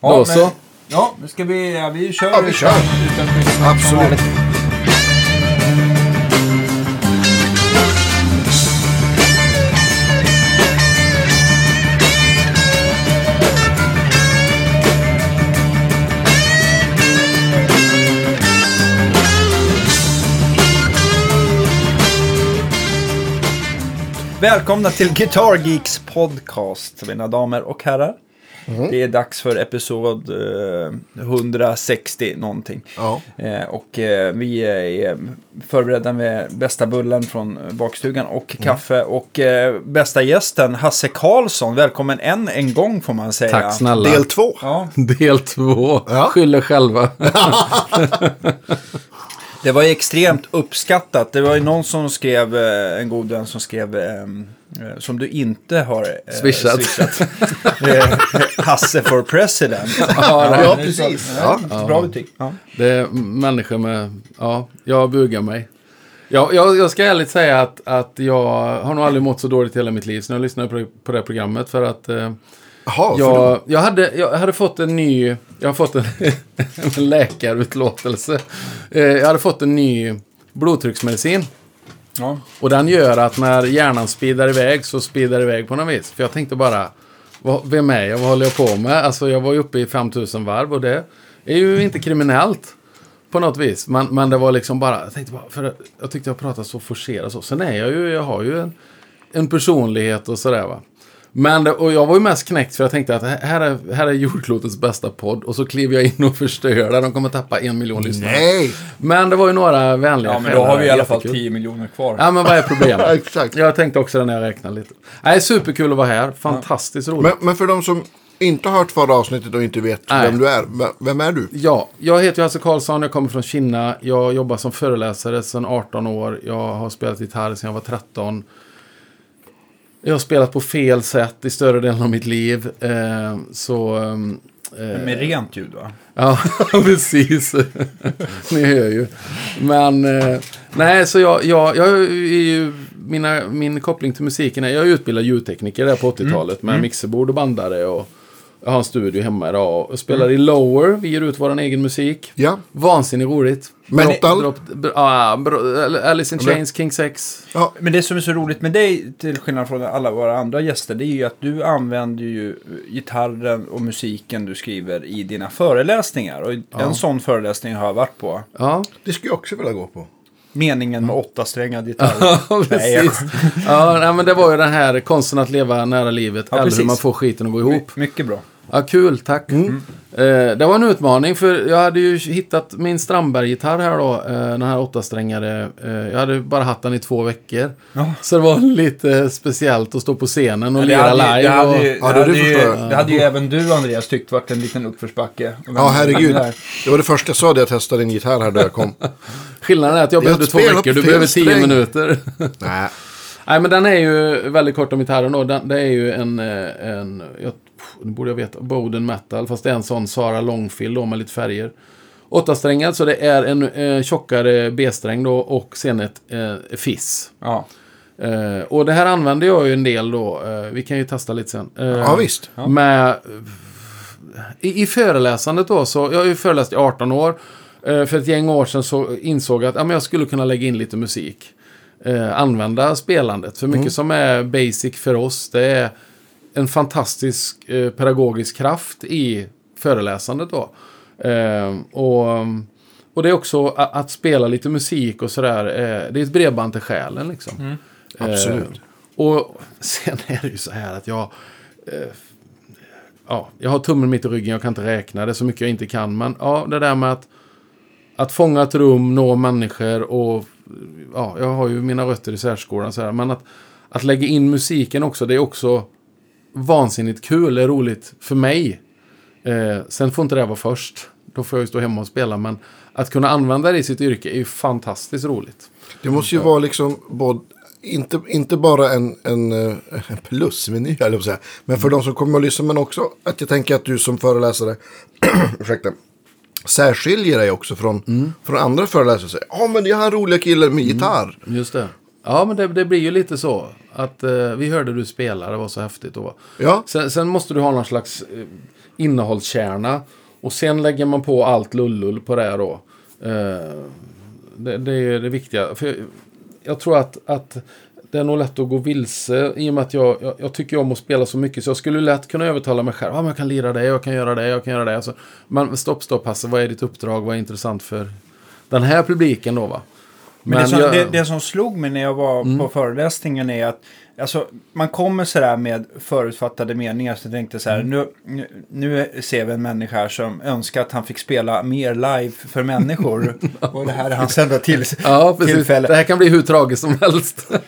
Ja, Då men- så. Ja, nu ska vi... Ja, vi kör. Ja, vi kör. Utan, utan, Absolut. Välkomna till Guitar Geeks podcast, mina damer och herrar. Det är dags för episod eh, 160 någonting. Ja. Eh, och eh, vi är förberedda med bästa bullen från bakstugan och kaffe. Och eh, bästa gästen, Hasse Karlsson. Välkommen än en gång får man säga. Tack snälla. Del två. Ja, Del två. Ja. Skyller själva. det var ju extremt uppskattat. Det var ju någon som skrev, eh, en god vän som skrev, ehm, eh, som du inte har eh, Swishat. Eh, Hasse for president. Ja, Ja, det precis. så. Ja, Bra betyg. Ja. Det är människor med... Ja, jag bugar mig. Ja, jag, jag ska ärligt säga att, att jag har nog aldrig mått så dåligt i hela mitt liv. Så jag lyssnade på, på det här programmet för att... Eh, Då, jag, jag, hade, jag hade fått en ny... Jag har fått en, en läkarutlåtelse. Eh, jag hade fått en ny blodtrycksmedicin. Ja. Och den gör att när hjärnan speedar iväg så speedar iväg på något vis. För jag tänkte bara, vad, vem är jag? Vad håller jag på med? Alltså jag var ju uppe i 5000 varv och det är ju inte kriminellt på något vis. Men, men det var liksom bara, jag tänkte bara, för jag tyckte jag pratade så forcerat så. Sen är jag ju, jag har ju en, en personlighet och sådär va. Men och jag var ju mest knäckt för jag tänkte att här är, här är jordklotets bästa podd. Och så kliver jag in och förstör det. De kommer tappa en miljon lyssnare. nej. Men det var ju några vänliga ja, men då har vi i alla fall. 10 miljoner kvar. Ja, men vad är problemet? Ja, exakt. Jag tänkte också det när jag räknade lite. Nej, superkul att vara här. Fantastiskt roligt. Men, men för de som inte har hört förra avsnittet och inte vet Nej. vem du är. Vem är du? Ja, jag heter Hasse Karlsson, jag kommer från Kina. Jag jobbar som föreläsare sedan 18 år. Jag har spelat gitarr sedan jag var 13. Jag har spelat på fel sätt i större delen av mitt liv. Eh, så... ehm, eh, Med rent ljud va? Ja, precis. Ni hör ju. Men, eh, nej, så jag, jag, jag är ju, mina, min koppling till musiken är, jag är utbildad ljudtekniker där på 80-talet med mixerbord och bandare och jag har en studio hemma idag och spelar i Lower, vi ger ut vår egen musik. Ja. Vansinnigt roligt. Metal? Drop, ja, br- Alice in Chains, King Sex. Ja. Men det som är så roligt med dig, till skillnad från alla våra andra gäster, det är ju att du använder ju gitarren och musiken du skriver i dina föreläsningar. Och en sån föreläsning har jag varit på. Ja, Det skulle jag också vilja gå på. Meningen med åtta strängad gitarr. ja precis. Ja, nej, men det var ju den här konsten att leva nära livet. Ja, eller hur man får skiten att gå ihop. Mycket bra. Ja, kul, tack. Mm. Eh, det var en utmaning för jag hade ju hittat min Strandberg-gitarr här då. Eh, den här åttasträngade. Eh, jag hade bara haft den i två veckor. Ja. Så det var lite speciellt att stå på scenen och det, lira live. det, hade, ju- och... Ja, det, det- hade det ju, förstår jag. det hade ju även du Andreas tyckt varit en liten uppförsbacke. Ja, herregud. Det var det första jag sa när jag testade din gitarr här då jag kom. Skillnaden är att jag Jag behövde två veckor, du behöver tio sträng. minuter. Nej. Nej, men den är ju väldigt kort om gitarren då. Den, det är ju en, eh, en jag, nu borde jag veta, Boden Metal. Fast det är en sån Sara Longfield då med lite färger. Åttasträngad, så det är en eh, tjockare B-sträng då och sen ett eh, Fiss. Ja. Eh, och det här använder jag ju en del då. Eh, vi kan ju testa lite sen. Eh, Ja, visst. Med, i, I föreläsandet då, så jag har ju föreläst i 18 år. Eh, för ett gäng år sedan så insåg jag att ja, men jag skulle kunna lägga in lite musik. Eh, använda spelandet. För mycket som är basic för oss, det är en fantastisk eh, pedagogisk kraft i föreläsandet då. Eh, och, och det är också att, att spela lite musik och sådär. Eh, det är ett bredband till själen liksom. Absolut. Eh, och sen är det ju så här att jag... Eh, ja, jag har tummen mitt i ryggen, jag kan inte räkna det så mycket jag inte kan. Men ja, det där med att, att fånga ett rum, nå människor och... Ja, jag har ju mina rötter i särskolan så här. Men att, att lägga in musiken också, det är också vansinnigt kul, det är roligt för mig. Eh, sen får inte det vara först. Då får jag ju stå hemma och spela. Men att kunna använda det i sitt yrke är ju fantastiskt roligt. Det måste ju vara liksom både, inte, inte bara en, en, eh, en plusmeny, höll jag säga. Men för de som kommer att lyssna, men också att jag tänker att du som föreläsare, ursäkta, särskiljer dig också från, från andra föreläsare. Ja, men det är han roliga killen med gitarr. Just det. Ja, men det, det blir ju lite så. Att eh, vi hörde du spela, det var så häftigt. Och, Ja, sen, sen måste du ha någon slags... Eh, innehållskärna. Och sen lägger man på allt lullull på det här då. Eh, det, det är det viktiga. För jag, jag tror att, att det är nog lätt att gå vilse i och med att jag, jag, jag tycker om att spela så mycket så jag skulle lätt kunna övertala mig själv. Ah, jag kan lira det, jag kan göra det, jag kan göra det. Alltså, men stopp, stopp Hasse, vad är ditt uppdrag? Vad är intressant för den här publiken då va? Men, det, som, jag- det, det som slog mig när jag var på föreläsningen är att alltså, man kommer sådär med förutfattade meningar. Så jag tänkte så här, nu, nu, nu ser vi en människa här som önskar att han fick spela mer live för människor. och det här är hans enda till, Ja, precis. tillfälle. Det här kan bli hur tragiskt som helst.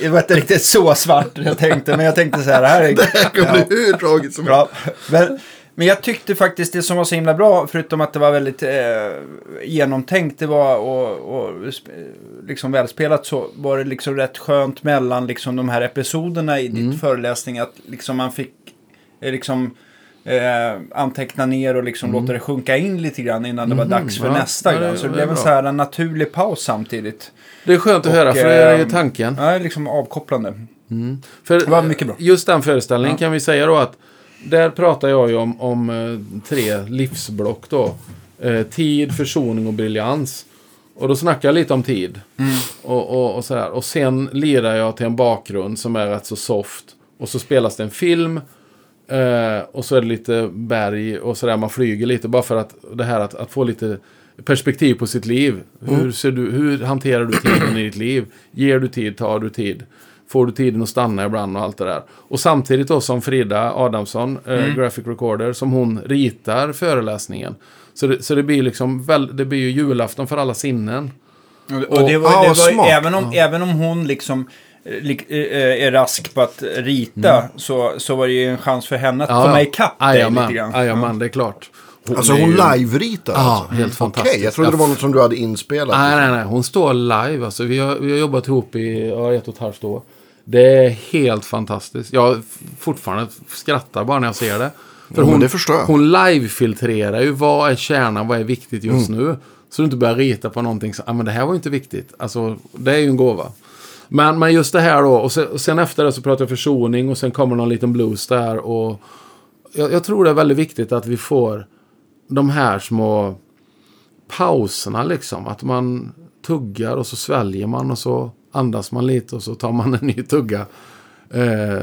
Det var inte riktigt så svart jag tänkte, men jag tänkte så här, det här är... Det kan bli hur tragiskt som helst. Men, men jag tyckte faktiskt det som var så himla bra, förutom att det var väldigt eh, genomtänkt, det var och, och liksom välspelat så var det liksom rätt skönt mellan liksom de här episoderna i Mm. ditt föreläsning att liksom man fick eh, liksom eh, anteckna ner och liksom låta det sjunka in lite grann innan det var dags för Mm. Ja, nästa ja, det-. Så det det blev en så här en naturlig paus samtidigt. Det är skönt att Och, höra, för det är tanken. Ja, liksom avkopplande. För Det var mycket bra. Just den föreställningen Ja. kan vi säga då att där pratar jag ju om, om eh, tre livsblock då. Eh, tid, försoning och briljans. Och då snackar jag lite om tid. Mm. Och, och, och sådär. Och sen lirar jag till en bakgrund som är rätt så soft. Och så spelas det en film. Eh, och så är det lite berg och sådär. Man flyger lite bara för att det här att, att få lite perspektiv på sitt liv. Hur, ser du, hur hanterar du tiden i ditt liv? Ger du tid? Tar du tid? Får du tiden att stanna ibland och allt det där. Och samtidigt då som Frida Adamsson, eh, graphic recorder, som hon ritar föreläsningen. Så det, så det blir liksom, väl, det blir ju julafton för alla sinnen. Och, det var, ah, det var även, om, även om hon liksom eh, eh, är rask på att rita så, så var det ju en chans för henne att komma ikapp dig lite grann. jajamän, det är klart. Alltså är hon ju- live-ritar Ja, alltså? helt Okej, fantastiskt. jag trodde det var något som du hade inspelat. Nej, nej, nej. Hon står live. Alltså, vi, har, vi har jobbat ihop i ja, ett och ett halvt år. Det är helt fantastiskt. Jag fortfarande skrattar bara när jag ser det. För Ja, men det förstår jag. Hon live-filtrerar ju vad är kärnan, vad är viktigt just Mm. nu. Så du inte börjar rita på någonting som, ah, men det här var ju inte viktigt. Alltså, det är ju en gåva. Men, men just det här då, och sen, och sen efter det så pratar jag försoning och sen kommer någon liten blues där. Och jag, jag tror det är väldigt viktigt att vi får de här små pauserna liksom. Att man tuggar och så sväljer man och så andas man lite och så tar man en ny tugga. Eh,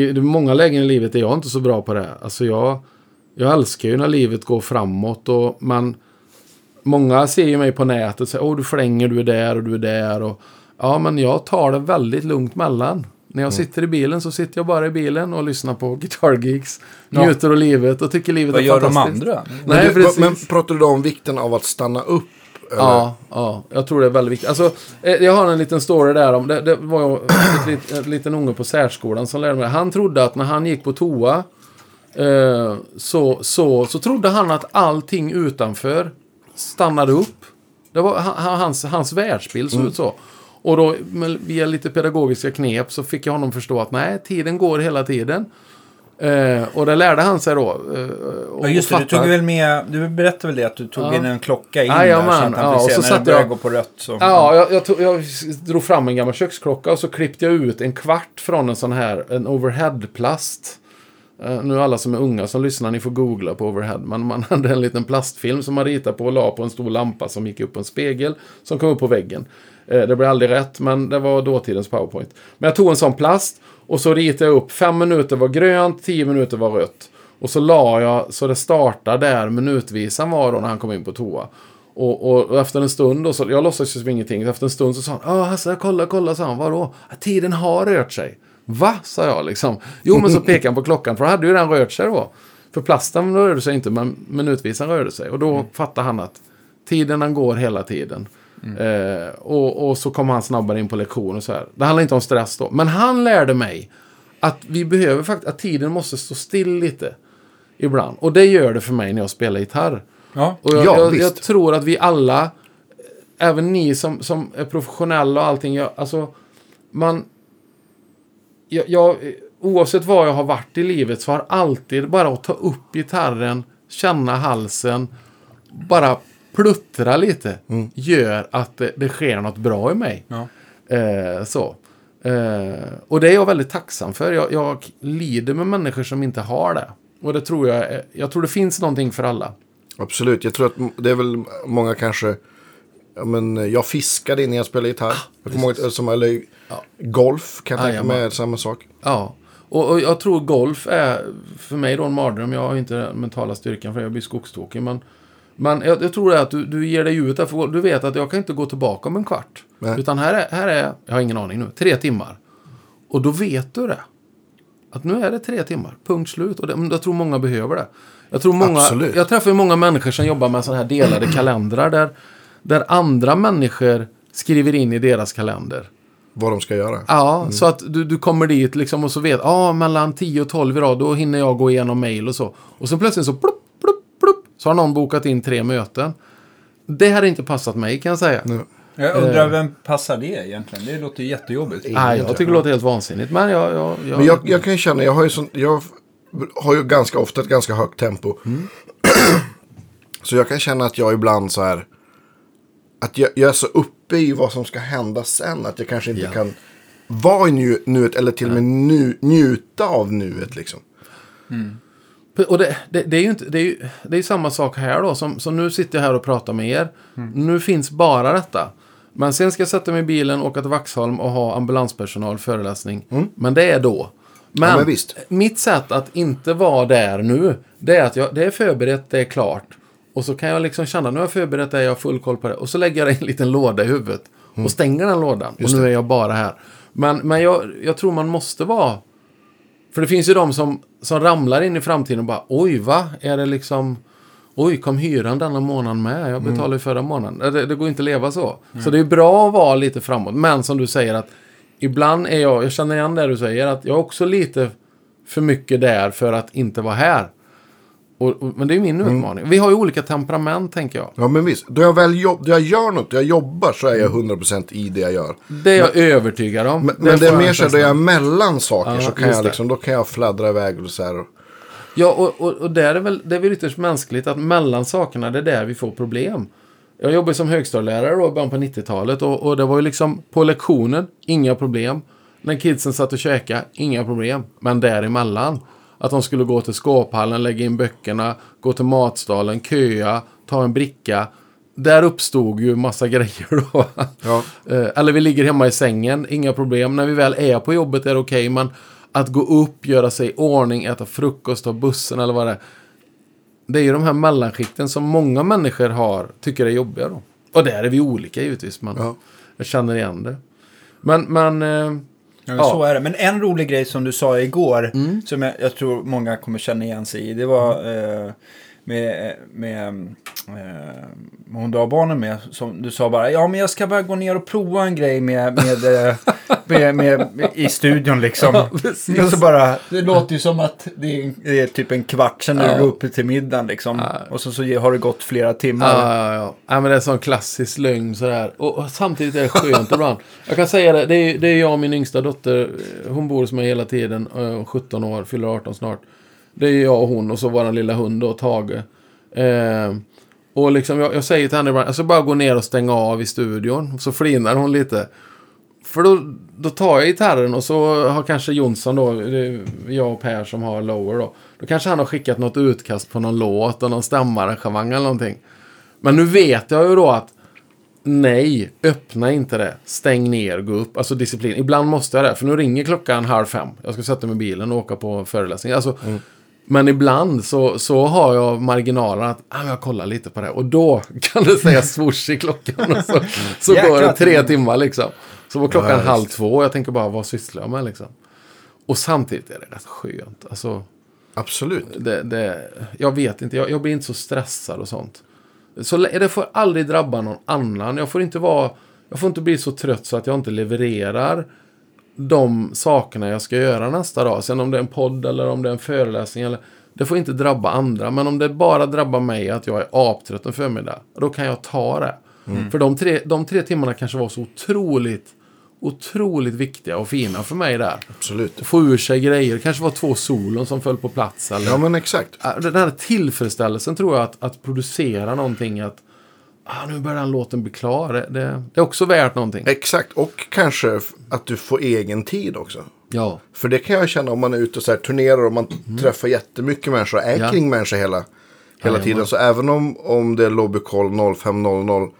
I många lägen i livet är jag inte så bra på det. Alltså jag, jag älskar ju när livet går framåt och man... Många ser ju mig på nätet och säger åh du flänger, du är där och du är där. Och, ja, men jag tar det väldigt lugnt mellan. När jag sitter i bilen så sitter jag bara i bilen och lyssnar på Guitar Geeks. Ja. Njuter av livet och tycker livet Vad är gör de fantastiskt. andra? Men, Nej, du, precis. men pratar du då om vikten av att stanna upp? Eller? Ja, ja, jag tror det är väldigt viktigt. Alltså, eh, jag har en liten story där om, det, det var ju ett, en liten unge på särskolan som lärde mig. Han trodde att när han gick på toa eh, så, så, så trodde han att allting utanför stannade upp. Det var han- hans, hans världsbild såg ut så. Och då via lite pedagogiska knep så fick jag honom förstå att nej, tiden går hela tiden. Eh, och det lärde han sig då. Eh, och Ja, just det, du tog väl med, du berättade väl det att du tog Ja. in en klocka in Jajamän, där så att han ja, fick och se så när det började jag- gå på rött. Så. Ja, jag, jag, tog, jag drog fram en gammal köksklocka och så klippte jag ut en kvart från en sån här, en overheadplast. Uh, nu alla som är unga som lyssnar, ni får googla på overhead. Men man hade en liten plastfilm som man ritade på och la på en stor lampa som gick upp på en spegel som kom upp på väggen. Eh, det blev aldrig rätt, men det var dåtidens powerpoint. Men jag tog en sån plast och så ritade jag upp, fem minuter var grönt, tio minuter var rött. Och så la jag så det startade där minutvisan var då när han kom in på toa. Och, och, och efter en stund, då, så, jag låtsades ju som ingenting, efter en stund så sa han Ja Hasse, kolla, kolla, sa han, vadå? "Ja, Tiden har rört sig. Va? sa jag liksom. Jo, men så pekade han på klockan, för då hade ju den rört sig då. För plasten rörde sig inte, men minutvisan rörde sig. Och då fattade han att tiden den går hela tiden. Eh, och, och så kom han snabbare in på lektion och så här. Det handlar inte om stress då. Men han lärde mig att vi behöver faktiskt, att tiden måste stå still lite. Ibland. Och det gör det för mig när jag spelar gitarr. Ja. Och jag, Ja, jag, visst. jag tror att vi alla, även ni som, som är professionella och allting, jag, alltså, man... Jag, jag, oavsett vad jag har varit i livet så har alltid bara att ta upp gitarren, känna halsen, bara pluttra lite, gör att det, det sker något bra i mig. Ja. Eh, så. Eh, och det är jag väldigt tacksam för. Jag, jag lider med människor som inte har det. Och det tror jag, är- jag tror det finns någonting för alla. Absolut, jag tror att det är väl många kanske... Ja, men jag fiskade innan jag spelade gitarr. jag kommer ihåg, som, eller golf kan jag tänka mig Jajamän. är samma sak. Ja, och, och jag tror golf är för mig då en mardröm. Jag har inte den mentala styrkan för jag blir skogstokig. Men, men jag, jag tror det att du, du ger dig ut där. För du vet att jag kan inte gå tillbaka om en kvart. Nej. Utan här är, här är, jag har ingen aning nu, tre timmar. Och då vet du det. Att nu är det tre timmar, punkt slut. Och det, jag tror många behöver det. Jag, tror många, Absolut. jag träffar många människor som jobbar med sådana här delade kalendrar. Där, där andra människor skriver in i deras kalender. Vad de ska göra. Ja, så att du, du kommer dit liksom och så vet, ja, ah, mellan 10 och 12 idag, då hinner jag gå igenom mail och så. Och så plötsligt så plupp, plupp, så har någon bokat in tre möten. Det hade inte passat mig kan jag säga. Nej, Jag Eh. undrar vem passar det egentligen? Det låter ju jättejobbigt. jag tycker det låter helt vansinnigt. Men jag... jag, jag, Men jag, jag kan ju känna, jag har ju, sån, jag har ju ganska ofta ett ganska högt tempo. så jag kan känna att jag ibland så här. Att jag, jag är så uppe i vad som ska hända sen. Att jag kanske inte Ja. kan vara i nu, nuet eller till och med nu, njuta av nuet liksom. Och det, det, det är ju inte, det är ju det är samma sak här då. Som, som nu sitter jag här och pratar med er. Nu finns bara detta. Men sen ska jag sätta mig i bilen, åka till Vaxholm och ha ambulanspersonal föreläsning. Men det är då. Men, Ja, men mitt sätt att inte vara där nu, det är att jag, det är förberett, det är klart. Och så kan jag liksom känna, nu har jag förberett det, jag har full koll på det. Och så lägger jag det i en liten låda i huvudet. Och stänger den lådan. och nu är jag bara här. Men, men jag, jag tror man måste vara för det finns ju de som, som ramlar in i framtiden och bara oj va? Är det liksom oj kom hyran denna månaden med? Jag betalade ju förra månaden. Det, det går inte att leva så. Så det är bra att vara lite framåt. Men som du säger att ibland är jag, jag känner igen det du säger, att jag är också lite för mycket där för att inte vara här. Och, och, men det är min utmaning. Vi har ju olika temperament tänker jag. Ja men visst, då jag väl jobb, då jag gör något, då jag jobbar så är jag 100% i det jag gör. Det är jag övertygad om. Men, men det är mer så då jag är mellan saker Ja, så kan jag det. liksom, då kan jag fladdra iväg och så här. Ja, och, och, och där är väl, det är väl ytterst mänskligt att mellan sakerna, det är där vi får problem. Jag jobbade som högstadielärare då, i början på 90-talet och, och det var ju liksom på lektionen, inga problem. När kidsen satt och käkade, inga problem. Men däremellan, att de skulle gå till skåphallen, lägga in böckerna, gå till matstalen, köa, ta en bricka. Där uppstod ju massa grejer då. Ja. Eh, Eller vi ligger hemma i sängen, inga problem. När vi väl är på jobbet är det okej, men att gå upp, göra sig i ordning, äta frukost, ta bussen eller vad det är. Det är ju de här mellanskikten som många människor har, tycker är jobbiga då. Och där är vi olika givetvis, men Ja. jag känner igen det. Men, men... Ja, Ja. Så är det. Men en rolig grej som du sa igår, Mm. som jag, jag tror många kommer känna igen sig i, det var eh, med, med eh, hon du har barnen med, som du sa bara, ja men jag ska bara gå ner och prova en grej med, med, eh, med, med, med i studion liksom. Ja, och så bara, det låter ju som att det är, det är typ en kvart sedan Ja. du går upp till middagen liksom. Och så, så har det gått flera timmar. Ja, ja, ja. ja men det är en sån klassisk lögn sådär. Och, och samtidigt är det skönt ibland. Jag kan säga det, det är, det är jag och min yngsta dotter. Hon bor hos mig hela tiden. eh, 17 år, fyller 18 snart. Det är jag och hon och så vår lilla hund då, Tage. Eh, och liksom, jag, jag säger till henne ibland, jag ska bara gå ner och stänga av i studion. Så flinar hon lite. För då, då tar jag gitarren och så har kanske Jonsson då, jag och Per som har lower då. Då kanske han har skickat något utkast på någon låt och någon stämarrangemang eller någonting. Men nu vet jag ju då att nej, öppna inte det. Stäng ner, gå upp. Alltså disciplin. Ibland måste jag det, för nu ringer klockan halv fem. Jag ska sätta mig i bilen och åka på föreläsning. Alltså, mm. Men ibland så, så har jag marginalen att ah, jag kollar lite på det. Och då kan det säga swoosh i klockan. Och så så går det tre timmar liksom. Så var klockan Ja, halv två och jag tänker bara, vad sysslar jag med liksom? Och samtidigt är det rätt skönt. Alltså, Absolut. det, det, jag vet inte, jag, jag blir inte så stressad och sånt. Så det får aldrig drabba någon annan. Jag får inte vara, jag får inte bli så trött så att jag inte levererar de sakerna jag ska göra nästa dag. Sen om det är en podd eller om det är en föreläsning. Eller, det får inte drabba andra. Men om det bara drabbar mig att jag är aptrött en förmiddag. Då kan jag ta det. För de tre, de tre timmarna kanske var så otroligt, otroligt viktiga och fina för mig där. Absolut. Få ur sig grejer. Det kanske var två solon som föll på plats. Eller, Ja men exakt. Den här tillfredsställelsen tror jag att, att producera någonting. Att, ah, nu börjar den låten bli klar. Det, det, det är också värt någonting. Exakt, och kanske att du får egen tid också. Ja, För det kan jag känna om man är ute och så här turnerar och man träffar jättemycket människor och är Ja. kring människor hela, hela tiden. Så även om, om det är lobbycall 05.00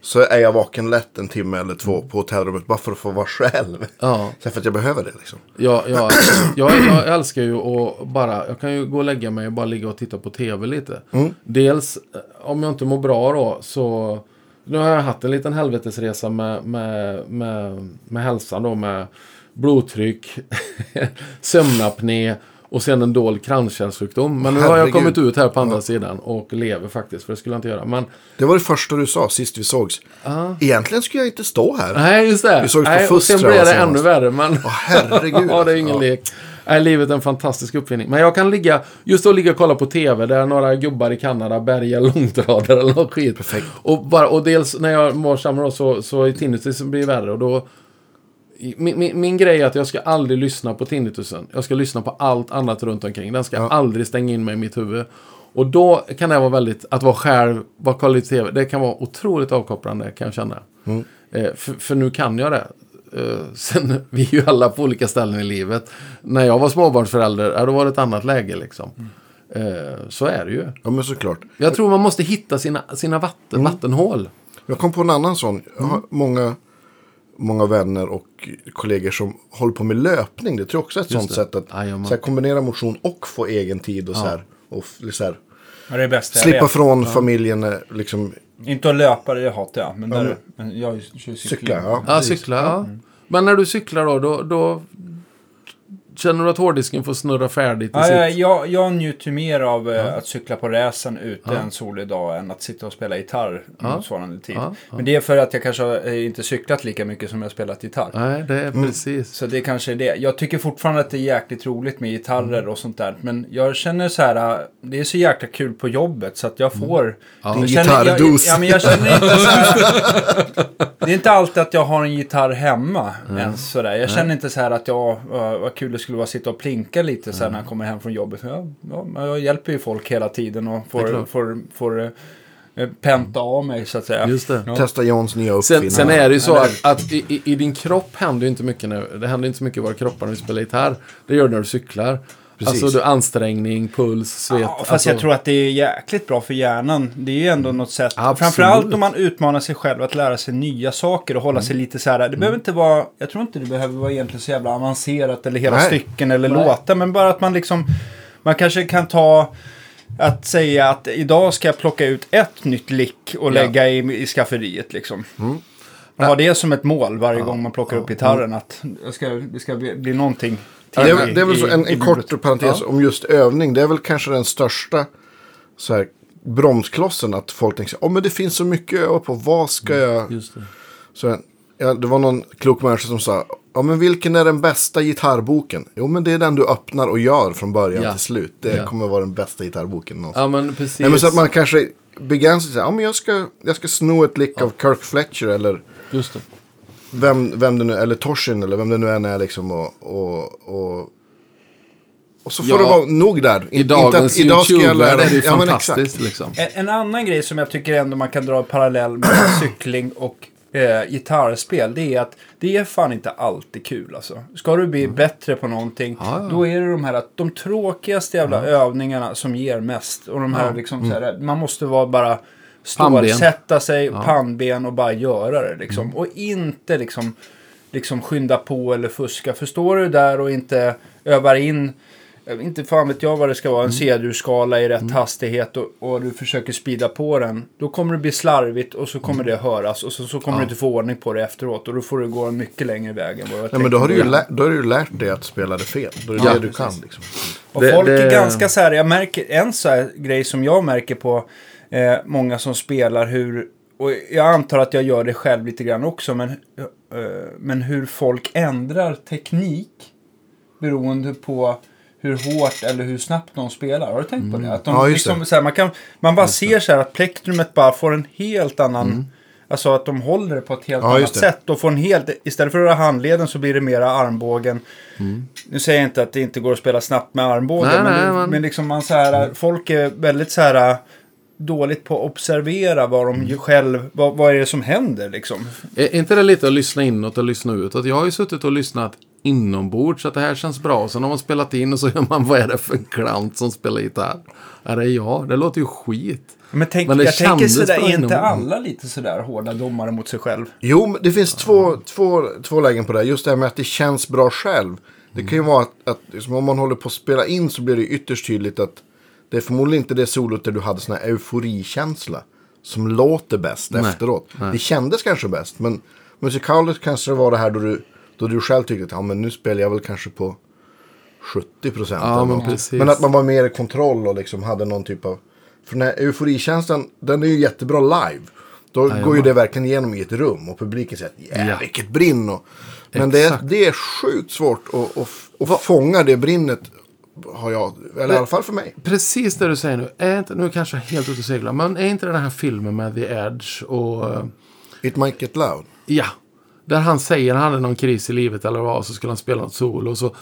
så är jag vaken lätt en timme eller två på hotellrummet bara för att få vara själv. ja. Så för att jag behöver det liksom. Ja, ja, jag, jag älskar ju att bara, jag kan ju gå och lägga mig och bara ligga och titta på tv lite. Dels, eh, om jag inte mår bra då, så nu har jag haft en liten helvetesresa med, med, med, med hälsan då, med blodtryck, sömnapné och sen en dold kranskärlssjukdom. Men nu har jag kommit ut här på andra sidan och lever faktiskt, för det skulle jag inte göra. Men, Det var det första du sa sist vi sågs. Egentligen skulle jag inte stå här. nej, just det. Vi sågs på nej, och sen Fustra blev det senast. ännu värre. Men... Åh, herregud. ja, det är ingen Ja. lek. Nej, livet är en fantastisk uppfinning. Men jag kan ligga, just att ligga och kolla på tv där några gubbar i Kanada bärgar långtradare eller något skit. Perfekt. Och, bara, och dels när jag mår sämre så, så är tinnitusen blir värre och då... Min, min, min grej är att jag ska aldrig lyssna på tinnitusen. Jag ska lyssna på allt annat runt omkring. Den ska Ja. aldrig stänga in mig i mitt huvud. Och då kan det vara väldigt, att vara själv, vara tv, det kan vara otroligt avkopplande kan jag känna. Eh, för, för nu kan jag det. Eh, sen, vi är ju alla på olika ställen i livet. När jag var småbarnsförälder, då var det ett annat läge liksom. Eh, så är det ju. Ja, men såklart. Jag tror man måste hitta sina, sina vatten, vattenhål. Jag kom på en annan sån. Jag har många, många vänner och kollegor som håller på med löpning. Det tror jag också är ett sånt det. sätt att så här, kombinera motion och få egen tid och så här. Och så här, Ja, det är jag slippa från familjen. eh, Liksom, Inte att löpa, det hatar jag. Men, där, men jag kör ju cykla. cykling. Ja, Ja, cykla. Ja. Men när du cyklar då, då, då känner du att hårddisken får snurra färdigt i Ja, sitt... jag, jag, jag njuter mer av eh, att cykla på räsen ute en solig dag än att sitta och spela gitarr Ja. motsvarande tid. Ja, ja. Men det är för att jag kanske har, eh, inte cyklat lika mycket som jag har spelat gitarr. Nej, det är precis. Så det kanske är det. Jag tycker fortfarande att det är jäkligt roligt med gitarrer Mm. och sånt där. Men jag känner så här, äh, det är så jäkla kul på jobbet så att jag Mm. får... Din jag känner, jag, gitarrdos. ja, men jag känner inte så här, Det är inte alltid att jag har en gitarr hemma ens sådär. Jag känner inte så här att jag, uh, vad kul det skulle vara att sitta och plinka lite här när jag kommer hem från jobbet. Ja, ja, jag hjälper ju folk hela tiden och får, får, får eh, penta av mig så att säga. Just det. Ja. Testa Johns nya Sen, uppfinning. sen är det ju så att, att i, i, i din kropp händer ju inte mycket nu. Det händer inte så mycket i våra kroppar när vi spelar gitarr. Det gör det när du cyklar. Precis. Alltså du, ansträngning, puls, svet. Ja, fast alltså, jag tror att det är jäkligt bra för hjärnan. Det är ju ändå något sätt. Absolut. Framförallt om man utmanar sig själv att lära sig nya saker och hålla sig lite så här. Det behöver inte vara, jag tror inte det behöver vara egentligen så jävla avancerat eller hela Nej. stycken eller Nej. låtar. Men bara att man liksom, man kanske kan ta att säga att idag ska jag plocka ut ett nytt lick och Ja. lägga i, i skafferiet liksom. Ha det som ett mål varje gång man plockar upp gitarren. Att jag ska, det ska bli, bli någonting Det är, i- det är väl så en, en kort parentes om just övning. Det är väl kanske den största så här, bromsklossen. Att folk tänker oh, men det finns så mycket att öva på. Vad ska jag... Just det. Så, ja, det var någon klok människa som sa, ja men vilken är den bästa gitarrboken? Jo men det är den du öppnar och gör från början Ja. till slut. Det Ja. kommer vara den bästa gitarrboken någonsin. Ja, men precis. Nej, men så att man kanske begränsar sig, ja men jag ska, jag ska sno ett lick av Kirk Fletcher eller Just det. Vem, vem det nu eller Torsin eller vem det nu än är liksom och, och, och, och så får Ja. det vara nog där. I dagens idag ska jag YouTube-värld lära är det ju ja, fantastiskt liksom. En, en annan grej som jag tycker ändå man kan dra parallell med cykling och eh, gitarrspel. Det är att det är fan inte alltid kul alltså. Ska du bli bättre på någonting. Mm. Ja. Då är det de här att de tråkigaste jävla övningarna som ger mest. Och de här Ja. Mm. liksom så här, man måste vara bara. Stålsätta sig, pannben och bara göra det liksom. Mm. Och inte liksom, liksom skynda på eller fuska. För står du där och inte övar in vet inte fan vet jag vad det ska vara, en Mm. C-dur-skala i rätt hastighet och, och du försöker speeda på den. Då kommer det bli slarvigt och så kommer Mm. det höras och så, så kommer du inte få ordning på det efteråt och då får du gå en mycket längre väg än vad jag Nej, men då har, du ju lä- då har du ju lärt dig att spela det fel. Då är det Ja, det du precis. kan. Liksom. Och Det- folk det- är ganska så här, jag märker en så här grej som jag märker på eh, många som spelar hur, och jag antar att jag gör det själv lite grann också, men, eh, men hur folk ändrar teknik beroende på hur hårt eller hur snabbt de spelar. Har du tänkt på det? Att de Ja, just liksom, det. Så här, man, kan, man bara ser så här att plektrumet bara får en helt annan... Alltså att de håller det på ett helt Ja, annat just sätt. Och får en helt, istället för att ha handleden så blir det mera armbågen. Nu säger jag inte att det inte går att spela snabbt med armbågen. Nej, men, nej, men- men liksom man så här, folk är väldigt så här dåligt på att observera vad de ju själv, vad, vad är det som händer liksom. Är inte det lite att lyssna inåt och lyssna utåt? Jag har ju suttit och lyssnat inombords så att det här känns bra. Sen har man spelat in och så gör man vad är det för en klant som spelar gitarr? Är det jag? Det låter ju skit. Men, tänk, Men det jag tänker sådär, är inte alla lite sådär hårda domare mot sig själv? Jo, men det finns två, två, två lägen på det. Just det här med att det känns bra själv. Det kan ju vara att, att liksom, om man håller på att spela in så blir det ytterst tydligt att det är förmodligen inte det solot där du hade sån här euforikänsla. Som låter bäst Nej, efteråt. nej. Det kändes kanske bäst. Men musikaliskt kanske det var det här då du, då du själv tyckte att ja, men nu spelar jag väl kanske på 70 procent. Ja, men men att man var mer i kontroll och liksom hade någon typ av... För den här euforikänslan, den är ju jättebra live. Då går ju det verkligen igenom i ett rum och publiken säger att Ja. vilket brinn. Och, men det är, det är sjukt svårt att, att, att fånga det brinnet. Har jag, eller i alla fall för mig. Precis det du säger nu. Är inte, nu kanske jag är helt ute och seglar. Men är inte den här filmen med The Edge och... eh, It might get loud. Ja. Där han säger han hade någon kris i livet eller vad. Så skulle han spela något solo. Och så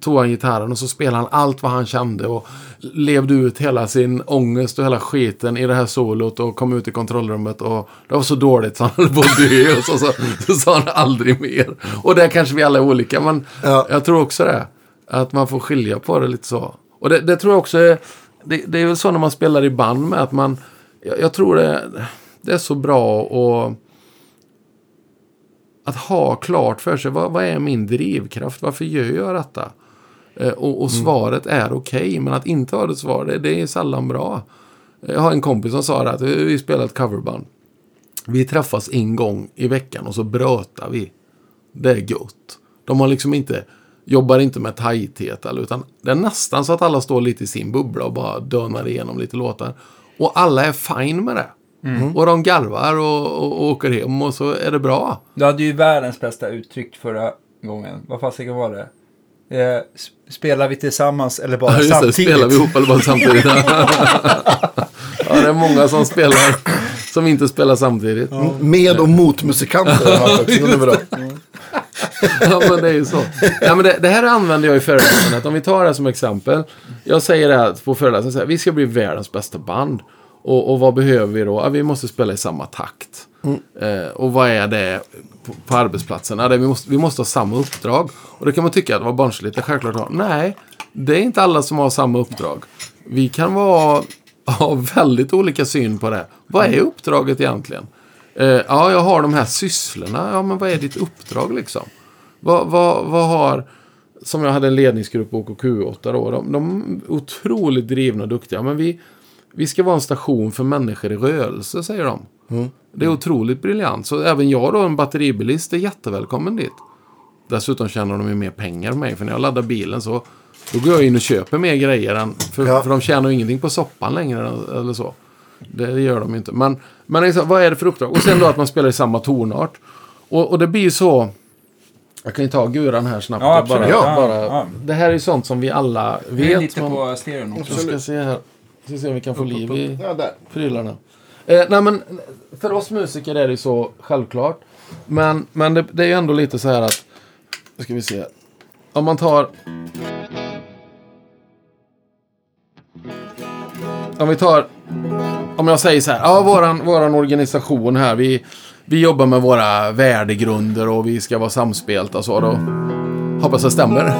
tog han gitarren och så spelade han allt vad han kände. Och levde ut hela sin ångest och hela skiten i det här solot. Och kom ut i kontrollrummet. Och det var så dåligt så han höll på att dö. Och så, så, så sa han aldrig mer. Och där kanske vi alla är olika. Men Ja. jag tror också det. Att man får skilja på det lite så. Och det, det tror jag också är... Det, det är väl så när man spelar i band med att man... Jag, jag tror det, det är så bra och att ha klart för sig vad, vad är min drivkraft? Varför gör jag detta? Eh, och, och svaret är okej, men att inte ha ett svar, det, det är sällan bra. Jag har en kompis som sa det att vi vi spelar ett coverband. Vi träffas en gång i veckan och så brötar vi. Det är gott. De har liksom inte, jobbar inte med tajthet eller, utan det är nästan så att alla står lite i sin bubbla och bara dönar igenom lite låtar. Och alla är fine med det. Och de garvar och, och, och åker hem och så är det bra. Du hade ju världens bästa uttryck förra gången. Vad fasiken var det? Eh, spelar vi tillsammans eller bara Ja, just det. samtidigt? Spelar vi ihop eller bara samtidigt? ja, det är många som spelar som inte spelar samtidigt. Ja, Med och mot musikanter. har jag också gått ja, men det är ju så. Ja, men det, det här använder jag i föreläsningen. Om vi tar det som exempel. Jag säger det här på föreläsningen. Vi ska bli världens bästa band. Och, och vad behöver vi då? Ja, vi måste spela i samma takt. Eh, och vad är det på, på arbetsplatsen? Ja, det, vi, måste, vi måste ha samma uppdrag. Och det kan man tycka att det var barnsligt. Det är självklart. Nej, det är inte alla som har samma uppdrag. Vi kan vara, ha väldigt olika syn på det. Vad är uppdraget egentligen? Eh, ja, jag har de här sysslorna. Ja, men vad är ditt uppdrag liksom? Vad, vad, vad har... Som jag hade en ledningsgrupp på OKQ8 då. De, de är otroligt drivna och duktiga. Men vi, vi ska vara en station för människor i rörelse, säger de. Det är otroligt briljant. Så även jag då, en batteribilist, är jättevälkommen dit. Dessutom tjänar de ju mer pengar än mig. För när jag laddar bilen så då går jag in och köper mer grejer. Än, för, Ja. för de tjänar ju ingenting på soppan längre. Eller så. Det, gör de inte. Men, men liksom, vad är det för uppdrag? Och sen då att man spelar i samma tonart. Och, och det blir ju så... Jag kan ju ta guran här snabbt. Ja, bara. Ja, bara, ja. Det här är ju sånt som vi alla Vi är vet. lite men- på stereon också. Jag ska se här. Ska se om vi kan få liv i Ja, där. prylarna. Eh, nej men för oss musiker är det ju så självklart. Men, men det, det är ju ändå lite så här att... Nu ska vi se. Om man tar... Om vi tar... Om jag säger så här. Ja, våran, våran organisation här. Vi, vi jobbar med våra värdegrunder och vi ska vara samspelta och så. Då hoppas det stämmer.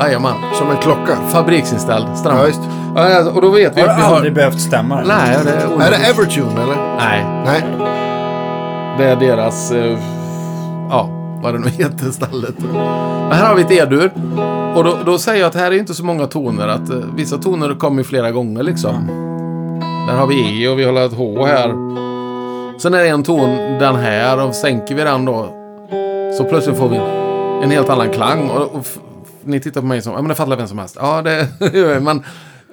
Jajamän. Som en klocka. Fabriksinställd. Ja, visst. Ja, alltså, och då vet vi Har att vi har... aldrig behövt stämma? Nej, det är Är det Evertune eller? Nej, Nej. det är deras... eh, ja, vad det nu heter stället. Men här har vi ett E-dur. Och då, då säger jag att här är inte så många toner. Att eh, vissa toner kommer flera gånger liksom. Där har vi E och vi har ett H här. Sen är det en ton, den här. Och sänker vi den då. Så plötsligt får vi en helt annan klang. Och, och ni tittar på mig som, ja men det fattar vem som helst. Ja, det gör jag. Men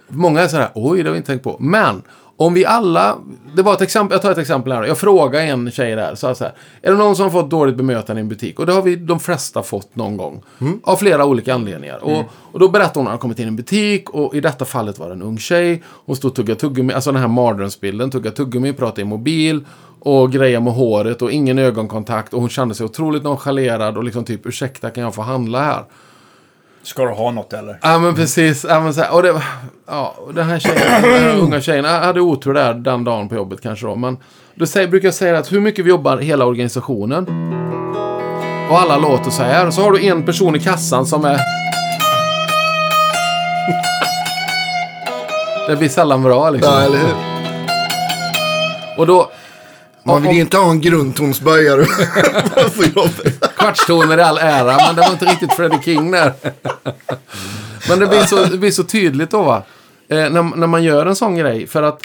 många är sådär, oj, det har vi inte tänkt på. Men om vi alla, det var ett exempel, jag tar ett exempel här. Jag frågar en tjej där, så här, är det någon som har fått dåligt bemötande i en butik? Och det har vi de flesta fått någon gång. Av flera olika anledningar. Och, och då berättar hon att hon kommit in i en butik och i detta fallet var det en ung tjej. Hon stod och tuggade tuggummi, alltså den här mardrömsbilden, tuggade tuggummi, pratade i mobil och grejer med håret och ingen ögonkontakt och hon kände sig otroligt nonchalerad och liksom typ ursäkta kan jag få handla här? Ska du ha något eller? Ja men precis. Ja, men så här, och det, ja, och den här tjejen, den här unga tjejen jag hade otur där den dagen på jobbet kanske då. Men då säger, brukar jag säga att hur mycket vi jobbar hela organisationen. Och alla låter så här. Och så har du en person i kassan som är... det blir sällan bra liksom. Ja, eller hur? Och då... Man vill ju inte ha en grundtonsböjare på jobbet. Kvartstoner i all ära, men det var inte riktigt Freddie King där. men det blir så, det blir så tydligt då va. Eh, när, när man gör en sån grej. För att,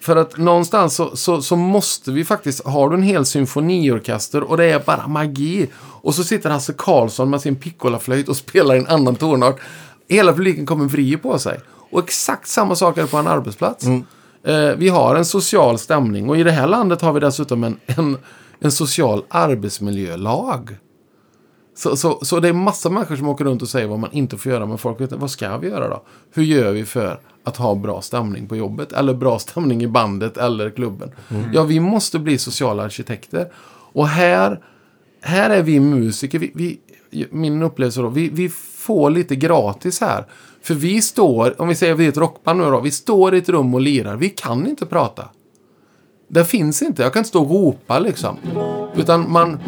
för att någonstans så, så, så måste vi faktiskt, har du en hel symfoniorkester och det är bara magi. Och så sitter Hasse Karlsson med sin piccolaflöjt och spelar en annan tonart. Hela publiken kommer vrida på sig. Och exakt samma sak är det på en arbetsplats. Eh, vi har en social stämning och i det här landet har vi dessutom en, en, en social arbetsmiljölag. Så, så, så det är massa människor som åker runt och säger vad man inte får göra, men folk vet vad ska vi göra då? Hur gör vi för att ha bra stämning på jobbet? Eller bra stämning i bandet eller klubben? Ja, vi måste bli sociala arkitekter. Och här, här är vi musiker, vi, vi, min upplevelse då, vi, vi får lite gratis här. För vi står, om vi säger att vi är ett rockband nu då, vi står i ett rum och lirar, vi kan inte prata. Det finns inte. Jag kan inte stå och ropa liksom. Utan man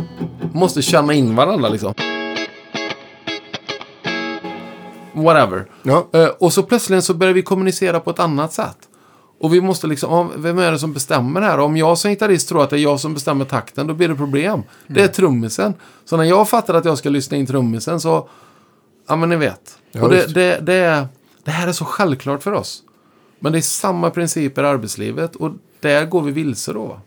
måste känna in varandra liksom. Whatever. Ja. Eh, och så plötsligt så börjar vi kommunicera på ett annat sätt. Och vi måste liksom, vem är det som bestämmer här? Om jag som gitarrist tror att det är jag som bestämmer takten, då blir det problem. Det är trummisen. Så när jag fattar att jag ska lyssna in trummisen så, ja men ni vet. Ja, och det, det, det, det här är så självklart för oss. Men det är samma principer i arbetslivet och där går vi vilse då.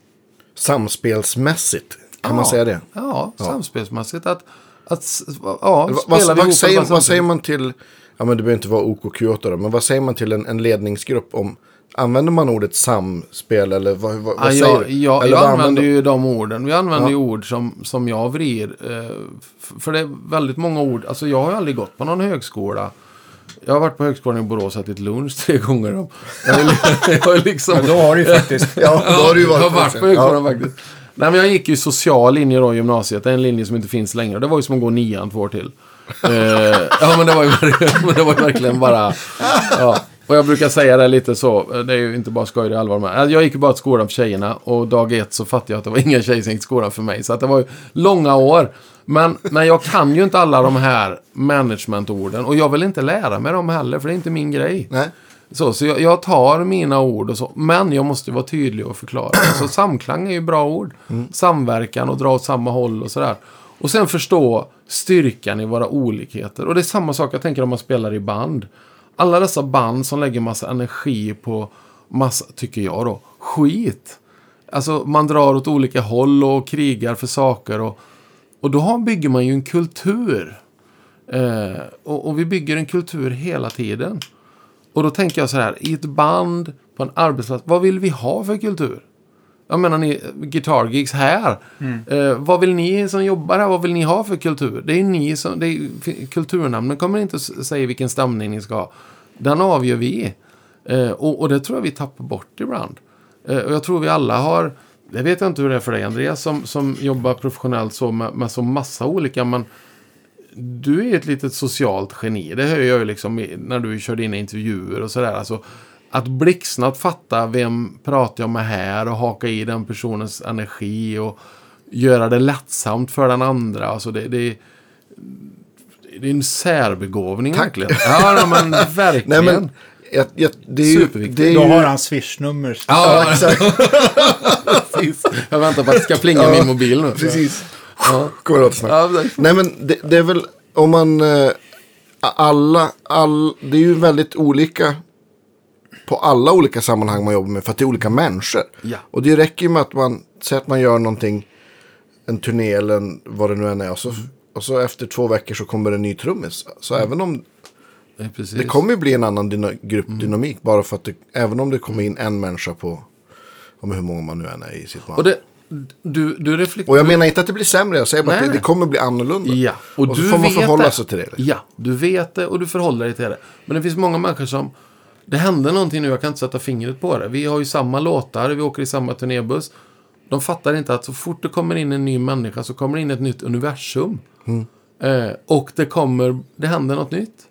Samspelsmässigt, kan Ja. man säga det? Ja, samspelsmässigt. Att, att ja, Vad, vad, ihop säger, vad säger man till, ja men det behöver inte vara OKQ8 då, men vad säger man till en, en ledningsgrupp om, använder man ordet samspel eller vad, vad, vad Ja, säger du? jag, eller jag vad använder ju de orden. Vi använder Ja. ju ord som, som jag vrir. Eh, för det är väldigt många ord. Alltså jag har aldrig gått på någon högskola. Jag har varit på högskolan i Borås och ätit lunch tre gånger. om. Jag jag liksom... Då har du ju faktiskt... Ja, då har du ju jag har varit varit på högskolan faktiskt. Nej, men jag gick ju social linje då i gymnasiet. En linje som inte finns längre. Det var ju som att gå nian två år till. Eh, ja, men det var ju det var ju verkligen bara... Ja. Och jag brukar säga det lite så. Det är ju inte bara skoj, det är allvar med. Jag gick ju bara till skolan för tjejerna. Och dag ett så fattade jag att det var inga tjejer som gick till skolan för mig. Så att det var ju långa år. Men, men jag kan ju inte alla de här managementorden. Och jag vill inte lära mig dem heller, för det är inte min grej. Nej. Så, så jag, jag tar mina ord och så. Men jag måste vara tydlig och förklara. Så samklang är ju bra ord. Samverkan och dra åt samma håll och sådär. Och sen förstå styrkan i våra olikheter. Och det är samma sak jag tänker om man spelar i band. Alla dessa band som lägger massa energi på massa, tycker jag då, skit. Alltså man drar åt olika håll och krigar för saker. Och, och då bygger man ju en kultur. Eh, och, och vi bygger en kultur hela tiden. Och då tänker jag så här, i ett band, på en arbetsplats, vad vill vi ha för kultur? Jag menar ni, Guitar Gigs här. Eh, vad vill ni som jobbar här, vad vill ni ha för kultur? Det är ni som, det är, kulturnamnen kommer inte att säga vilken stämning ni ska ha. Den avgör vi. Eh, och, och det tror jag vi tappar bort ibland. Eh, och jag tror vi alla har, det vet jag inte hur det är för dig Andreas, som, som jobbar professionellt så med, med så massa olika, men du är ett litet socialt geni. Det hör jag ju liksom när du kör dina intervjuer och sådär. Alltså, att blixtsnabbt fatta vem pratar jag med här och haka i den personens energi och göra det lättsamt för den andra. Alltså det, det, det är en särbegåvning verkligen. Ja, men verkligen. Nej men, jag, jag, det är ju... Superviktigt. Det är Då ju har han swishnummer. Ja, exakt. precis. Jag väntar på att det ska plinga min mobil nu. Precis. Kommer det snabbt. Ja. Nej men det, det är väl om man eh, alla, all, det är ju väldigt olika på alla olika sammanhang man jobbar med för att det är olika människor. Ja. Och det räcker ju med att man säger att man gör någonting, en turné eller en, vad det nu än är. Och så, och så efter två veckor så kommer det en ny trummis. Så även om Ja, det kommer ju bli en annan dyna, gruppdynamik bara för att det, även om det kommer in en människa på, om hur många man nu än är i sitt band. Och det, du, du reflekterar... Och jag menar inte att det blir sämre, jag säger bara Nej, att det, det kommer bli annorlunda. Ja, och, och, så får man förhålla det. sig till det. liksom. Ja, du vet det och du förhåller dig till det. Men det finns många människor som... Det hände någonting nu, jag kan inte sätta fingret på det. Vi har ju samma låtar, vi åker i samma turnébuss. De fattar inte att så fort det kommer in en ny människa så kommer det in ett nytt universum. Mm. Eh, och det kommer, det händer något nytt.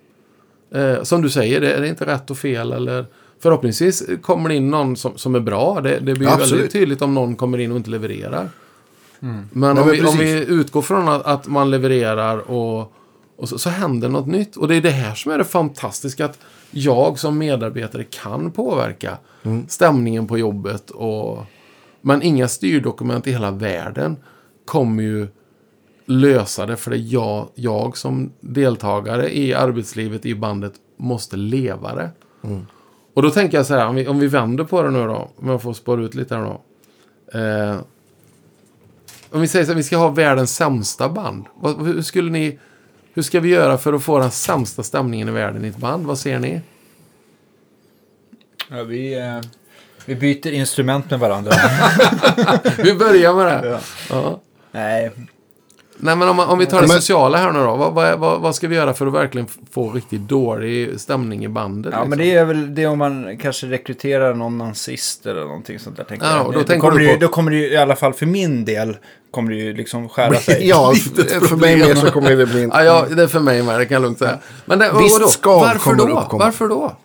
Eh, som du säger, det är inte rätt och fel eller förhoppningsvis kommer det in någon som, som är bra. Det, det blir Absolut. väldigt tydligt om någon kommer in och inte levererar. Men, Nej, om, men vi, om vi utgår från att, att man levererar och, och så, så händer något nytt. Och det är det här som är det fantastiska. Att jag som medarbetare kan påverka stämningen på jobbet. Och, men inga styrdokument i hela världen kommer ju lösa det. För det är jag, jag som deltagare i arbetslivet i bandet måste leva det. Och då tänker jag så här, om vi, om vi vänder på det nu då. Om jag får spara ut lite här då. Eh, om vi säger så här, vi ska ha världens sämsta band. Vad, hur skulle ni... Hur ska vi göra för att få den sämsta stämningen i världen i ett band? Vad ser ni? Ja, vi, eh, vi byter instrument med varandra. Vi börjar med det. Ja. Ja. Nej, Nej, men om, om vi tar det Men- sociala här nu då. Vad, vad, vad, vad ska vi göra för att verkligen få riktigt dålig stämning i bandet? Ja, men liksom? det är väl det om man kanske rekryterar någon nazist eller någonting sånt där. Tänker Ja, jag. och då Det- tänker kommer du det ju, på- Då kommer det ju, i alla fall för min del, kommer det ju liksom skära sig. Ja, för mig med så kommer det bli en... Ja, ja, det är för mig med, det kan jag lugnt säga. Men det, Visst vadå? skav Varför då? Varför då?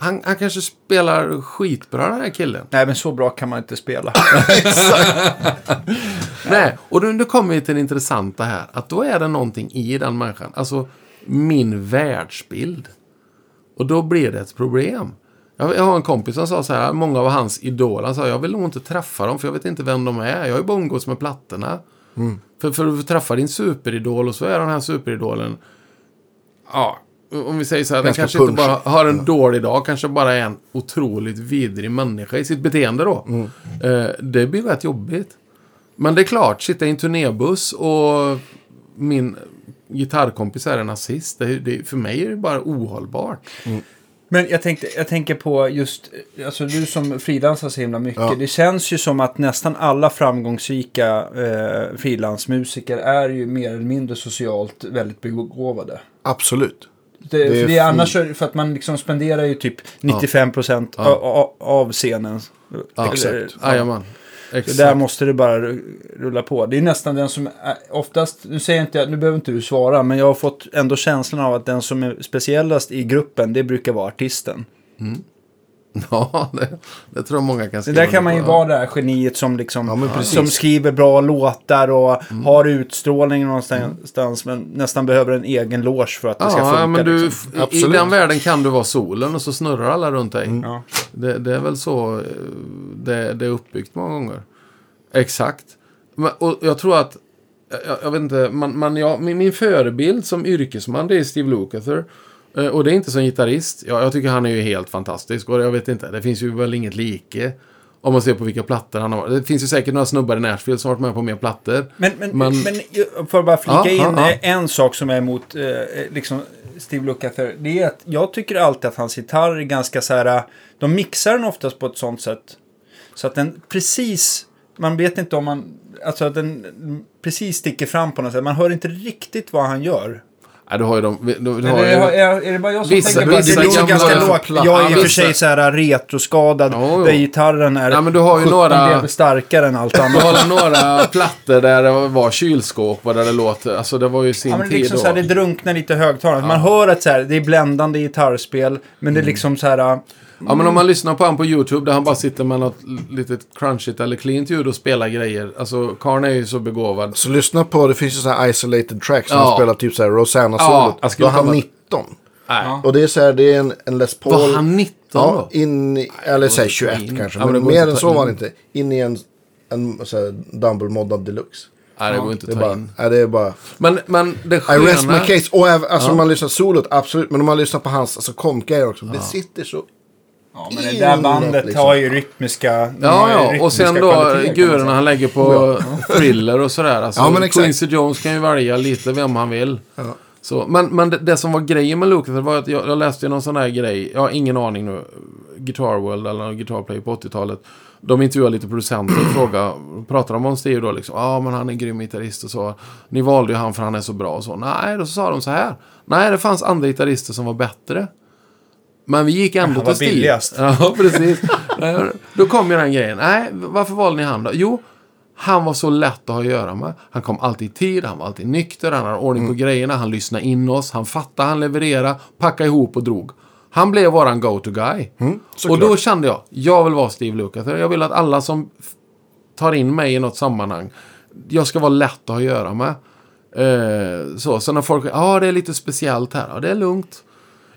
Han, han kanske spelar skitbra den här killen. Nej, men så bra kan man inte spela. Nej, och då kommer vi till det intressanta här. Att då är det någonting i den människan. Alltså min världsbild. Och då blir det ett problem. Jag, jag har en kompis som sa så här, många av hans idoler, han sa jag vill nog inte träffa dem för jag vet inte vem de är. Jag har ju bara umgås med plattorna. För, för att träffa din superidol och så är den här superidolen, ja, om vi säger så här, den kanske inte punchig. bara har en dålig dag, kanske bara är en otroligt vidrig människa i sitt beteende då. Eh, det blir rätt jobbigt. Men det är klart, sitta i en turnébuss och min gitarrkompis är en nazist. Det, det, för mig är det bara ohållbart. Men jag, tänkte, jag tänker på just, alltså du som frilansar så himla mycket. Ja. Det känns ju som att nästan alla framgångsrika eh, frilansmusiker är ju mer eller mindre socialt väldigt begåvade. Absolut. Det, Det är för, det annars för att man liksom spenderar ju typ 95% Ja. av, av scenen. Ja, Eller- Jajamän. Exakt. där måste det bara ru- rulla på. Det är nästan den som är, oftast, nu säger jag inte, nu behöver inte du svara, men jag har fått ändå känslan av att den som är speciellast i gruppen, det brukar vara artisten. Ja, det, det tror jag många kan Det skriva där kan man ju på. vara det här geniet som liksom, Ja, som skriver bra låtar och Mm. har utstrålning någonstans, men nästan behöver en egen loge för att det ska funka. Ja, men du, liksom. i Absolut. den världen kan du vara solen och så snurrar alla runt dig. Ja. Det, det är väl så eh, det, det är uppbyggt många gånger. Exakt. Och jag tror att, jag, jag vet inte, man, man, ja, min, min förebild som yrkesman det är Steve Lukather. Eh, Och det är inte som gitarrist. Ja, jag tycker han är ju helt fantastisk. Och jag vet inte, det finns ju väl inget like. Om man ser på vilka plattor han har. Det finns ju säkert några snubbar i Nashville som har varit med på mer plattor. Men, men, Men- men, för att bara flika Ja, in ja, ja. eh, en sak som är emot eh, liksom Steve Lukather. Det är att jag tycker alltid att hans gitarr är ganska så här. eh, De mixar den oftast på ett sånt sätt. Så att den precis, man vet inte om man, alltså att den precis sticker fram på något sätt. Man hör inte riktigt vad han gör. Ja, du har ju de... Du, du har ju, är, är, är det bara jag som Vissa- tänker på det vissa låter gamla- ganska lågt? Jag är i och för sig så här retroskadad. Jo, jo. Där gitarren är Ja, men du har ju 17 några- starkare än allt Du annat. har några plattor där det var kylskåp och där det låter... Alltså det var ju sin Ja, men tid liksom då. så här, det drunknar lite i högtalaren. Man hör att så här, det är bländande gitarrspel, men Mm. det är liksom så här... Ja, men om man lyssnar på honom på YouTube där han bara sitter med något litet crunchigt eller cleant ljud och spelar grejer. Alltså, karln är ju så begåvad. Så lyssna på, det finns ju så här isolated tracks som Ja. han spelar typ så här Rosanna Ja, Då är han komma- 19. Nej. Och det är så här, det är en, en Les Paul. Var han 19 Ja, då? in i, eller säg 21 in. kanske. Ja, men mer än så var det in. inte. In i en, en så här, Dumble moddad deluxe. Nej, det går inte att är ta bara, in. nej, det är bara... Men, men det I rest my sköna... case. Och även, alltså om man lyssnar solot, absolut. Men om man lyssnar på hans alltså, kompgrejer också. Det sitter så... Ja, men det där bandet liksom. har ju rytmiska... Ja, ja. Och sen då gurorna han lägger på thriller och sådär. Alltså, Ja, men exakt. Quincy Jones kan ju välja lite vem han vill. Så, men men det, det som var grejen med Lucas var att jag, jag läste ju någon sån här grej. Jag har ingen aning nu. Guitar World eller Guitar Play på 80-talet. De intervjuade lite producenter och frågade, pratar de om Steve då liksom? Ja, men han är en grym gitarrist och så. Ni valde ju han för han är så bra och så. Nej, då sa de så här. Nej, det fanns andra gitarrister som var bättre. Men vi gick ändå till Steve. billigast. Ja, precis. Då kom ju den grejen. Nej, varför valde ni han då? Jo, Han var så lätt att ha att göra med. Han kom alltid i tid, han var alltid nykter, han hade ordning på grejerna, han lyssnade in oss, han fattade, han levererade, packade ihop och drog. Han blev våran go-to-guy. och då kände jag, jag vill vara Steve Lucas. Jag vill att alla som tar in mig i något sammanhang, jag ska vara lätt att ha att göra med. Eh, så, så när folk, ja ah, det är lite speciellt här, ja det är lugnt.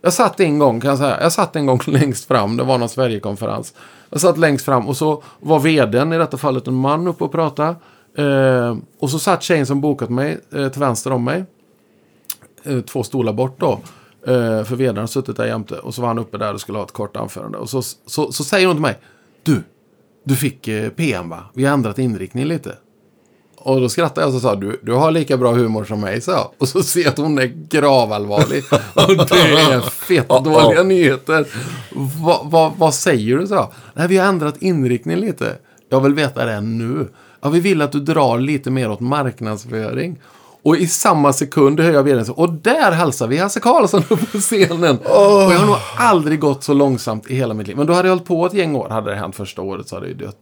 Jag satt en gång, kan jag säga, jag satt en gång längst fram, det var någon Sverigekonferens. Jag satt längst fram och så var vdn, i detta fallet en man, uppe och pratade. Eh, och så satt tjejen som bokat mig eh, till vänster om mig. Eh, två stolar bort då. Eh, för vdn har suttit där jämte. Och så var han uppe där och skulle ha ett kort anförande. Och så, så, så säger hon till mig. Du, du fick eh, PM va? Vi har ändrat inriktning lite. Och då skrattade jag och sa du, du har lika bra humor som mig, sa. Och så ser jag att hon är gravallvarlig. och det är fett dåliga nyheter. Va, va, vad säger du, sa. Nej, vi har ändrat inriktning lite. Jag vill veta det nu. Ja, vi vill att du drar lite mer åt marknadsföring. Och i samma sekund hör jag vdn och där hälsar vi Hasse Karlsson upp på scenen. Och jag har nog aldrig gått så långsamt i hela mitt liv. Men då hade jag hållit på ett gäng år. Hade det hänt första året så hade jag ju dött.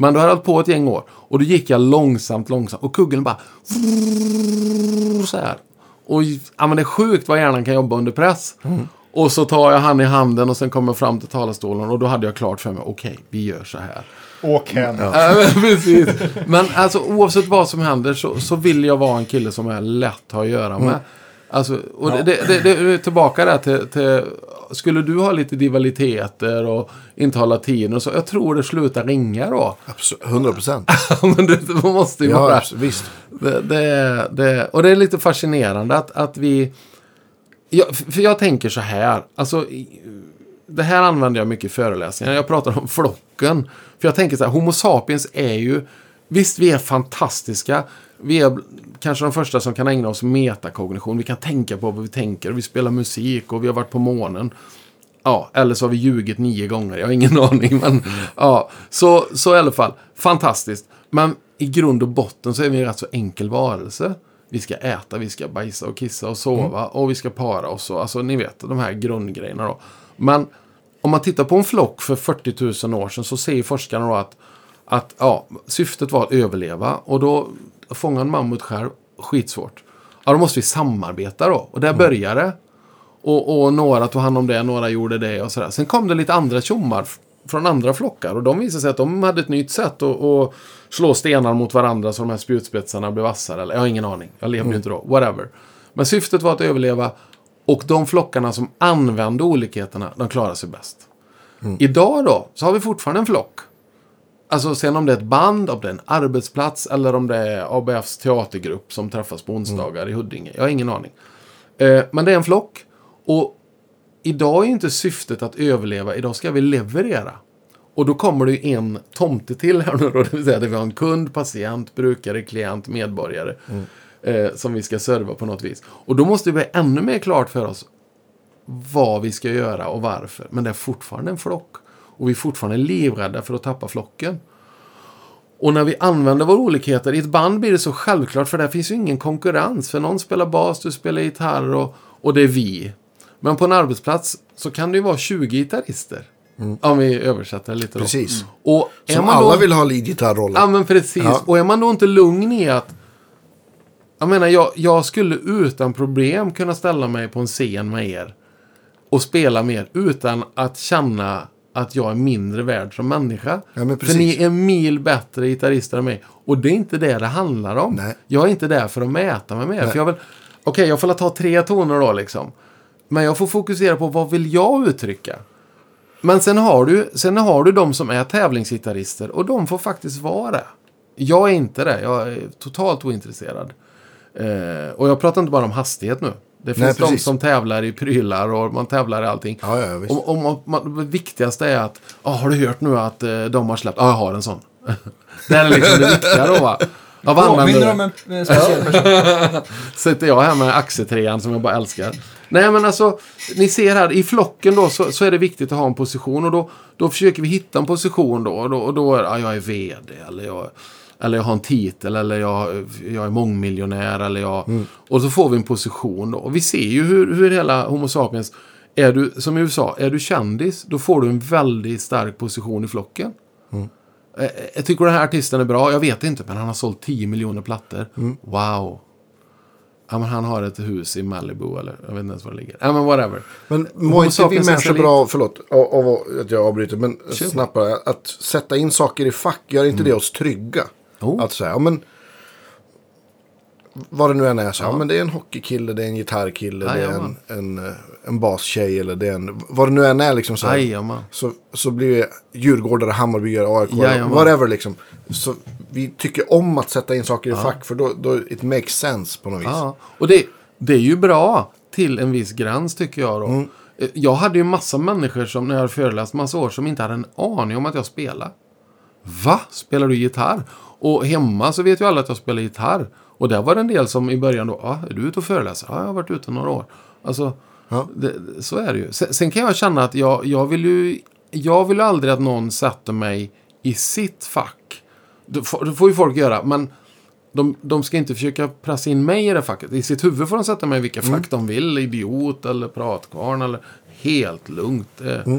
Men då hade jag hållit på ett gäng år. Och då gick jag långsamt, långsamt. Och kuggen bara... Så här. Och ja, men det är sjukt vad hjärnan kan jobba under press. Och så tar jag han i handen och sen kommer jag fram till talarstolen. Och då hade jag klart för mig, okej, vi gör så här. Åk hem. Ja, precis. Men alltså oavsett vad som händer så, så vill jag vara en kille som är lätt att ha att göra med. Alltså, och det, det, det, det är tillbaka där till, till... Skulle du ha lite divaliteter och inte hålla tiden och så. Jag tror det slutar ringa då. Absolut, 100 procent. Men det, man måste ju Ja, visst. Det, det, det, och det är lite fascinerande att, att vi... Jag, för jag tänker så här. Alltså, det här använder jag mycket i föreläsningar. Jag pratar om flocken. För jag tänker så här, Homo sapiens är ju... Visst, vi är fantastiska. Vi är kanske de första som kan ägna oss metakognition. Vi kan tänka på vad vi tänker. Vi spelar musik och vi har varit på månen. Ja, eller så har vi ljugit nio gånger. Jag har ingen aning. Men, ja, så, så i alla fall, fantastiskt. Men i grund och botten så är vi en rätt så enkel varelse. Vi ska äta, vi ska bajsa och kissa och sova och vi ska para oss. Och, alltså ni vet, de här grundgrejerna då. Men om man tittar på en flock för 40 000 år sedan så ser forskarna då att, att ja, syftet var att överleva. Och då fånga en mammut själv, skitsvårt. Ja, då måste vi samarbeta då. Och där började det. Och, och några tog hand om det, några gjorde det och sådär. Sen kom det lite andra tjommar från andra flockar. Och de visade sig att de hade ett nytt sätt att, att slå stenar mot varandra så de här spjutspetsarna blev vassare. Eller, jag har ingen aning. Jag levde ju inte då. Whatever. Men syftet var att överleva. Och de flockarna som använde olikheterna, de klarade sig bäst. Idag då, så har vi fortfarande en flock. Alltså sen om det är ett band, om det är en arbetsplats eller om det är ABFs teatergrupp som träffas på onsdagar i Huddinge. Jag har ingen aning. Eh, men det är en flock. Och idag är ju inte syftet att överleva, idag ska vi leverera. Och då kommer det ju en tomte till här nu då, det vill säga att vi har en kund, patient, brukare, klient, medborgare. Eh, som vi ska serva på något vis. Och då måste det bli ännu mer klart för oss vad vi ska göra och varför. Men det är fortfarande en flock. Och vi är fortfarande livrädda för att tappa flocken. Och när vi använder våra olikheter, i ett band blir det så självklart för där finns ju ingen konkurrens. För någon spelar bas, du spelar gitarr och, och det är vi. Men på en arbetsplats så kan det ju vara 20 gitarrister. Om vi översätter lite då. Precis. Och Som alla då... vill ha leadgitarrollen. Ja, men precis. Ja. Och är man då inte lugn i att... Jag menar, jag, jag skulle utan problem kunna ställa mig på en scen med er och spela med er utan att känna att jag är mindre värd som människa. Ja, För ni är mil bättre gitarrister än mig. Och det är inte det det handlar om. Nej. Jag är inte där för att mäta mig med. För jag vill... Okej, jag får ta tre toner då liksom. Men jag får fokusera på vad vill jag uttrycka. Men sen har, du, sen har du de som är tävlingsgitarrister och de får faktiskt vara det. Jag är inte det. Jag är totalt ointresserad. Eh, och jag pratar inte bara om hastighet nu. Det finns Nej, de som tävlar i prylar och man tävlar i allting. Ja, ja, visst. och, och man, man, det viktigaste är att, ah, har du hört nu att eh, de har släppt? Ja, jag har en sån. det är liksom det viktiga då va. Ja, vad använder Påminner du? om en en speciell person. sitter jag här med axeltrean som jag bara älskar. Nej men alltså, ni ser här i flocken då så, så är det viktigt att ha en position och då, då försöker vi hitta en position då och då, och då är ja, jag är vd eller jag, eller jag har en titel eller jag, jag är mångmiljonär eller jag, och så får vi en position då. Och vi ser ju hur, hur hela Homo sapiens, är du, som i USA, är du kändis, då får du en väldigt stark position i flocken. Eh, Jag tycker den här artisten är bra. Jag vet inte, men han har sålt 10 miljoner plattor. Wow. Ja, men han har ett hus i Malibu eller jag vet inte ens var det ligger. Ja, men whatever. Men mår inte vi människor bra, förlåt av, av att jag avbryter, men bara, att sätta in saker i fack, gör inte det oss trygga? Oh. Att säga, ja men, vad det nu än är, så, ja. men det är en hockeykille, det är en gitarrkille, det är en, en, en bastjej eller det är en, vad det nu än är liksom så, här, Jajamän. så, så blir djurgårdare, Hammarbyare, AIK, whatever liksom. Så vi tycker om att sätta in saker i fack, för då, då it makes sense på något vis. Ja, och det, det är ju bra till en viss gräns tycker jag då. Mm. Eh, Jag hade ju massa människor som när jag hade föreläst massa år som inte hade en aning om att jag spelade. Va? Spelar du gitarr? Och hemma så vet ju alla att jag spelar gitarr. Och där var det en del som i början då, ja, är du ute och föreläser? Ja, jag har varit ute några år. Alltså, Ja. det, så är det ju. Sen, sen kan jag känna att jag, jag vill ju, jag vill aldrig att någon sätter mig i sitt fack. Det får, det får ju folk göra, men de, de ska inte försöka pressa in mig i det facket. I sitt huvud får de sätta mig i vilka fack de vill. Idiot eller pratkvarn eller helt lugnt. Eh,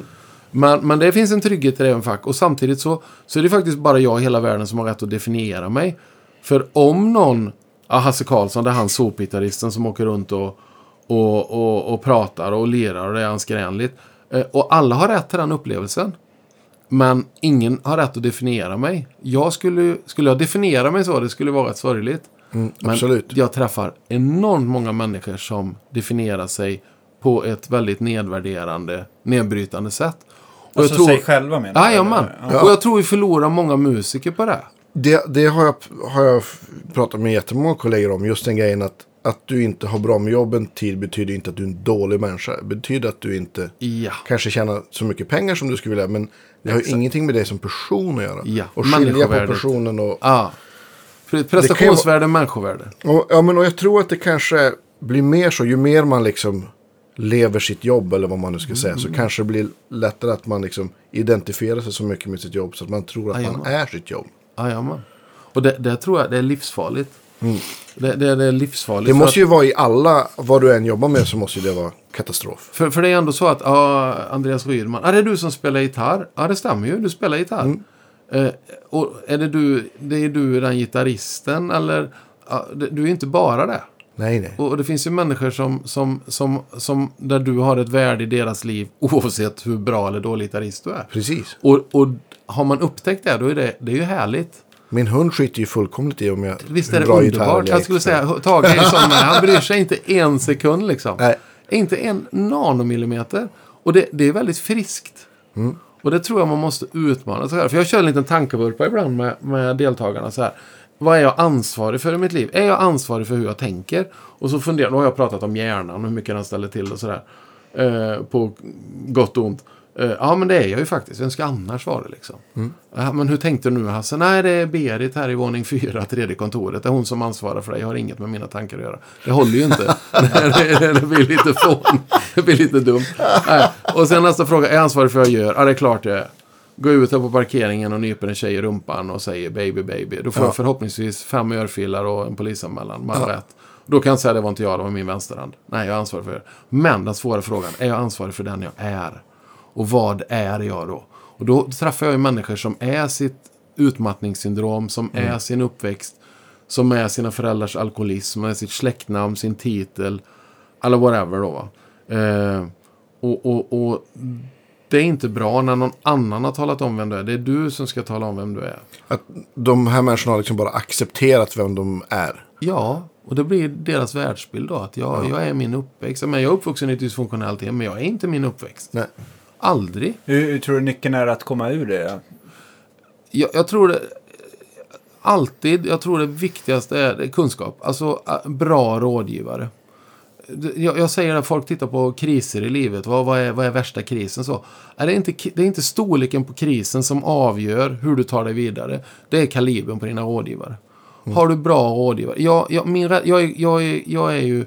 Men, men det finns en trygghet i det även fack. Och samtidigt så, så är det faktiskt bara jag i hela världen som har rätt att definiera mig. För om någon, ja, Hasse Karlsson, det är han sopgitarristen som åker runt och, och, och, och pratar och lirar och det är anskrämligt. Eh, och alla har rätt till den upplevelsen. Men ingen har rätt att definiera mig. Jag skulle, skulle jag definiera mig så, det skulle vara rätt sorgligt. Men absolut. jag träffar enormt många människor som definierar sig på ett väldigt nedvärderande, nedbrytande sätt. Och Alltså sig själva menar du, Jajamän. Ja. Och jag tror vi förlorar många musiker på det. Det, det har, jag, har jag pratat med jättemånga kollegor om. Just den grejen att, att du inte har bra med jobb en tid betyder inte att du är en dålig människa. Det betyder att du inte Ja. kanske tjänar så mycket pengar som du skulle vilja. Men det har ju ingenting med dig som person att göra. Ja, och skilja på personen och... ja. Pre- Prestationsvärde, människovärde. och ja, men, och jag tror att det kanske blir mer så. Ju mer man liksom lever sitt jobb eller vad man nu ska säga. Mm. Så kanske det blir lättare att man liksom identifierar sig så mycket med sitt jobb. Så att man tror att man är sitt jobb. Jajamän. Och det, det tror jag det är livsfarligt. Det, det, det är livsfarligt. Det måste att- ju vara i alla, vad du än jobbar med så måste det vara katastrof. För, för det är ändå så att, ja, Andreas Rydman, ja, det är du som spelar gitarr. Ja, det stämmer ju, du spelar gitarr. Mm. Eh, och är det du, det är du den gitarristen eller, ja, det, du är inte bara det. Nej, nej. Och, och det finns ju människor som, som, som, som, där du har ett värde i deras liv oavsett hur bra eller dålig gitarrist du är. Precis. Och, och har man upptäckt det, då är det, det är ju härligt. Min hund skiter ju fullkomligt i om jag Visst är det underbart? Jag skulle säga, Tage är sån. Han bryr sig inte en sekund liksom. Nej. Inte en nanomillimeter. Och det, det är väldigt friskt. Mm. Och det tror jag man måste utmana sig här. För jag kör en liten tankevurpa ibland med, med deltagarna så här. Vad är jag ansvarig för i mitt liv? Är jag ansvarig för hur jag tänker? Och så funderar, då har jag pratat om hjärnan och hur mycket den ställer till och sådär. Eh, på gott och ont. Eh, ja, men det är jag ju faktiskt. Vem ska annars vara det liksom? Ja, men hur tänkte du nu Hasse? Nej, det är Berit här i våning fyra, tredje kontoret. Det är hon som ansvarar för det. Jag har inget med mina tankar att göra. Det håller ju inte. det, det, det blir lite fån. Det blir lite dumt. Nej. Och sen nästa fråga. Är jag ansvarig för vad jag gör? Ja, det är klart jag är. Gå ut här på parkeringen och nyper en tjej i rumpan och säger baby baby. Då får Ja. jag förhoppningsvis fem örfilar och en polisanmälan. Man har rätt. Då kan jag säga det var inte jag, det var min vänsterhand. Nej, jag är ansvarig för det. Men den svåra frågan, är jag ansvarig för den jag är? Och vad är jag då? Och då träffar jag ju människor som är sitt utmattningssyndrom, som är sin uppväxt, som är sina föräldrars alkoholism, är sitt släktnamn, sin titel, eller whatever då. va. Eh, och, och, och det är inte bra när någon annan har talat om vem du är. Det är du som ska tala om vem du är. Att de här människorna har liksom bara accepterat vem de är. Ja, och det blir deras världsbild då. Att jag, jag är min uppväxt. Men jag är uppvuxen i ett dysfunktionellt hem, men jag är inte min uppväxt. Nej. Aldrig. Hur, hur tror du nyckeln är att komma ur det? Jag, jag tror det... Alltid, jag tror det viktigaste är, kunskap. Alltså ä, bra rådgivare. Jag, jag säger att folk tittar på kriser i livet. Vad, vad, är, vad är värsta krisen? Så, är det, inte, det är inte storleken på krisen som avgör hur du tar dig vidare. Det är kalibern på dina rådgivare. Har du bra rådgivare? Jag, jag, min, jag, är- jag, är, jag är ju...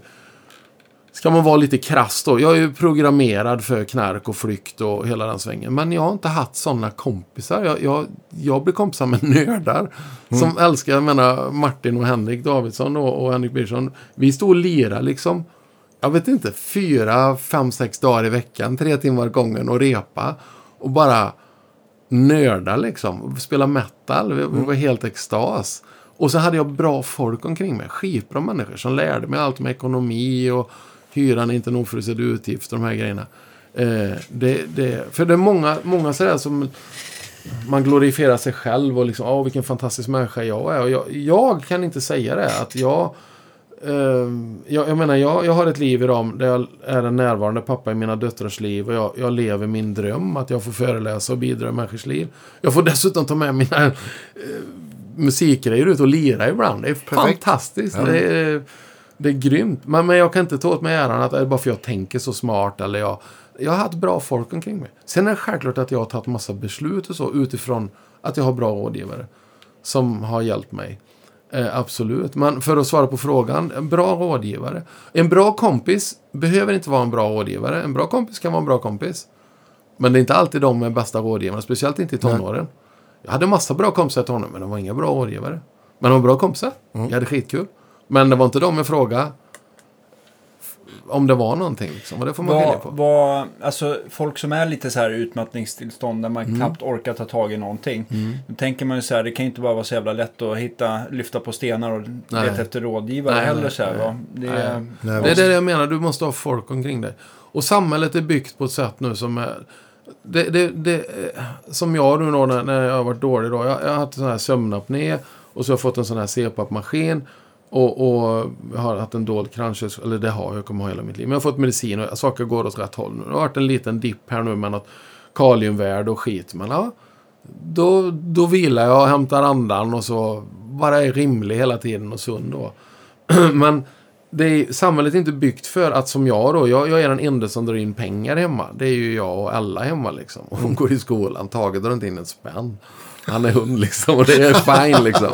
Ska man vara lite krass då. Jag är ju programmerad för knark och flykt och hela den svängen. Men jag har inte haft sådana kompisar. Jag, jag, jag blir kompisar med nördar. Som älskar, jag menar Martin och Henrik Davidsson och, och Henrik Birgersson. Vi stod och lirade liksom. Jag vet inte, fyra, fem, sex dagar i veckan. Tre timmar gången och repa. Och bara nörda liksom. Spela metal. Vi, vi var helt extas. Och så hade jag bra folk omkring mig. Skitbra människor som lärde mig allt med ekonomi och hyran är inte en oförutsedd utgift och de här grejerna. Eh, det, det, för det är många, många sådär som man glorifierar sig själv och liksom, åh vilken fantastisk människa jag är. Och jag, jag kan inte säga det. Att jag, jag, jag menar, jag, jag har ett liv idag där jag är en närvarande pappa i mina döttrars liv. Och jag, jag lever min dröm att jag får föreläsa och bidra i människors liv. Jag får dessutom ta med mina eh, musikgrejer ut och lira ibland. Det är Perfekt. fantastiskt. Ja. Det, är, det är grymt. Men, men jag kan inte ta åt mig äran att det är bara för jag tänker så smart eller jag... Jag har haft bra folk omkring mig. Sen är det självklart att jag har tagit massa beslut och så utifrån att jag har bra rådgivare. Som har hjälpt mig. Eh, absolut. Men för att svara på frågan, en bra rådgivare. En bra kompis behöver inte vara en bra rådgivare. En bra kompis kan vara en bra kompis. Men det är inte alltid de är bästa rådgivarna, speciellt inte i tonåren. Jag hade massa bra kompisar i tonåren, men de var inga bra rådgivare. Men de var bra kompisar. Jag hade skitkul. Men det var inte de jag frågade om det var någonting. Liksom. Och det får man skilja Vad, på. vad, alltså folk som är lite så här utmattningstillstånd där man Mm. knappt orkar ta tag i någonting. Då tänker man ju så här, det kan ju inte bara vara så jävla lätt att hitta, lyfta på stenar och Nej. leta efter rådgivare Nej, heller. nej, så här, nej. va? Det, Nej. är- Nej, Det är det jag menar, du måste ha folk omkring dig. Och samhället är byggt på ett sätt nu som är... Det, det, det, eh, som jag nu då när, när jag har varit dålig då. Jag, jag har haft en sån här sömnapné och så har jag fått en sån här CPAP-maskin. Och, och har haft en dold kranskärls... Eller det har jag, jag kommer ha hela mitt liv. Men jag har fått medicin och saker går åt rätt håll nu. Det har varit en liten dipp här nu med något kaliumvärde och skit. Men ja, då, då vilar jag och hämtar andan och så bara är rimlig hela tiden och sund då. Men det är, samhället är inte byggt för att som jag då, jag, jag är den enda som drar in pengar hemma. Det är ju jag och alla hemma liksom. Och hon går i skolan, Tage drar inte in en spänn. Han är hund liksom och det är fine liksom.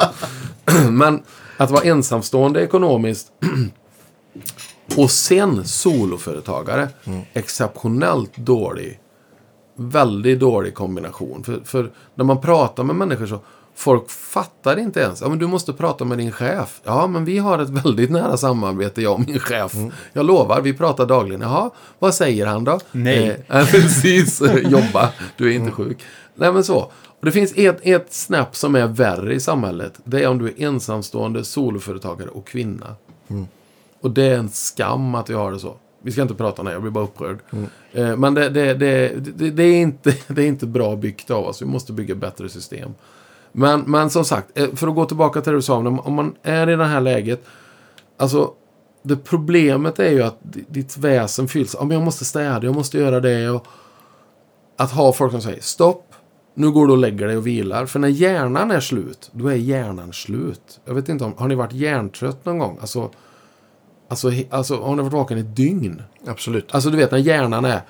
Men att vara ensamstående ekonomiskt och sen soloföretagare, exceptionellt dålig väldigt dålig kombination. För, för när man pratar med människor så folk fattar inte ens. Ja, men du måste prata med din chef. Ja, men vi har ett väldigt nära samarbete, jag och min chef. Jag lovar, vi pratar dagligen. Jaha, vad säger han då? Nej. Eh, precis, jobba. Du är inte sjuk. Nej, men så. Och det finns ett, ett snäpp som är värre i samhället. Det är om du är ensamstående, soloföretagare och kvinna. Och det är en skam att vi har det så. Vi ska inte prata om det, jag blir bara upprörd. Eh, men det, det, det, det, är inte, det är inte bra byggt av oss. Vi måste bygga bättre system. Men, men som sagt, eh, för att gå tillbaka till det du sa, om man är i det här läget. Alltså, det problemet är ju att di- ditt väsen fylls. Ja, men jag måste städa, jag måste göra det. Och att ha folk som säger stopp. Nu går du och lägger dig och vilar. För när hjärnan är slut, då är hjärnan slut. Jag vet inte om, har ni varit hjärntrött någon gång? Alltså, alltså, alltså har ni varit vaken i ett dygn? Absolut. Alltså du vet när hjärnan är...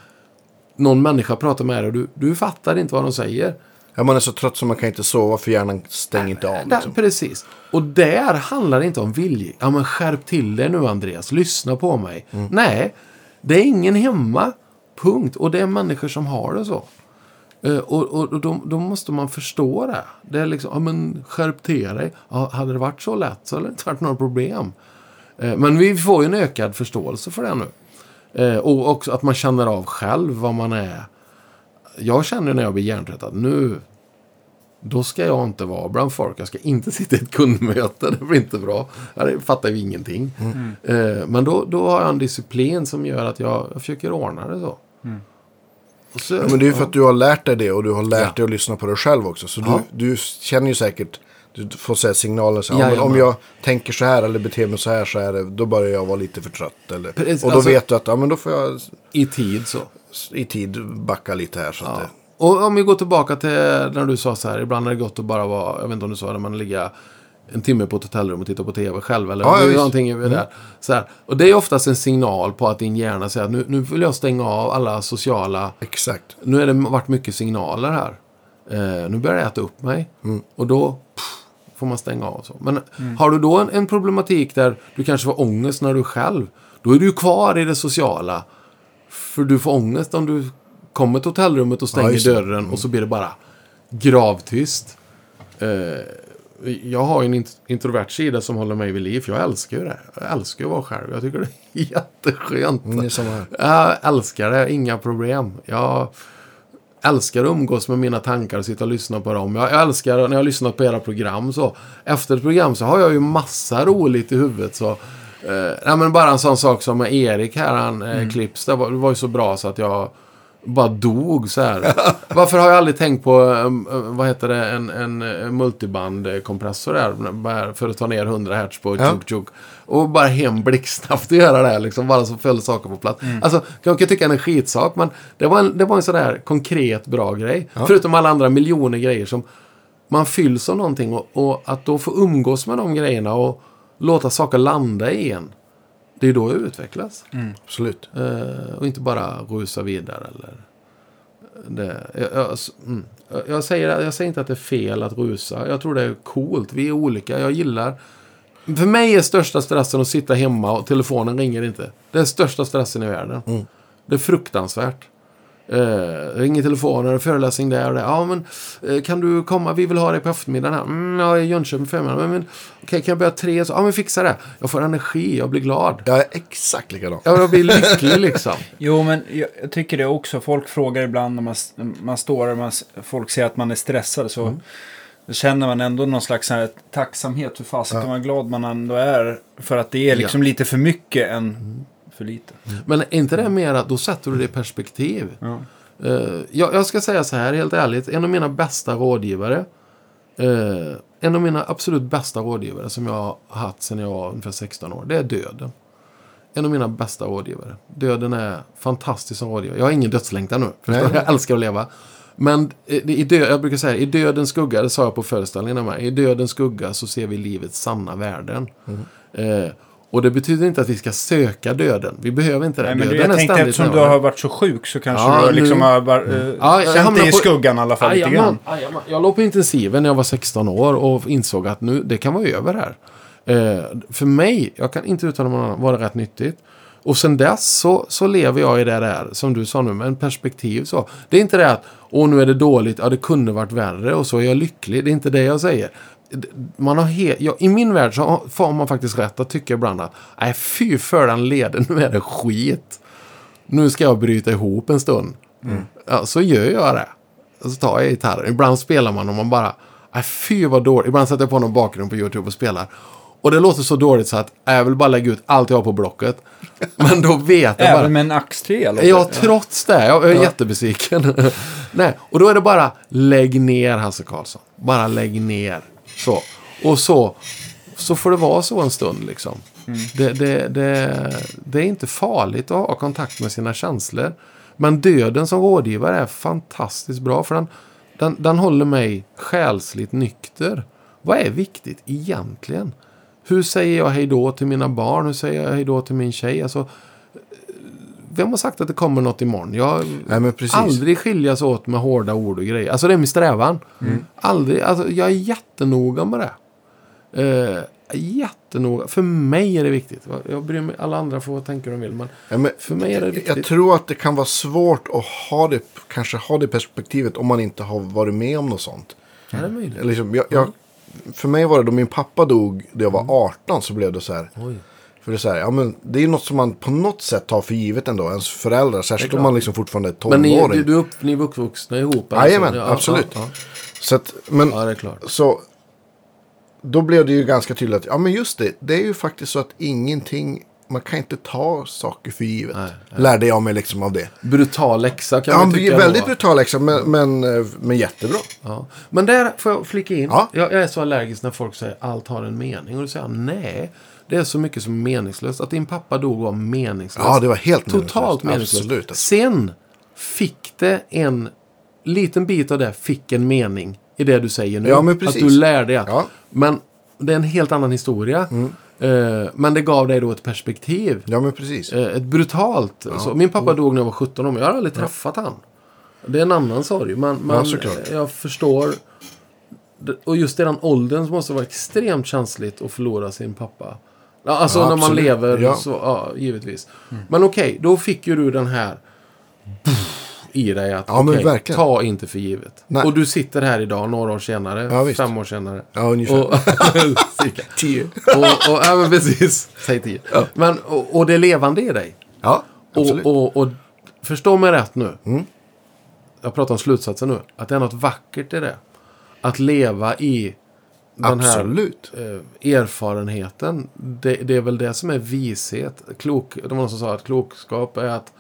Någon människa pratar med dig och du, du fattar inte vad de säger. Ja, man är så trött så man kan inte sova för hjärnan stänger inte av. Där, Liksom. precis. Och där handlar det inte om vilja. Ja men skärp till dig nu Andreas. Lyssna på mig. Nej, det är ingen hemma. Punkt. Och det är människor som har det så. Eh, och och, och då, då måste man förstå det. Det är liksom, ja men skärp till dig. Ja, hade det varit så lätt så hade det inte varit några problem. Eh, men vi får ju en ökad förståelse för det nu. Eh, och också att man känner av själv vad man är. Jag känner när jag blir hjärntrött att nu, då ska jag inte vara bland folk. Jag ska inte sitta i ett kundmöte. Det blir inte bra. Det fattar ju ingenting. Eh, men då, då har jag en disciplin som gör att jag, jag försöker ordna det så. Och så Ja, men det är ju för att du har lärt dig det och du har lärt Ja. dig att lyssna på dig själv också. Så Ja. du, du känner ju säkert, du får säga signaler så här, om jag tänker så här eller beter mig så här så är det, då börjar jag vara lite för trött. Eller, Precis, och då alltså- vet du att ja, men då får jag I tid så. i tid backa lite här. Så att det, Och om vi går tillbaka till när du sa så här, ibland är det gott att bara vara, jag vet inte om du sa det, men ligga en timme på ett hotellrum och titta på tv själv. Eller Ja, ja, någonting över där. Så här. Och det är oftast en signal på att din hjärna säger att nu, nu vill jag stänga av alla sociala exakt. nu har det varit mycket signaler här. Eh, nu börjar det äta upp mig. Och då pff, får man stänga av. Så. Men har du då en, en problematik där du kanske får ångest när du är själv. Då är du ju kvar i det sociala. För du får ångest om du kommer till hotellrummet och stänger det. dörren och så blir det bara gravtyst. Eh, jag har ju en int- introvert sida som håller mig vid liv. För jag älskar ju det. Jag älskar att vara själv. Jag tycker det är jätteskönt. Mm. Jag älskar det, inga problem. Jag, älskar att umgås med mina tankar och sitta och lyssna på dem. Jag älskar när jag har lyssnat på era program så. Efter ett program så har jag ju massa roligt i huvudet så. Eh, men bara en sån sak som med Erik här, han eh, klipps. Det var, det var ju så bra så att jag bara dog så här. Varför har jag aldrig tänkt på, um, uh, vad heter det, en, en, uh, multibandkompressor där, bara för att ta ner 100 Hz på Ja. tjuk tjuk. Och bara hem blixtsnabbt och göra det, liksom, bara så föll saker på plats. Alltså, jag kan tycka en skitsak, men det var en, det var en sån där konkret bra grej. Förutom alla andra miljoner grejer som man fylls av någonting och, och att då få umgås med de grejerna och låta saker landa i en. Det är då jag utvecklas. Absolut. Eh, och inte bara rusa vidare. Eller det, jag, jag, mm. jag, jag, säger, jag säger inte att det är fel att rusa. Jag tror det är coolt. Vi är olika. Jag gillar... För mig är största stressen att sitta hemma och telefonen ringer inte. Det är största stressen i världen. Det är fruktansvärt. Eh, ringer telefonen, föreläsning där och där. Ja, men eh, kan du komma? Vi vill ha dig på eftermiddagen här. Mm, ja, i Jönköping förmiddag. Men, men okej, kan jag börja tre? Så, ja, men fixa det. Jag får energi, jag blir glad. Jag är exakt likadan. Ja, jag blir lycklig liksom. Jo, men jag, jag tycker det också. Folk frågar ibland när man, man står och man, folk säger att man är stressad. Så Mm. då känner man ändå någon slags här tacksamhet. Hur fasiken vad glad man ändå är. För att det är liksom lite för mycket än för lite. Men är inte det mer att då sätter du det i perspektiv? Ja. Eh, jag, jag ska säga så här helt ärligt. En av mina bästa rådgivare. eh, en av mina absolut bästa rådgivare som jag har haft sedan jag var ungefär 16 år. Det är döden. En av mina bästa rådgivare. Döden är fantastisk som rådgivare. Jag har ingen dödslängtan nu. Jag älskar att leva. Men i, i dö, jag brukar säga, i dödens skugga, det sa jag på föreställningen med, i dödens skugga så ser vi livets sanna värden. Mm. Eh, och det betyder inte att vi ska söka döden. Vi behöver inte det. Nej, men döden jag tänkte eftersom du har varit så sjuk så kanske Ja, du har liksom nu- har bara, eh, Ja, jag känt dig i skuggan i alla fall Jajamän, grann. jajamän. Jag låg på intensiven när jag var 16 år och insåg att nu, det kan vara över här. Eh, för mig, jag kan inte uttala mig annan, var det rätt nyttigt. Och sen dess så, så lever jag i det där, som du sa nu, med en perspektiv så. Det är inte det att, åh nu är det dåligt, ja det kunde varit värre och så är jag lycklig. Det är inte det jag säger. Man har he- ja, I min värld så har- får man faktiskt rätt att tycka ibland att, nej fy för den leden, nu är det skit. Nu ska jag bryta ihop en stund. Ja, så gör jag det. Så tar jag gitarren. Ibland spelar man och man bara, nej fy vad dåligt. Ibland sätter jag på någon bakgrund på YouTube och spelar. Och det låter så dåligt så att jag vill bara lägga ut allt jag har på Blocket. Men då vet jag bara. Även med en ax-3 låter Ja, trots det. Jag är jättebesviken. Nej, och då är det bara lägg ner Hasse Karlsson. Bara lägg ner. Så. Och så, så får det vara så en stund liksom. Det, det, det, det är inte farligt att ha kontakt med sina känslor. Men döden som rådgivare är fantastiskt bra. För den, den, den håller mig själsligt nykter. Vad är viktigt egentligen? Hur säger jag hej då till mina barn? Hur säger jag hej då till min tjej? Alltså, vem har sagt att det kommer något imorgon? Jag Nej, aldrig skiljas åt med hårda ord och grejer. Alltså det är min strävan. Mm. Aldrig, alltså jag är jättenoga med det. Eh, jättenoga. För mig är det viktigt. Jag bryr mig, alla andra får tänka hur de vill. Men Ja, men för mig är det viktigt. jag tror att det kan vara svårt att ha det, kanske ha det perspektivet om man inte har varit med om något sånt. Ja, det är möjligt. Liksom, jag, jag, för mig var det då min pappa dog när jag var 18 så blev det så här. Oj. För det är så här, ja men det är något som man på något sätt tar för givet ändå. Ens föräldrar, särskilt om man liksom fortfarande är Men ni, tonåring. du, upp, ni är uppvuxna ihop? eller Jajamän, så? Ja, absolut. Ja, Så att, men, ja. ja, det är klart. så då blev det ju ganska tydligt att, ja men just det, det är ju faktiskt så att ingenting, man kan inte ta saker för givet. Nej, Lärde jag mig liksom av det. Brutal läxa kan Ja, man tycka. väldigt då. brutal liksom, men, men, eh, men jättebra. Ja. Men där får jag flika in. Ja. Jag, jag är så allergisk när folk säger allt har en mening. Och då säger jag nej. Det är så mycket som är meningslöst. Att din pappa dog var meningslöst. Ja, det var helt Totalt meningslöst. Absolut. Sen fick det en liten bit av det fick en mening i det du säger nu. Ja, men att precis. du lär dig att. Ja. Men det är en helt annan historia. Eh, men det gav dig då ett perspektiv. Ja, men precis. Eh, ett brutalt. Så, min pappa dog när jag var 17 år, men jag har aldrig träffat han. Det är en annan sorg, men, men Ja, jag förstår. Och just i den åldern så måste det vara extremt känsligt att förlora sin pappa. Ja, Alltså Ja, när man absolut. lever Ja. så, ja, givetvis. Men okej, då fick ju du den här i dig att Ja, verkligen. ta inte för givet. Nej. Och du sitter här idag, några år senare, Ja, fem år senare. Ja, ungefär. Och, cirka. Tio. och, och, ja, men precis. Säg tio. Men, och, och det är levande i dig. Ja, absolut. Och, och, och förstå mig rätt nu. jag pratar om slutsatsen nu, att det är något vackert i det. Att leva i den här Absolut. eh, erfarenheten. Det, det är väl det som är vishet. Klok, det var någon som sa att klokskap är att,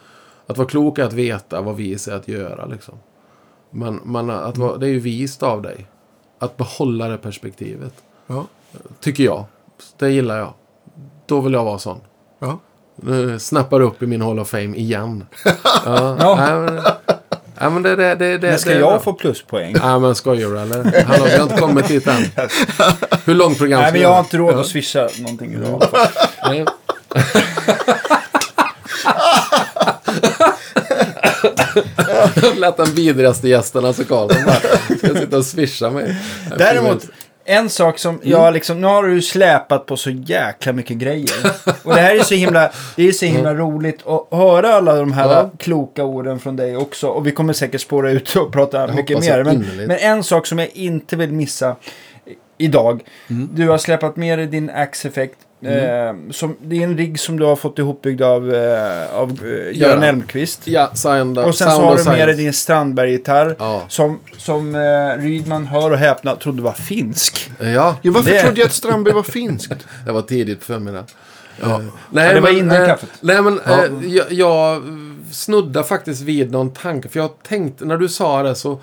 att vara klok är att veta vad vis är att göra. Liksom. Men, men att vara, det är ju vist av dig. Att behålla det perspektivet. Ja. Tycker jag. Det gillar jag. Då vill jag vara sån. Ja. Nu snappar upp i min Hall of Fame igen. Ja, Ja. Nej, men, det, det, det, det, Men ska det jag bra. få pluspoäng? Nej, men skojar du eller? Hallå, vi har inte kommit dit än. Hur långt program Nej, men jag har inte råd att swisha någonting idag. fall. Nej. Lät den vidrigaste gästen, alltså Karlsson, bara ska sitta och swisha mig. Däremot, en sak som Mm. jag liksom, nu har du släpat på så jäkla mycket grejer. Och det här är så himla, det är så himla roligt att höra alla de här Mm. Ja. kloka orden från dig också. Och vi kommer säkert spåra ut och prata mycket hoppas mer. jag Men, men en sak som jag inte vill missa idag. Mm. Du har släpat med dig din Axe Effect. Eh, som, det är en rigg som du har fått ihopbyggd av, eh, av eh, Göran. Elmqvist. Ja, sound, Och sen så har du med dig din Strandberg-gitarr. Ja. Som, som eh, Rydman, hör och häpna, trodde var finsk. Ja, Ja, varför Det- trodde jag att Strandberg var finskt? det var tidigt på förmiddagen. Ja. Nej, Ja, det var men, innan kaffet. Nej, men Ja. jag, jag snuddade faktiskt vid någon tanke. För jag tänkte, när du sa det så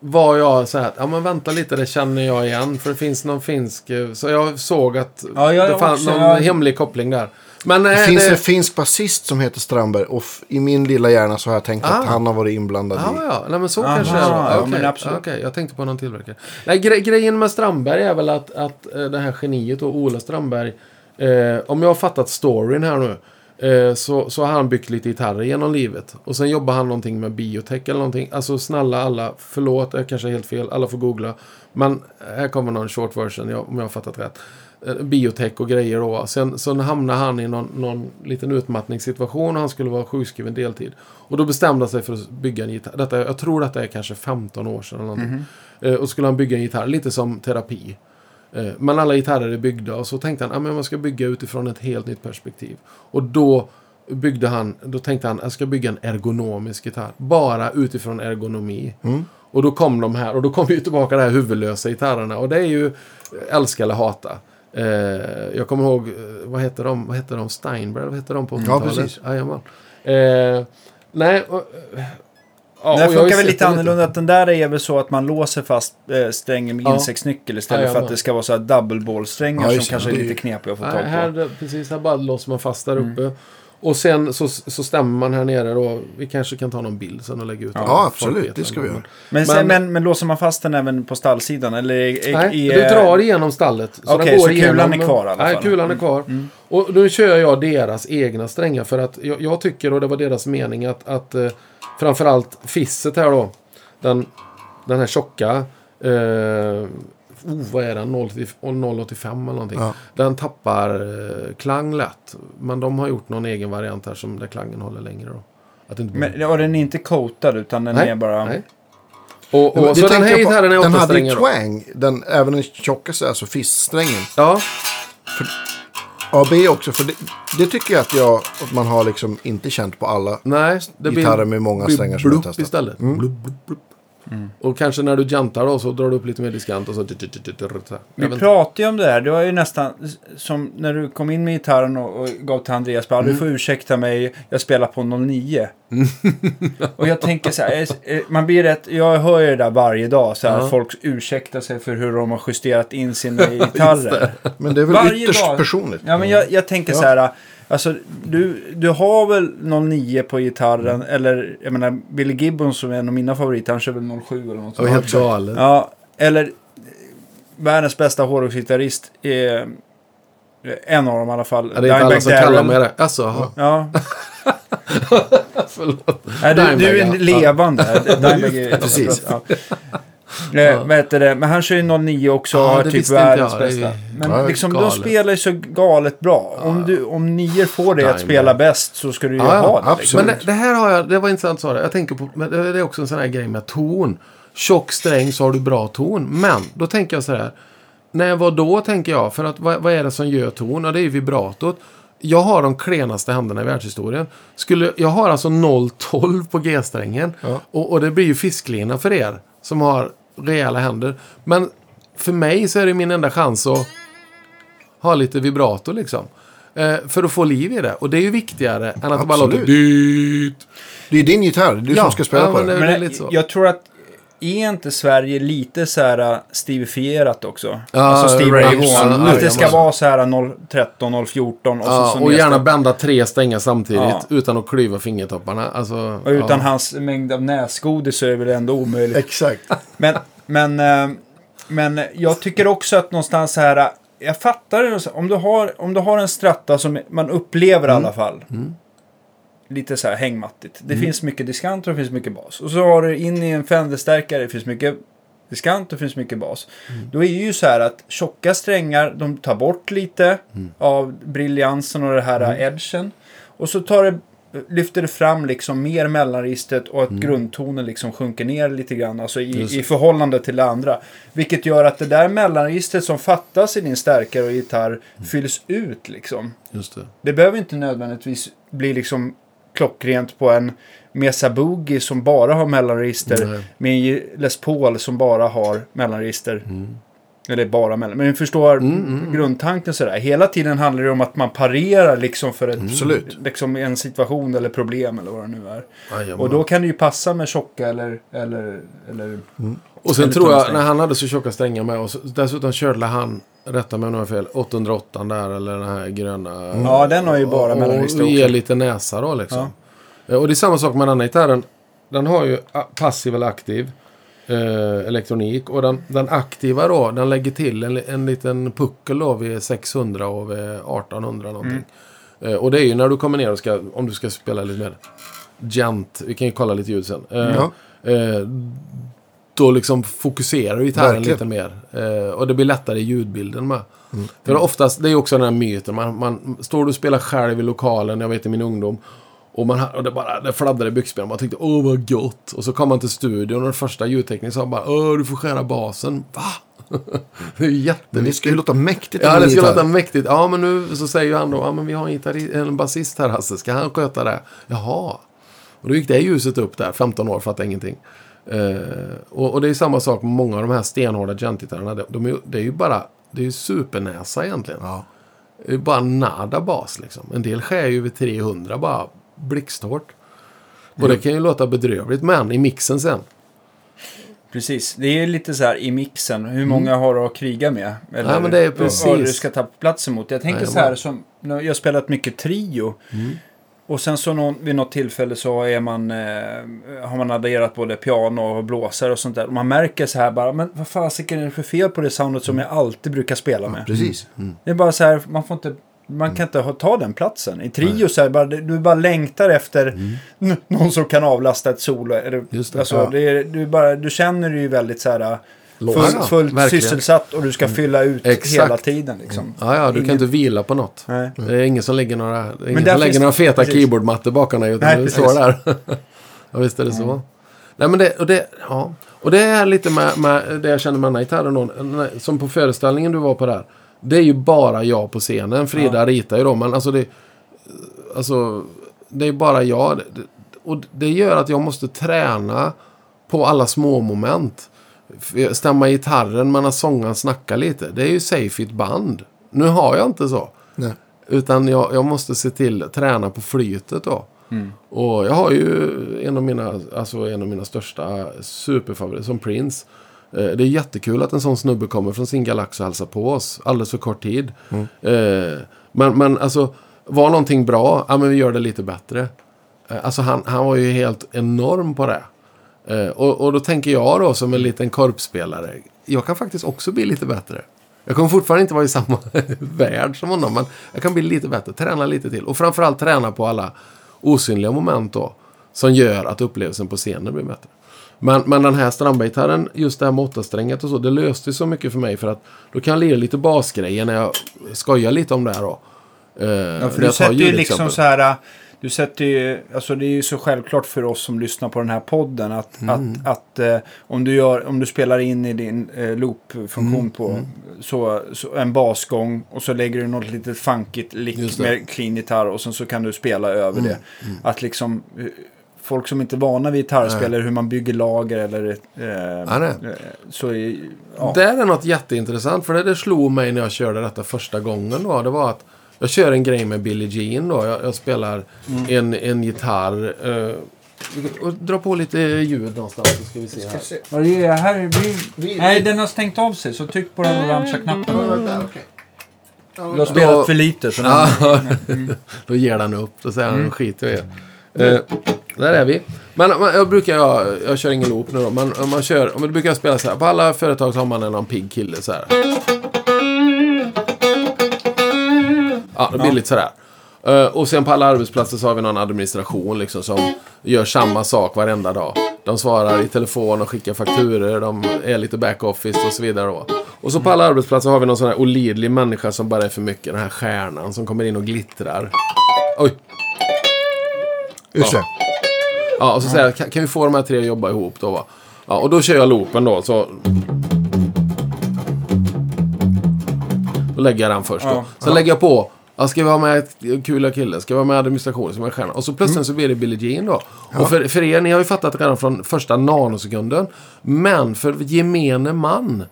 var jag så här, ja men vänta lite, det känner jag igen. För det finns någon finsk, eh, så jag såg att Ja, jag det fanns någon jag- hemlig koppling där. Men Det eh, finns det, en finsk basist som heter Strandberg och f- i min lilla hjärna så har jag tänkt Ah. att han har varit inblandad Ja, i... ja. Nej, men så Aha, kanske det ja, Okej, men absolut. okej, jag tänkte på någon tillverkare. Nej, gre grejen med Strandberg är väl att, att eh, det här geniet och Ola Strandberg, eh, om jag har fattat storyn här nu, eh, så, så har han byggt lite gitarrer genom livet. Och sen jobbar han någonting med biotech eller någonting. Alltså snälla alla, förlåt, jag kanske är helt fel, alla får googla. Men här kommer någon short version, jag- om jag har fattat rätt. Eh, Biotech och grejer då. Sen, sen hamnade han i någon, någon liten utmattningssituation och han skulle vara sjukskriven deltid. Och då bestämde han sig för att bygga en gitarr. Detta, jag tror att det är kanske 15 år sedan. Eller någonting. Eh, och skulle han bygga en gitarr, lite som terapi. Eh, men alla gitarrer är byggda och så tänkte han att man ska bygga utifrån ett helt nytt perspektiv. Och då byggde han, då tänkte han jag ska bygga en ergonomisk gitarr. Bara utifrån ergonomi. Och då kom de här, och då kom ju tillbaka de här huvudlösa gitarrerna. Och det är ju älska eller hata. Eh, jag kommer ihåg, eh, vad heter de? Vad heter de? Steinberg? Vad heter de på 80-talet? precis. Jajamän. Eh, nej, och, eh, ja, ju funkar väl lite annorlunda. Att den där är väl så att man låser fast eh, strängen med Ja. insektsnyckel istället Ja, för att det ska vara så här double ball strängar Ja, som kanske är lite knepiga att få Nej, tag på. här, precis, här bara låser man fast där uppe. Och sen så, så stämmer man här nere då. Vi kanske kan ta någon bild sen och lägga ut den. Ja, absolut, det ska den. vi göra. Men, Men- men, men låser man fast den även på stallsidan? Eller är, Nej, är, du drar igenom stallet. Okej, den går så kulan är kvar i alla Nej, fall. kulan är kvar. Och nu kör jag deras egna strängar. För att jag, jag tycker, och det var deras mening, att, att eh, framförallt fisset här då. Den, den här tjocka. Eh, oh, vad är den? 0, 085 eller någonting. Ja. Den tappar eh, klang lätt. Men de har gjort någon egen variant här som där klangen håller längre då. Att inte men, och den är inte coatad utan den är bara... nej. Och, och, så den här gitarren är Den hade ju twang, den, även den tjockaste, alltså fiststrängen. Ja, AB också, för det, det tycker jag att, jag att man har liksom inte känt på alla. nej. Det Gitarrer med många blir strängar som jag blupp testat. istället. Blupp, blupp, blupp. Och kanske när du jantar då så drar du upp lite mer diskant och så... Vi pratade ju om det här. Det var ju nästan som när du kom in med gitarren och, och gav till Andreas. Bara, Mm. Du får ursäkta mig, jag spelar på 09. och jag tänker så här, eh, man blir rätt, jag hör ju det där varje dag. Så här, Ja. Folk ursäktar sig för hur de har justerat in sina gitarrer. Men det är väl Varje ytterst dag. personligt. Ja, men jag, jag tänker Ja. så här. Alltså, du, du har väl 09 på gitarren. Eller, jag menar, Billy Gibbons som är en av mina favoriter. Han kör väl 07 eller något sånt. helt galet. Ja, eller världens bästa hårdrocksgitarrist. är En av dem i alla fall. Ja, det är inte alla som kallar mig det. Alltså, jaha. Ja, förlåt. Nej, du, du är levande. Dimebag är- Precis. Ja. Eh, vad heter det? Men han kör ju 09 också och Ja, har det typ visste inte världens jag. Det är- bästa. Men Ja, liksom, de galet. spelar ju så galet bra. Om, du, om nior får dig att spela bäst så ska du ju Ja, ja, ha det. Liksom. absolut. Men det, det här har jag, det var intressant sa det. Jag tänker på, men det är också en sån här grej med ton. Tjock sträng så har du bra ton. Men då tänker jag så här. Nej, vad då tänker jag? För att vad, vad är det som gör ton? Ja, det är ju vibratot. jag har de klenaste händerna i världshistorien. Skulle, jag har alltså 0,12 på G-strängen. Ja. Och, och det blir ju fisklina för er som har rejäla händer. Men för mig så är det min enda chans att ha lite vibrato liksom. Eh, för att få liv i det. Och det är ju viktigare än att bara Absolut. låter dyrt. Det är din gitarr, det är du Ja, som ska spela ja, på den. det- Men jag tror att är inte Sverige lite så här uh, stivifierat också? Ja, alltså Steve Ray Ray Vaughan, Vaughan. nu, Att det ska vara så här 013, 014 och så, så och gärna bända tre strängar samtidigt Ja. utan att klyva fingertopparna. Alltså, Och utan hans mängd av näsgodis så är det väl ändå omöjligt. Exakt. Men, men, eh, men jag tycker också att någonstans så här, jag fattar det, om du har, om du har en stratta som man upplever i alla fall. Lite så här hängmattigt. Det finns mycket diskant och det finns mycket bas. Och så har du in i en Fender-stärkare, det finns mycket diskant och det finns mycket bas. Då är det ju så här att tjocka strängar, de tar bort lite av briljansen och det här edgen. Och så tar det, lyfter det fram liksom mer mellanregistret och att grundtonen liksom sjunker ner lite grann. Alltså i, i förhållande till det andra. Vilket gör att det där mellanregistret som fattas i din stärkare och gitarr fylls ut liksom. Just det. Det behöver inte nödvändigtvis bli liksom klockrent på en Mesa Boogie som bara har mellanregister. Nej. Med en Les Paul som bara har mellanregister. Mm. Eller bara mellan. Men ni förstår grundtanken sådär. Hela tiden handlar det om att man parerar liksom för ett, liksom en situation eller problem eller vad det nu är. Jajamän. Och då kan det ju passa med tjocka eller... eller, eller Och sen Eller tror jag, när han hade så tjocka strängar med oss, dessutom körde han, rätta mig om jag har fel, 808 där eller den här gröna. Ja, den har ju bara och, mellanregister och ger lite näsa då liksom. Eh, Och det är samma sak med den här gitarren. Den har ju passiv eller aktiv eh, elektronik. Och den, den aktiva då, den lägger till en, en liten puckel då vid 600 och vid 1800 någonting. Mm. Eh, och det är ju när du kommer ner och ska, om du ska spela lite mer gent, vi kan ju kolla lite ljud sen. Eh, Ja. Då liksom fokuserar gitarren Verkligen. lite mer. Eh, och det blir lättare i ljudbilden med. För oftast, det är också den här myten. Man, man står och spelar själv i lokalen, jag vet i min ungdom. Och, man, och det bara det fladdrade i byxbenen. Man tänkte åh vad gott. Och så kom man till studion och den första ljudteknikern sa bara åh du får skära basen. Va? det är ju jätteviktigt. det ska ju låta mäktigt. Ja, det ska låta mäktigt. Ja, men nu så säger ju han då, ja men vi har en, en basist här Hasse, ska han sköta det? Jaha. Och då gick det ljuset upp där, 15 år, fattade ingenting. Eh, och, och det är samma sak med många av de här stenhårda gentgitarrerna. De, de är, det är ju bara, det är ju supernäsa egentligen. Ja. Det är bara nada bas liksom. En del skär ju vid 300 bara blixthårt. Och det kan ju låta bedrövligt, men i mixen sen. Precis, det är lite så här i mixen. Hur många har du att kriga med? Eller Mm. Ja, men det är precis. Vad du ska ta plats emot. Jag tänker Jajamän. så här som, jag har spelat mycket trio. Mm. Och sen så någon, vid något tillfälle så är man, eh, har man adderat både piano och blåsare och sånt där. Och man märker så här bara, men vad fasiken är det för fel på det soundet som jag alltid brukar spela med? Precis. Det är bara så här, man får inte... Man kan inte ha, ta den platsen. I trio så här, bara, du bara längtar efter n- någon som kan avlasta ett solo. Eller, Just det. Alltså, Ja. det är, du, bara, du känner ju väldigt så här, full, Ja, fullt verkligen. sysselsatt och du ska fylla ut Exakt. hela tiden. Liksom. Ja, ja, du kan Ingen- inte vila på något. Nej. Det är ingen som lägger några, ingen som lägger några feta precis. keyboardmattor bakom dig. Utan Nej, du. Mm. står där. ja, visst är det så. Nej, men det, och, det, ja. och det är lite med, med det jag känner med den här gitarren. Som på föreställningen du var på där. Det är ju bara jag på scenen. Frida ritar ju då, men alltså det... Alltså, det är bara jag. Och det gör att jag måste träna på alla små moment. Stämma gitarren, men att sångaren snackar lite. Det är ju safe i ett band. Nu har jag inte så. Nej. Utan jag, jag måste se till att träna på flytet då. Och jag har ju en av mina, alltså en av mina största superfavoriter som Prince. Eh, Det är jättekul att en sån snubbe kommer från sin galax och hälsar på oss alldeles för kort tid. Eh, Men, men alltså, var någonting bra, ja men vi gör det lite bättre. Eh, Alltså han, han var ju helt enorm på det. Eh, Och, och då tänker jag då som en liten korpspelare, jag kan faktiskt också bli lite bättre. Jag kommer fortfarande inte vara i samma värld som honom, men jag kan bli lite bättre, träna lite till. Och framförallt träna på alla osynliga moment då, som gör att upplevelsen på scenen blir bättre. Men, men den här Strandberg-gitarren, just det här med åttastränget och så, det löste så mycket för mig för att då kan jag lira lite basgrejer när jag skojar lite om det här då. Eh, Ja, för du sätter ju liksom så här... du sätter ju, alltså det är ju så självklart för oss som lyssnar på den här podden att, Mm. att, att eh, om, du gör, om du spelar in i din eh, loop-funktion Mm. på Så, så en basgång och så lägger du något litet funkigt lick. Mm. med clean gitarr och sen så kan du spela över det. Att liksom eh, folk som inte är vana vid gitarrspel eller hur man bygger lager eller eh, nej. eh, så ja. Det är något jätteintressant, för det, det slog mig när jag körde detta första gången. Då, det var att jag kör en grej med Billie Jean. Då. Jag, jag spelar Mm. en, en gitarr. Eh, och dra på lite ljud någonstans så ska vi se här. Det är här blir... Vi- Nej, den har stängt av sig så tryck på den orangea knappen. Okej. Du har spelat för lite. Så den... Då ger den upp. Då säger han, Mm. skit jag i. Eh, där är vi. Men men jag brukar, jag, jag kör ingen loop nu då, men man kör, om man brukar spela så här. På alla företag så har man en någon pigg kille så här. Ja, det blir lite sådär. Eh, och sen på alla arbetsplatser så har vi någon administration liksom som gör samma sak varenda dag. De svarar i telefon och skickar fakturer, de är lite backoffice och så vidare. Då. Och så på alla arbetsplatser har vi någon sån här olidlig människa som bara är för mycket. Den här stjärnan som kommer in och glittrar. Oj! Just det. Ja, och så säger jag, kan, kan vi få de här tre att jobba ihop då va? Ja, och då kör jag loopen då, så... Då lägger jag den först då. Ja. Sen lägger jag på, ja, ska vi ha med kula kille? Ska vi ha med administration som en stjärna? Och så plötsligt så blir det Billie Jean då. Och för, för er, ni har ju fattat det redan från första nanosekunden. Men för gemene man,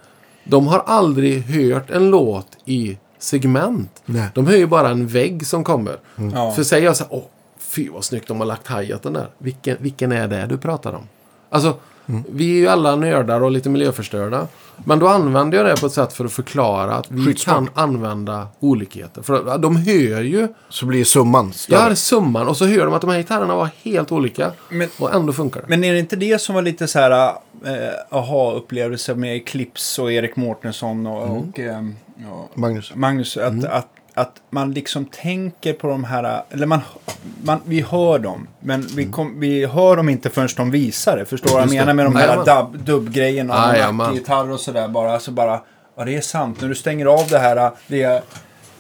de har aldrig hört en låt i segment. Nej. De hör ju bara en vägg som kommer. Ja. För säger jag så här, åh, fy vad snyggt de har lagt hi-haten där. Vilken, vilken är det du pratar om? Alltså, vi är ju alla nördar och lite miljöförstörda. Men då använder jag det på ett sätt för att förklara att vi Skitsmart. kan använda olikheter. För att de hör ju, Så blir summan större. jag hade summan och så hör de att de här gitarrerna var helt olika. Men- och ändå funkar det. Men är det inte det som var lite så här eh, aha-upplevelse med Eclipse och Erik Mårtensson och, Mm. och ja, Magnus. Magnus? Att, att, att man liksom tänker på de här, eller man, man, vi hör dem, men vi, kom, vi hör dem inte förrän de visar det. Förstår du vad jag Mm. Menar med de här dubbgrejerna och Jajamän. gitarr och sådär bara. Alltså bara, ja det är sant. När du stänger av det här, det jag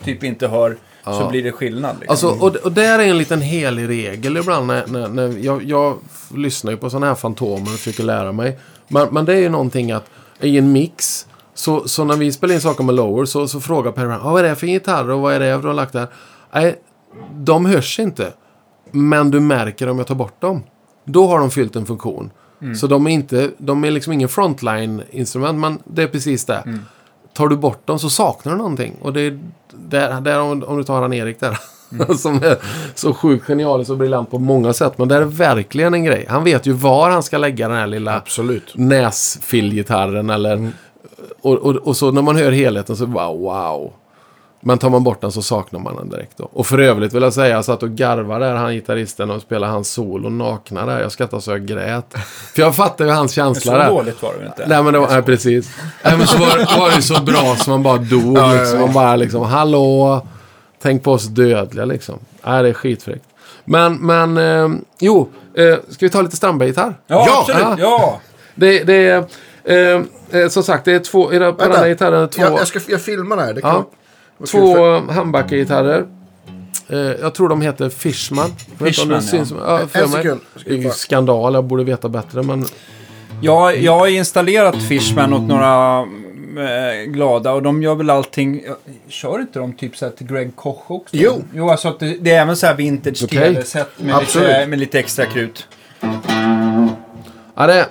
typ inte hör, så Ja. blir det skillnad. Liksom. Alltså, och, och där är en liten helig regel ibland. När, när, när jag, jag lyssnar ju på sådana här fantomer och försöker lära mig. Men, men det är ju någonting att i en mix. Så, så när vi spelar in saker med lower så, så frågar Per "Ah, vad är det för gitarr och vad är det du har lagt där? Nej, de hörs inte. Men du märker om jag tar bort dem. Då har de fyllt en funktion. Så de är, inte, de är liksom ingen frontline-instrument, men det är precis det. Tar du bort dem så saknar du någonting. Och det är där, där om, om du tar han Erik där. som är så sjukt genialisk och briljant på många sätt. Men det är verkligen en grej. Han vet ju var han ska lägga den här lilla Absolut. näsfillgitarren eller... Och, och, och så när man hör helheten så bara wow. Men tar man bort den så saknar man den direkt då. Och för övrigt vill jag säga, jag satt och garvade där, han gitarristen och spelade hans solo nakna där. Jag skrattade så jag grät. För jag fattar ju hans känsla så där. dåligt var det väl inte? Nej men det var, nej, precis. Nej, men så var, var det så bra som man bara dog. Ja, liksom. Man bara liksom, hallå. Tänk på oss dödliga liksom. Nej, det är skitfräckt. Men, men, eh, jo. Eh, ska vi ta lite Strandberg-gitarr? Ja, Ja, absolut. ja. Ja. Det, det är, eh, eh, som sagt, det är två, är det, på den här gitarren två, jag, jag, ska, jag filmar det här. Det kan, Ja. kul för- två handbackargitarrer. Eh, jag tror de heter Fishman. Jag vet inte om det Fishman, syns- ja. ja, för En mig. sekund. Det är ju skandal, jag borde veta bättre. Men Jag, jag har installerat Fishman åt några eh, glada och de gör väl allting. Kör inte de typ så till Greg Koch också? Jo. Jo, alltså att det, det är även så här vintage Okej. tv-set med, med lite extra krut. Ja, det...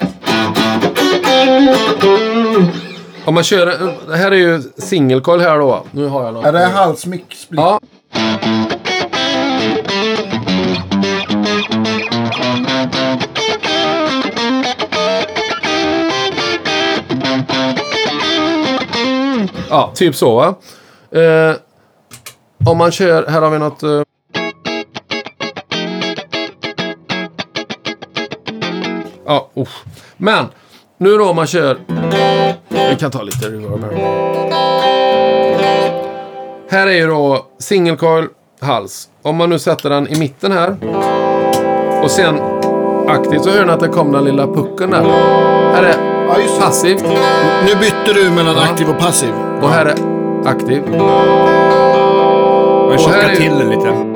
Om man kör... Det här är ju singelcoil här då. Nu har jag något. Är det halsmick? split? Ja. Ja, typ så va. Eh, om man kör... Här har vi något... Eh, Ja, usch. Men nu då om man kör... Vi kan ta lite reverb här. Här är ju då single coil hals. Om man nu sätter den i mitten här. Och sen aktivt så hör ni att det kom den lilla pucken där. Här är Ja, passivt Nu bytte du mellan Ja. aktiv och passiv. och här är aktiv. Och här tjocka är- till det lite.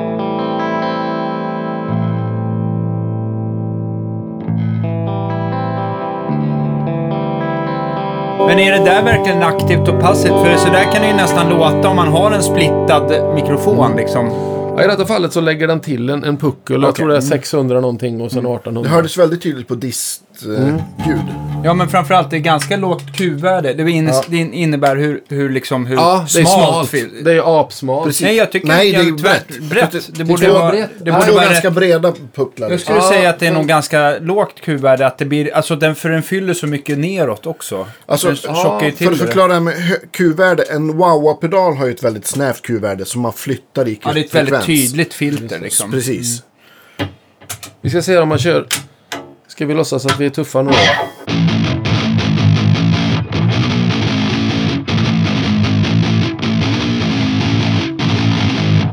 Men är det där verkligen aktivt och passivt? För så där kan det ju nästan låta om man har en splittad mikrofon liksom. Ja, I detta fallet så lägger den till en, en puckel. Jag Okej. tror det är 600 någonting och sen 1800. Det hördes väldigt tydligt på distljud. Ja, men framförallt det är ganska lågt Q-värde. Det, in, Ja. det innebär hur, hur, liksom, hur Ja, det är smalt. Det är apsmalt. Precis. Nej, jag tycker Nej, det är, det är tvärt, brett. brett. Det Det borde vara brett. det borde vara ganska breda pucklar. Jag skulle Ja, säga att det är men- nog ganska lågt Q-värde. Att det blir, alltså den, för den fyller så mycket neråt också. Alltså, den till För att förklara det här med Q-värde. En Wawa-pedal har ju ett väldigt snävt Q-värde som man flyttar i Ja, det är ett väldigt tydligt filter liksom. Precis. Vi ska se om man kör... Ska vi låtsas att vi är tuffa nu?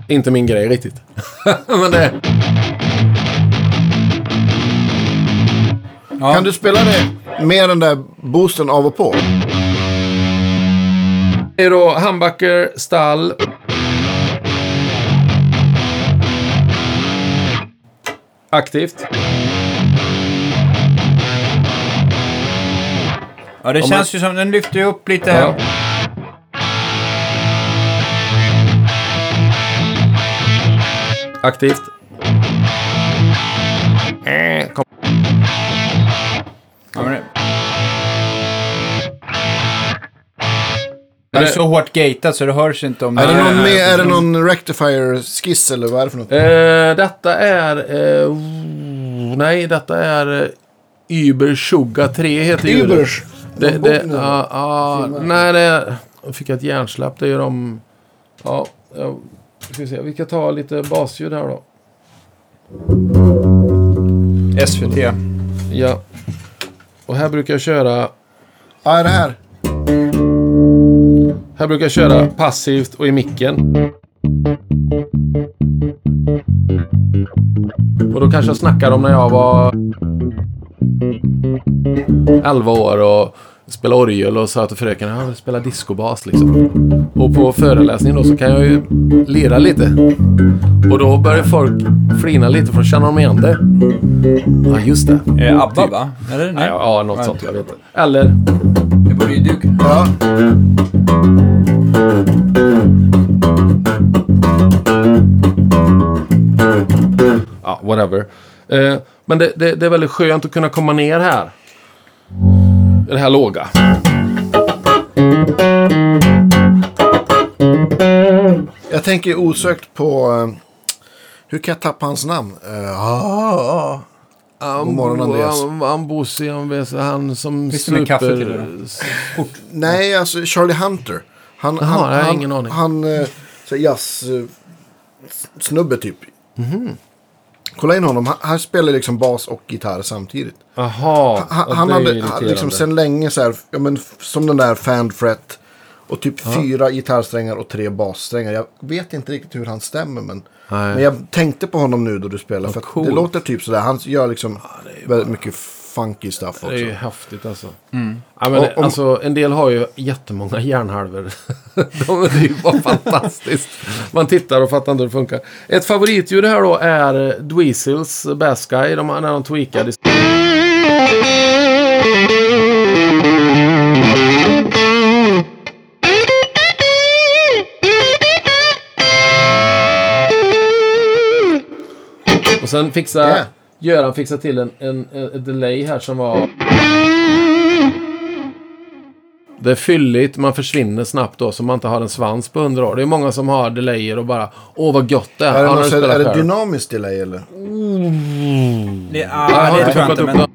Inte min grej riktigt. Men det... Ja. Kan du spela det med den där boosten av och på? Det är då handbacker, stall. Aktivt. Ja, det Om känns ju som den lyfter upp lite. Ja. Aktivt. Eh, kom. Ja, men det... Det är så hårt gatat så det hörs inte om Är det, någon med, är det någon rectifier-skiss eller vad är det för något? Eh, detta är... Eh, oh, nej, detta är... Eh, Uber Suga 3 heter. Ubers. Det, De det, ja, ja, nej, det. Jag fick ett hjärnsläpp. Det är de... Ja, ja, ska vi se. Vi ska ta lite basljud här då. SVT. Ja. Och här brukar jag köra... Ja, är det här? Här brukar jag köra passivt och i micken. Och då kanske jag snackar om när jag var 11 år och spelade orgel och sa till fröken att vill spela discobas liksom. Och på föreläsningen då så kan jag ju lira lite. Och då börjar folk flina lite för att känna de igen det. Ja, just det. Är det ABBA va? Eller? Ja, Nej. ja något sånt. Jag vet inte. Eller Det borde ju du kunna. Ja. Ja, whatever. Eh, men det, det, det är väldigt skönt att kunna komma ner här. I det här låga. Jag tänker osökt på... eh, hur kan jag tappa hans namn? Uh, ah, ah. God morgon, Andreas. Han, han som det med kaffe till det Nej, alltså Charlie Hunter. Han, Jaha, han, jag har han, ingen aning. Han, så jazz, eh, snubbe typ. Mhm. Kolla in honom. Han, han spelar liksom bas och gitarr samtidigt. Jaha. Han, ja, han hade liksom sen länge så här, ja, men, som den där fan fret. Och typ fyra gitarrsträngar och tre bassträngar. Jag vet inte riktigt hur han stämmer. Men, Nej. men jag tänkte på honom nu då du spelar. för att coolt. det låter typ sådär. Han gör liksom väldigt mycket funky stuff också. Det är ju häftigt alltså. Mm. Ja, men, Och om- alltså. En del har ju jättemånga hjärnhalvor. De är ju bara fantastiskt. Man tittar och fattar inte hur det funkar. Ett favoritljud här då är Dweezils Bass Guy. De, när de tweakade. Och sen fixa, Yeah. Göran fixade till en, en, en, delay här som var... Det är fylligt, man försvinner snabbt då så man inte har en svans på 100 år. Det är många som har delayer och bara Åh vad gott det är. Är det, spelar är det dynamiskt delay eller? Det, Jag har ah, det inte tror jag inte. upp Men,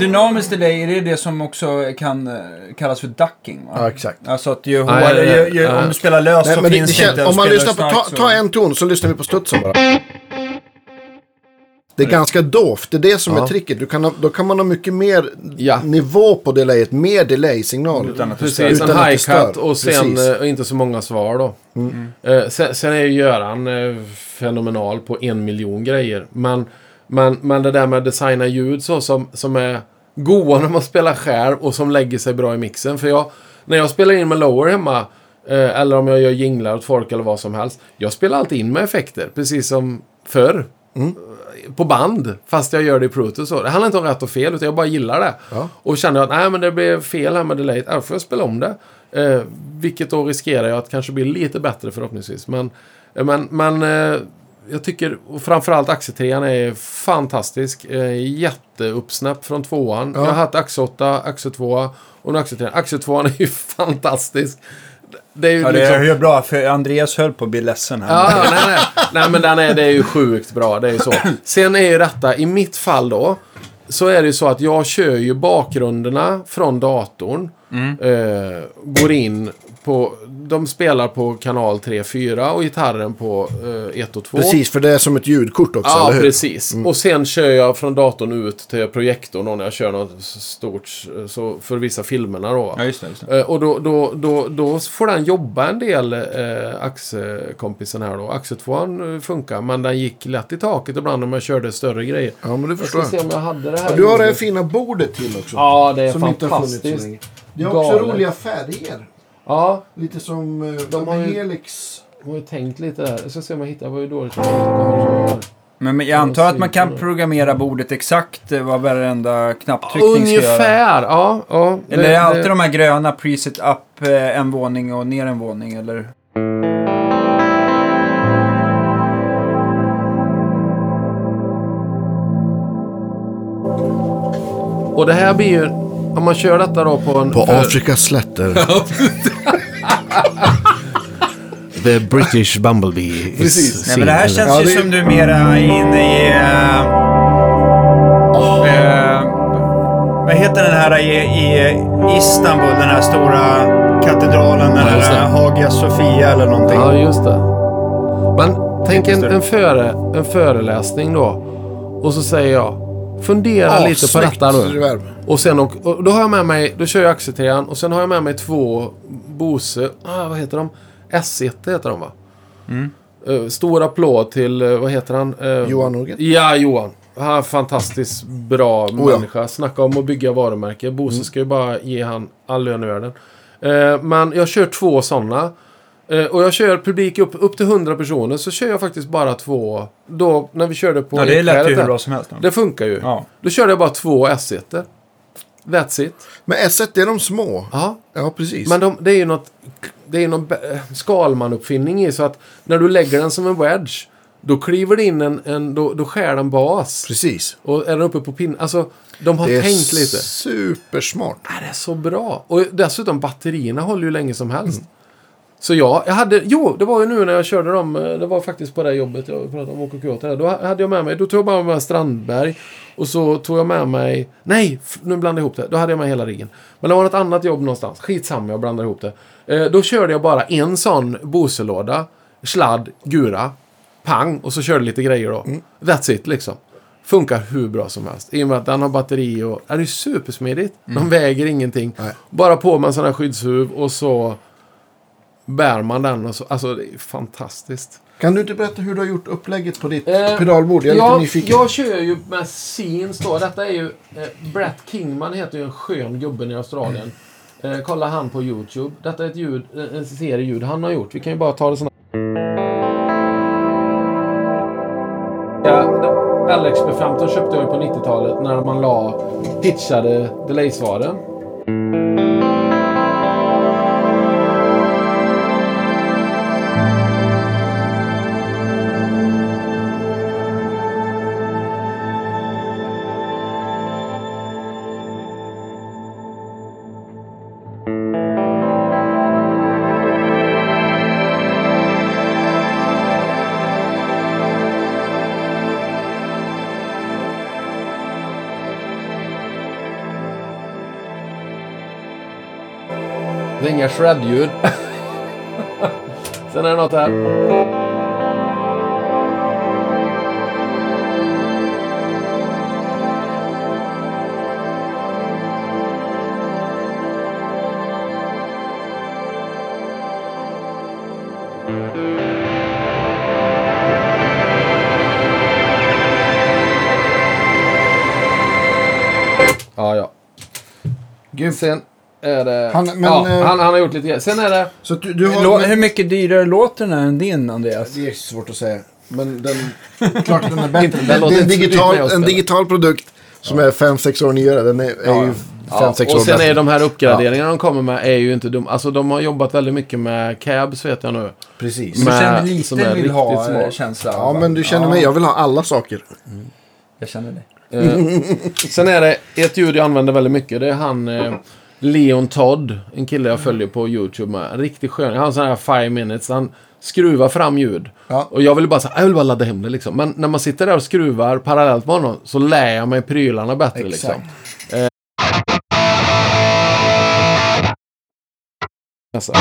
dynamiskt delay, är det det som också kan eh, kallas för ducking? Va? Ja, exakt. Alltså att ju hårdare, ju, ju, om du spelar löst Nej, så men finns det inte. om man lyssnar på, ta, ta en ton så lyssnar vi på studsen bara. Det är ganska dovt, det är det som Ja. är tricket. Du kan ha, då kan man ha mycket mer Ja. nivå på delayet, mer delay-signal. Utan att det Precis, stör. Utan en att det high stör. cut och sen eh, inte så många svar då. Eh, sen, sen är ju Göran eh, fenomenal på en miljon grejer. Men, men, men det där med att designa ljud så som, som är goa när man spelar själv och som lägger sig bra i mixen. För jag, när jag spelar in med lower hemma eh, eller om jag gör jinglar åt folk eller vad som helst. Jag spelar alltid in med effekter, precis som förr. på band, fast jag gör det i Pro Tools. så. Det handlar inte om rätt och fel, utan jag bara gillar det. Ja. Och känner att nej, men det blev fel här med delay. Ja, då får jag spela om det. Eh, vilket då riskerar jag att kanske bli lite bättre förhoppningsvis. Men, eh, men, men eh, jag tycker, och framförallt axeltrean är fantastisk. Jätteuppsnäpp från tvåan. Ja. Jag har haft Axel 8, Axel 2 och nu Axel 3. Axel 2 är ju fantastisk. Det är ju Ja, det liksom... är ju bra, för Andreas höll på att bli ledsen här. Ja, nej, nej. nej, men den är, det är ju sjukt bra. Det är ju så. Sen är ju detta, i mitt fall då, så är det ju så att jag kör ju bakgrunderna från datorn. Eh, går in på, de spelar på kanal 3, 4 och gitarren på eh, 1 och 2. Precis, för det är som ett ljudkort också, Ja, eller hur? precis. Och sen kör jag från datorn ut till projektorn då när jag kör något stort, så för vissa filmerna då. Ja, just det. Just det. Eh, Och då, då, då, då får den jobba en del, eh, Axe-kompisen här då. Axe 2 eh, funkar, men den gick lätt i taket ibland om jag körde större grejer. Ja, men det Jag förstår ska se jag. om jag hade det här. Och du har det här fina bordet till också. Ja, det är som inte har funnits så fantastiskt. Det har också roliga färger. Ja, Lite som eh, De har ju- Helix. jag har ju tänkt lite där. Jag ska se om jag hittar. Det var ju dåligt. Kommer men jag antar att man kan programmera bordet exakt eh, vad varenda knapptryckning ska göra. Ungefär, ja. ja Eller är det alltid de här gröna preset up eh, en våning och ner en våning? Eller? Och det här blir ju... Om man kör detta då på en... På för- Afrikas slätter. The British Bumblebee. Precis. Nej, men det här känns Ja, ju det- som du är mera inne i... eh, vad heter den här i, i Istanbul? Den här stora katedralen. Ja, här Hagia Sofia eller någonting. Ja, just det. Men tänk en, en, före, en föreläsning då. Och så säger jag, fundera Ja, lite på detta nu. Och, sen, och, och då har jag med mig, då kör jag axeltrean och sen har jag med mig två Bose, ah, vad heter de? S1 heter de va? Eh, stor applåd till, eh, vad heter han? Eh, Johan Nordgren. Ja, Johan. Han är en fantastiskt bra ja. människa. Snacka om att bygga varumärke. Bose ska ju bara ge han all lön i världen. Men jag kör två sådana. Eh, och jag kör publik upp, upp till 100 personer. Så kör jag faktiskt bara två. Då, när vi körde på Ja, det lät ju hur bra som helst. Det funkar ju. Ja. Då körde jag bara två S1. That's it. Men S1 det är de små. Ja. Ja, precis. Men de, det är ju något, det är någon Skalman-uppfinning i så att när du lägger den som en wedge. Då kliver det in en, en då, då skär den bas. Precis. Och är den uppe på pinnen. Alltså, de har Det är tänkt lite. supersmart. Nej, det är så bra. Och dessutom batterierna håller ju länge som helst. Så ja, jag hade, jo, det var ju nu när jag körde dem, eh, det var faktiskt på det jobbet jag pratade om OKQ8 där. Då hade jag med mig, då tog jag bara med Strandberg. Och så tog jag med mig, nej, nu blandade jag ihop det. Då hade jag med hela riggen. Men det var ett annat jobb någonstans. Skitsamma, jag blandade ihop det. Eh, då körde jag bara en sån Bose-låda, sladd, gura, pang och så körde lite grejer då. That's it liksom. Funkar hur bra som helst. I och med att den har batteri och... Det är supersmidigt. De väger ingenting. Nej. Bara på med en sån här skyddshuv och så bär man den. Och så, alltså det är fantastiskt. Kan du inte berätta hur du har gjort upplägget på ditt Eh, pedalbord? Jag är ja, lite nyfiken. Jag kör ju med Scenes då. Detta är ju... Eh, Brett Kingman heter ju en skön gubben i Australien. Eh, kolla han på YouTube. Detta är ett ljud, eh, en serie ljud han har gjort. Vi kan ju bara ta det såna... Ja, det- LXB15 köpte jag ju på 90-talet när man la pitchade delay-svaren. Shred-ljud. Sen är det något här. Ja, ja. Gud. Sen är det... Han- men, ja, eh, han, han har gjort lite grejer. Sen är det... Så du, du har... Lå- hur mycket dyrare låter den här än din, Andreas? Det är svårt att säga. Men den, klart att den är bättre. Den det, låter det är en inte digital, med en digital produkt som är 5-6 år nyare. Den är, är Ja, ju ja. 5-6 år Och sen är de här uppgraderingarna de kommer med är ju inte dumma. Alltså de har jobbat väldigt mycket med cabs vet jag nu. Precis. Men- Du känner som lite är vill ha smart. eh, känsla. Ja, men du känner mig. Jag vill ha alla saker. Jag känner det. Eh, sen är det ett ljud jag använder väldigt mycket. Det är han eh, Leon Todd. En kille jag följer på YouTube med. Riktigt skön. Han har sån här 5 minutes. Han skruvar fram ljud. Ja. Och jag vill bara säga, jag vill bara ladda hem det liksom. Men när man sitter där och skruvar parallellt med honom så lär jag mig prylarna bättre liksom. Exakt. Alltså.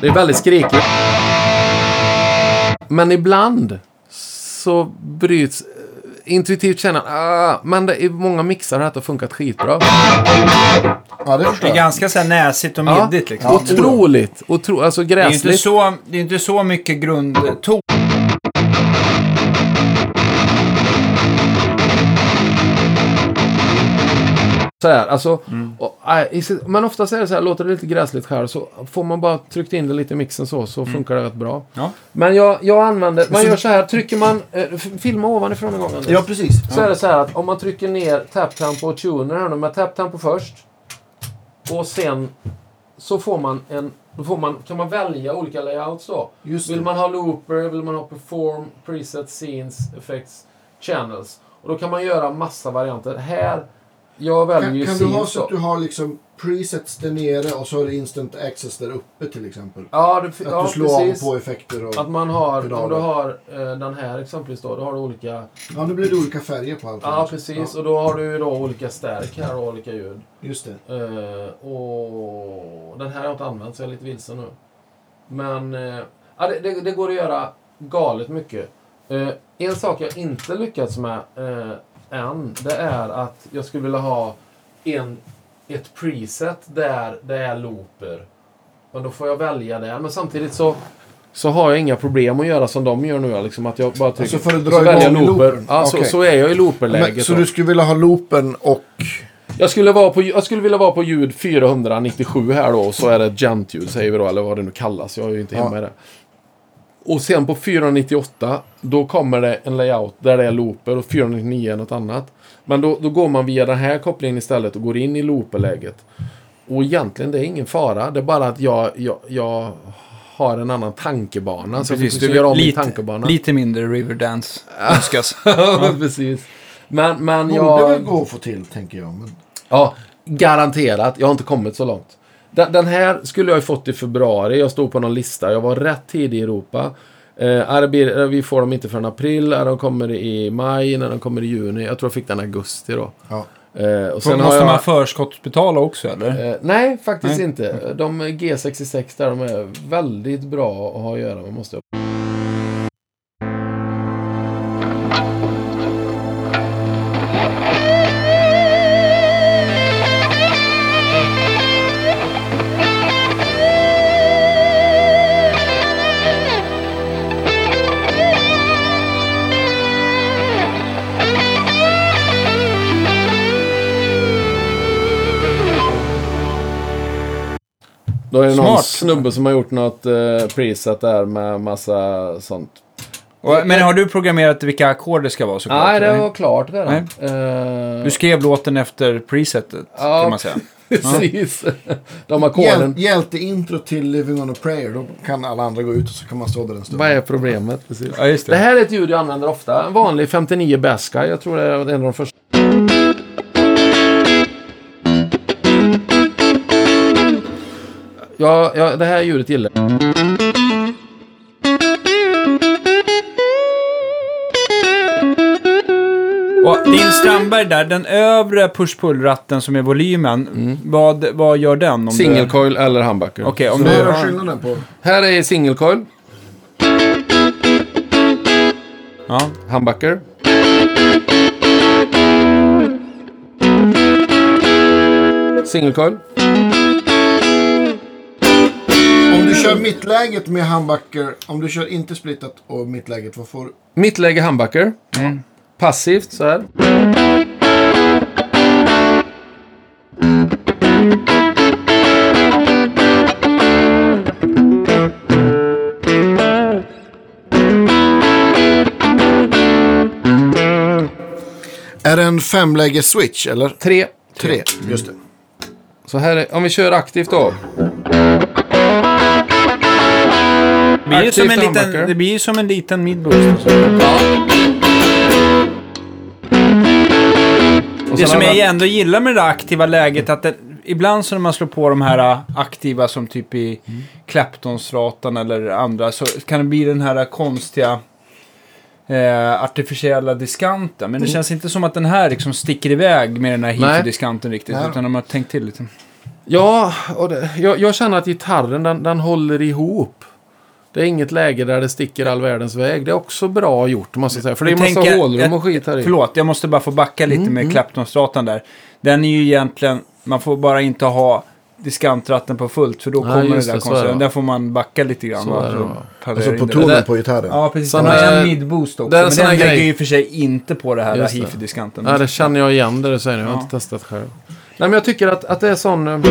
Det är väldigt skrikigt. Men ibland så bryts... Intuitivt känner jag, ah, men det, i många mixar har detta funkat skitbra. Ja, det Det förstår är jag. ganska så här näsigt och Ja, middigt liksom. Otroligt! Otro, alltså Det är ju inte gräsligt. så, det är inte så mycket grundton. Så här, alltså, Mm. och, äh, men oftast är det så här, låter det lite gräsligt själv så får man bara tryckt in det lite i mixen så, så funkar det rätt bra. Mm. Ja. Men jag, jag använder, man gör så här, trycker man, eh, filma ovanifrån en gång Anders. Ja, precis. Så är det så här att om man trycker ner tap-tempo och tuner här nu med tap-tempo först. Och sen så får man en, då får man, kan man välja olika layouts då. Vill man ha looper, vill man ha perform, preset, scenes, effects, channels. Och då kan man göra massa varianter. Här, jag väljer Kan, ju kan du ha så att du har liksom presets där nere och så har du instant access där uppe till exempel? Ja, det, Att ja du slår precis. av på effekter och... Att man har, om pedaler. du har eh, den här exempelvis då, då har du olika... Ja, nu blir det olika färger på allt. Ja, precis. Och då har du då olika stärk här och olika ljud. Just det. Eh, och den här har jag inte använt så jag är lite vilsen nu. Men eh, ja, det, det, det går att göra galet mycket. Eh, en sak jag inte lyckats med eh, än, det är att jag skulle vilja ha en, ett preset där det är looper. Men då får jag välja det. Men samtidigt så, så har jag inga problem att göra som de gör nu. Liksom, att jag bara trycker, Alltså för att dra så väljer jag looper. Ja, så, Okej. så är jag i looperläget. Så då. du skulle vilja ha loopen och... Jag skulle, vara på, jag skulle vilja vara på ljud 497 här då, och så är det gent-ljud säger vi då, eller vad det nu kallas. Jag är ju inte hemma Ja. i det. Och sen på 498, då kommer det en layout där det är looper och 499 är något annat. Men då, då går man via den här kopplingen istället och går in i looperläget. Och egentligen, det är ingen fara. Det är bara att jag, jag, jag har en annan tankebana. Så Precis, jag du om lite, tankebana. lite mindre Riverdance önskas. ja, precis. Men, men Borde jag... väl gå att få till, tänker jag. Men... Ja, garanterat. Jag har inte kommit så långt. Den, den här skulle jag ju fått i februari. Jag stod på någon lista. Jag var rätt tidig i Europa. Eh, blir- eh, vi får dem inte förrän april. Är de kommer i maj, när de kommer i juni. Jag tror jag fick den i augusti då. Ja. Eh, och Sen måste jag, man förskottsbetala också eller? eh, nej, faktiskt Nej. inte. De G66 där, de är väldigt bra att ha att göra med. Måste jag. Är det någon Smart. snubbe som har gjort något eh, preset där med massa sånt. Och, men har du programmerat vilka ackord det ska vara såklart? Nej, det var klart där. Eh, Du skrev låten efter presetet, Ja. kan man säga. Precis. De ackorden. hjälteintro till Living on a prayer. Då kan alla andra gå ut och så kan man stå där en stund. Vad är problemet? Precis. Ja, just Det det. här är ett ljud jag använder ofta. En vanlig 59 Bassguy. Jag tror det är en av de första. Ja, ja, det här ljudet gillar jag. Och din Strandberg där, den övre push-pull-ratten som är volymen, vad, vad gör den? Om du- Single coil eller humbucker. Okej, om Så du... vad är skillnaden på? Här är single coil. Ja. Humbucker. Single coil kör mittläget med handbacker, om du kör inte splittat och mittläget, vad får du? Mittläge handbacker. Mm. Passivt så här. Är det en femläge-switch, eller? Tre. Tre, just det. Så här är, om vi kör aktivt då. Det blir, ju som en liten, det blir som en liten midboost. Ja. Det som jag ändå gillar med det aktiva läget att det, ibland så när man slår på de här äh, aktiva som typ i Clapton-stratan eller andra så kan det bli den här konstiga eh, artificiella diskanten. Men det känns inte som att den här liksom sticker iväg med den här Nej. hifi-diskanten riktigt. Nej. Utan de har tänkt till lite. Ja, och det, jag, jag känner att gitarren den, den håller ihop. Det är inget läge där det sticker all världens väg. Det är också bra gjort, måste jag säga. För det är Jag massa hålrum och jag- skit här i. Förlåt, jag måste bara få backa lite Mm, med Clapton-stratan där. Den är ju egentligen, man får bara inte ha diskantratten på fullt för då Nej, kommer det där konstiga. Där får man backa lite grann. Så Alltså på tonen Det- på gitarren. Ja, precis. Den har här- en mid-boost också. en Men den lägger ju för sig inte på det här hifi-diskanten. Ja, det känner jag igen det du säger nu. Jag har Ja. inte testat själv. Nej, men jag tycker att, att det är sån...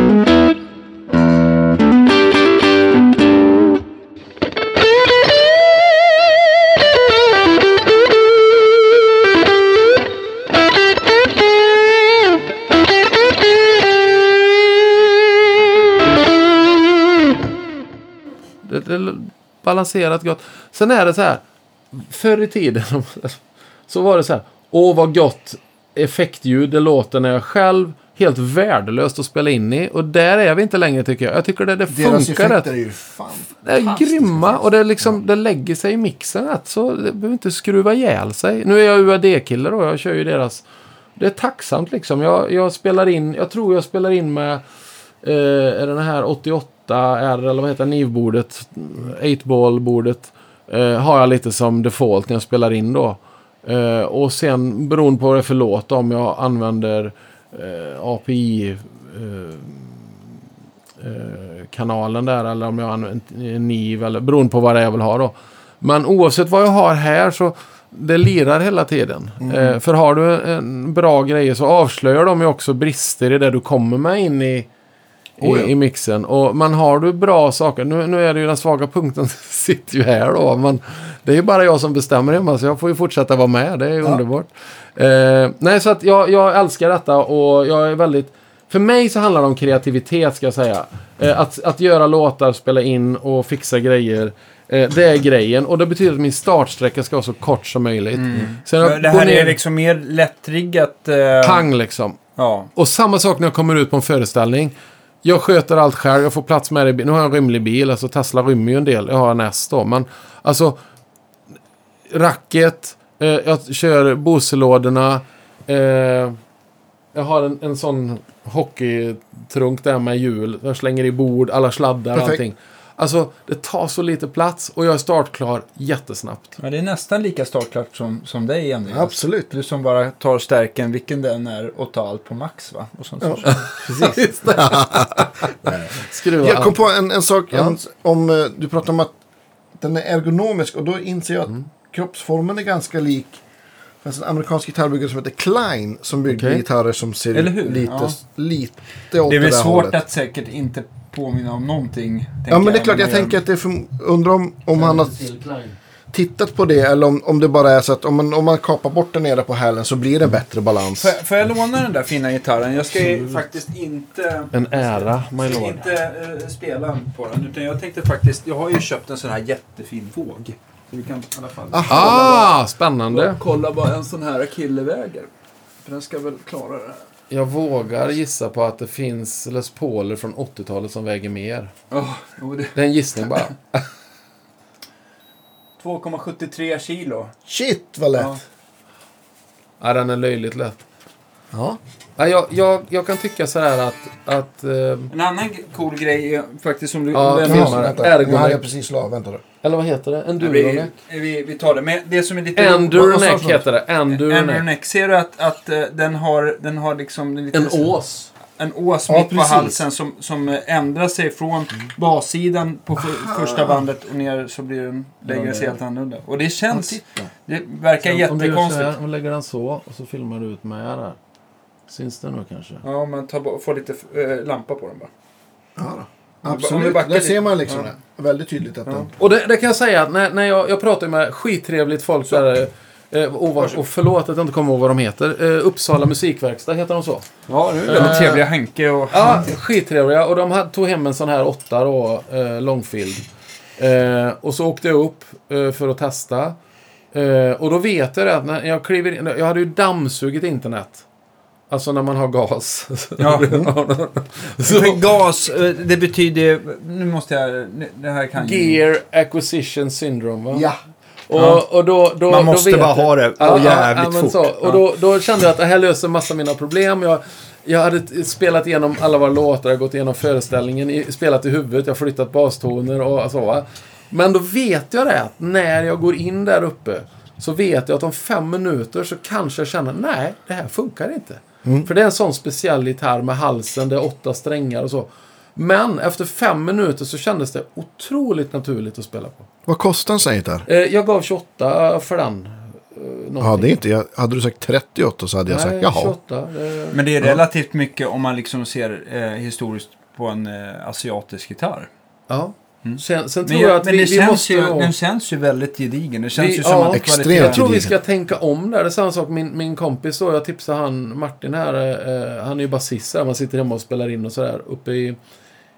balanserat gott. Sen är det så här. Förr i tiden så var det så här. Åh vad gott effektljud det låter när jag själv helt värdelöst att spela in i. Och där är vi inte längre tycker jag. Jag tycker det, det Deras funkar rätt. effekter är ju fan Det är grymma och det, liksom, det lägger sig i mixen rätt. Så det behöver inte skruva ihjäl sig. Nu är jag UAD-kille då. Jag kör ju deras... Det är tacksamt liksom. Jag, jag spelar in... Jag tror jag spelar in med... Eh, är den här 88R eller vad heter NIV-bordet? 8-ball-bordet. Eh, har jag lite som default när jag spelar in då. Eh, och sen beroende på vad det är för låt om jag använder eh, API eh, eh, kanalen där eller om jag använder NIV eller beroende på vad det är jag vill ha då. Men oavsett vad jag har här så det lirar hela tiden. Eh, för har du en bra grej så avslöjar de ju också brister i det du kommer med in i, Oh ja. i mixen. Och man har du bra saker, nu, nu är det ju den svaga punkten sitter ju här då. Men det är ju bara jag som bestämmer hemma så jag får ju fortsätta vara med. Det är ju underbart. Eh, nej, så att jag, jag älskar detta och jag är väldigt... För mig så handlar det om kreativitet ska jag säga. Eh, att, att göra låtar, spela in och fixa grejer. Eh, det är grejen och det betyder att min startsträcka ska vara så kort som möjligt. Sen Mm. Det går här är liksom mer lättriggat. Eh, pang liksom. Ja. Och samma sak när jag kommer ut på en föreställning. Jag sköter allt själv, jag får plats med det. Nu har jag en rymlig bil, alltså Tesla rymmer ju en del. Jag har en S då, men alltså... Racket, eh, jag kör Bose-lådorna. Eh, jag har en, en sån hockeytrunk där med hjul. Jag slänger i bord, alla sladdar och allting. Alltså, det tar så lite plats och jag är startklar jättesnabbt. ja, det är nästan lika startklart som, som dig Andreas. Absolut. Du som bara tar stärken, vilken den är, och tar allt på max va? Och sen så, Ja. precis. Just det. Skruva Jag kom på en, en sak Ja. en, om eh, du pratar om att den är ergonomisk och då inser jag att Mm. kroppsformen är ganska lik. Det finns en amerikansk gitarrbyggare som heter Klein som byggde Okej. gitarrer som ser Eller hur? lite, Ja. lite åt Det är det väl där svårt hållet. att säkert inte påminna om någonting. Ja men det är klart, jag man tänker att det är för, undrar om, om han har tittat på det eller om, om det bara är så att om man, om man kapar bort den nere på hälen så blir det en bättre balans. Får jag, får jag låna den där fina gitarren? Jag ska ju faktiskt inte... En ära, my Jag lord. inte eh, spela på den. Utan jag tänkte faktiskt... Jag har ju köpt en sån här jättefin våg. Så vi kan i alla fall... Ah, spännande. Kolla vad en sån här kille väger. För den ska väl klara det här. Jag vågar gissa på att det finns Les Pauler från 80-talet som väger mer. Oh, jo, det... Det är en gissning bara. 2,73 kilo. Shit vad lätt. Ja. ja, den är löjligt lätt. Ja. Ja, jag, jag, jag kan tycka så här att... att eh, En annan cool grej är faktiskt som du... Ja, Jaha, man- vänta. Ergonomic. Nu hade jag precis la, vänta du. Eller vad heter det? vi, Enduronic? vi, vi tar det. Men det som är lite... Du? heter det. Enduronic. Ser du att, att eh, den, har, den har liksom... En, En ås. en ås Ja, mitt på precis. halsen som, som ändrar sig från bassidan på för, första bandet och ner så blir den, lägger den sig helt annorlunda. Och det känns... Det verkar Om du så jättekonstigt. här, och lägger den så och så filmar du ut med där. Syns det nu kanske? Ja, man tar, bort- får lite äh, lampa på den bara. Ja, då. Absolut, backar där ser man liksom Ja. det. Väldigt tydligt att Ja. den... Och det, det kan jag säga att när, när jag, jag pratar med skittrevligt folk så är det, Eh, och, var, och förlåt att jag inte kommer ihåg vad de heter. Eh, Uppsala musikverkstad heter de så. Ja, det är väldigt Eh, trevliga Henke och... Ja, skittrevliga. Och de tog hem en sån här åtta då, eh, långfield. Eh, och så åkte jag upp eh, för att testa. Eh, och då vet jag det att när jag kliver in, jag hade ju dammsugit internet. Alltså när man har gas. Ja. så, För gas, eh, det betyder... Nu måste jag... Det här kan. Gear Acquisition Syndrome va? Ja. Och, Ja. och då, då, Man måste då bara ha det, och jävligt men fort. Så. Och då, då kände jag att det här löser massa av mina problem. Jag, jag hade spelat igenom alla våra låtar, gått igenom föreställningen, spelat i huvudet, jag har flyttat bastoner och så. Va? Men då vet jag det, att när jag går in där uppe så vet jag att om fem minuter så kanske jag känner, nej, det här funkar inte. För det är en sån speciell gitarr med halsen, det är åtta strängar och så. Men efter fem minuter så kändes det otroligt naturligt att spela på. Vad kostar en sån här gitarr? Eh, jag gav 28 för den. Eh, Ja, det är inte, jag, hade du sagt 38 så hade jag sagt Nej, jaha. 28. eh, Men det är relativt mycket om man liksom ser eh, historiskt på en eh, asiatisk gitarr. ja. Sen, sen Men, tror jag jag, att men vi, det, vi känns måste ju, den känns ju väldigt gedigen. Det känns Vi- ju som ja, att extremt Jag tror vi ska tänka om där. Det är samma sak, min, min kompis då, jag tipsade han, Martin här, eh, han är ju basist där, man sitter hemma och spelar in och sådär, uppe i,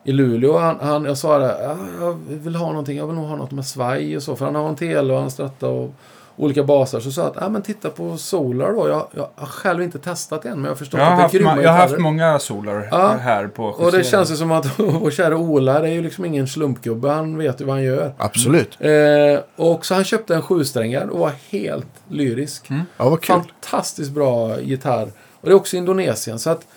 i Luleå. Han, han, jag sa det, ja, jag vill ha någonting, jag vill nog ha något med svaj och så, för han har en tele och han stratta och olika basar. Så sa jag att, ja men titta på Solar då, jag, jag har själv inte testat än, men jag har förstått Jag har, att det är haft, jag har haft många solar Ja. här på Och det känns ju som att vår kära Ola, det är ju liksom ingen slumpgubbe. Han vet ju vad han gör. Absolut. Eh, och så han köpte en sjusträngad och var helt lyrisk. Mm. Ja, vad kul. Fantastiskt bra gitarr. Och det är också Indonesien. Så att